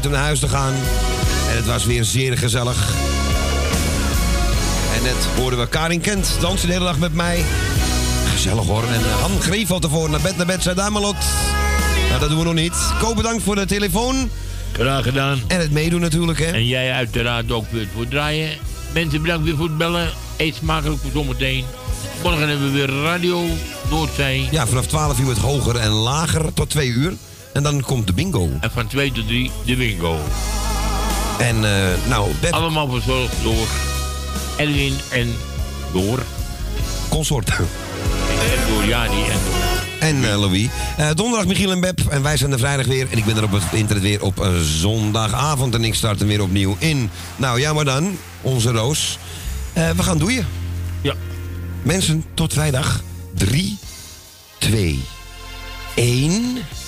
Tijd om naar huis te gaan. En het was weer zeer gezellig. En net hoorden we Karin Kent dansen de hele dag met mij. Gezellig hoor. En eh, Han Grevel ervoor naar bed, naar bed, zei Damelot. Nou, dat doen we nog niet. Ko, bedankt voor de telefoon. Graag gedaan. En het meedoen natuurlijk, hè. En jij uiteraard ook weer voor het draaien. Mensen, bedankt weer voor het bellen. Eet smakelijk voor zometeen. Morgen hebben we weer Radio Noordzee. Ja, vanaf 12 uur het hoger en lager tot 2 uur. En dan komt de bingo. En van 2 tot 3 de bingo. En eh, nou, Beb... Allemaal verzorgd door Edwin en door... Consort. En door Jani en door... En eh, Louis. Eh, donderdag Michiel en Beb. En wij zijn er vrijdag weer. En ik ben er op het internet weer op zondagavond. En ik start er weer opnieuw in. Nou ja, maar dan. Onze Roos. We gaan doeien. Ja. Mensen, tot vrijdag. 3, 2, 1. Doei!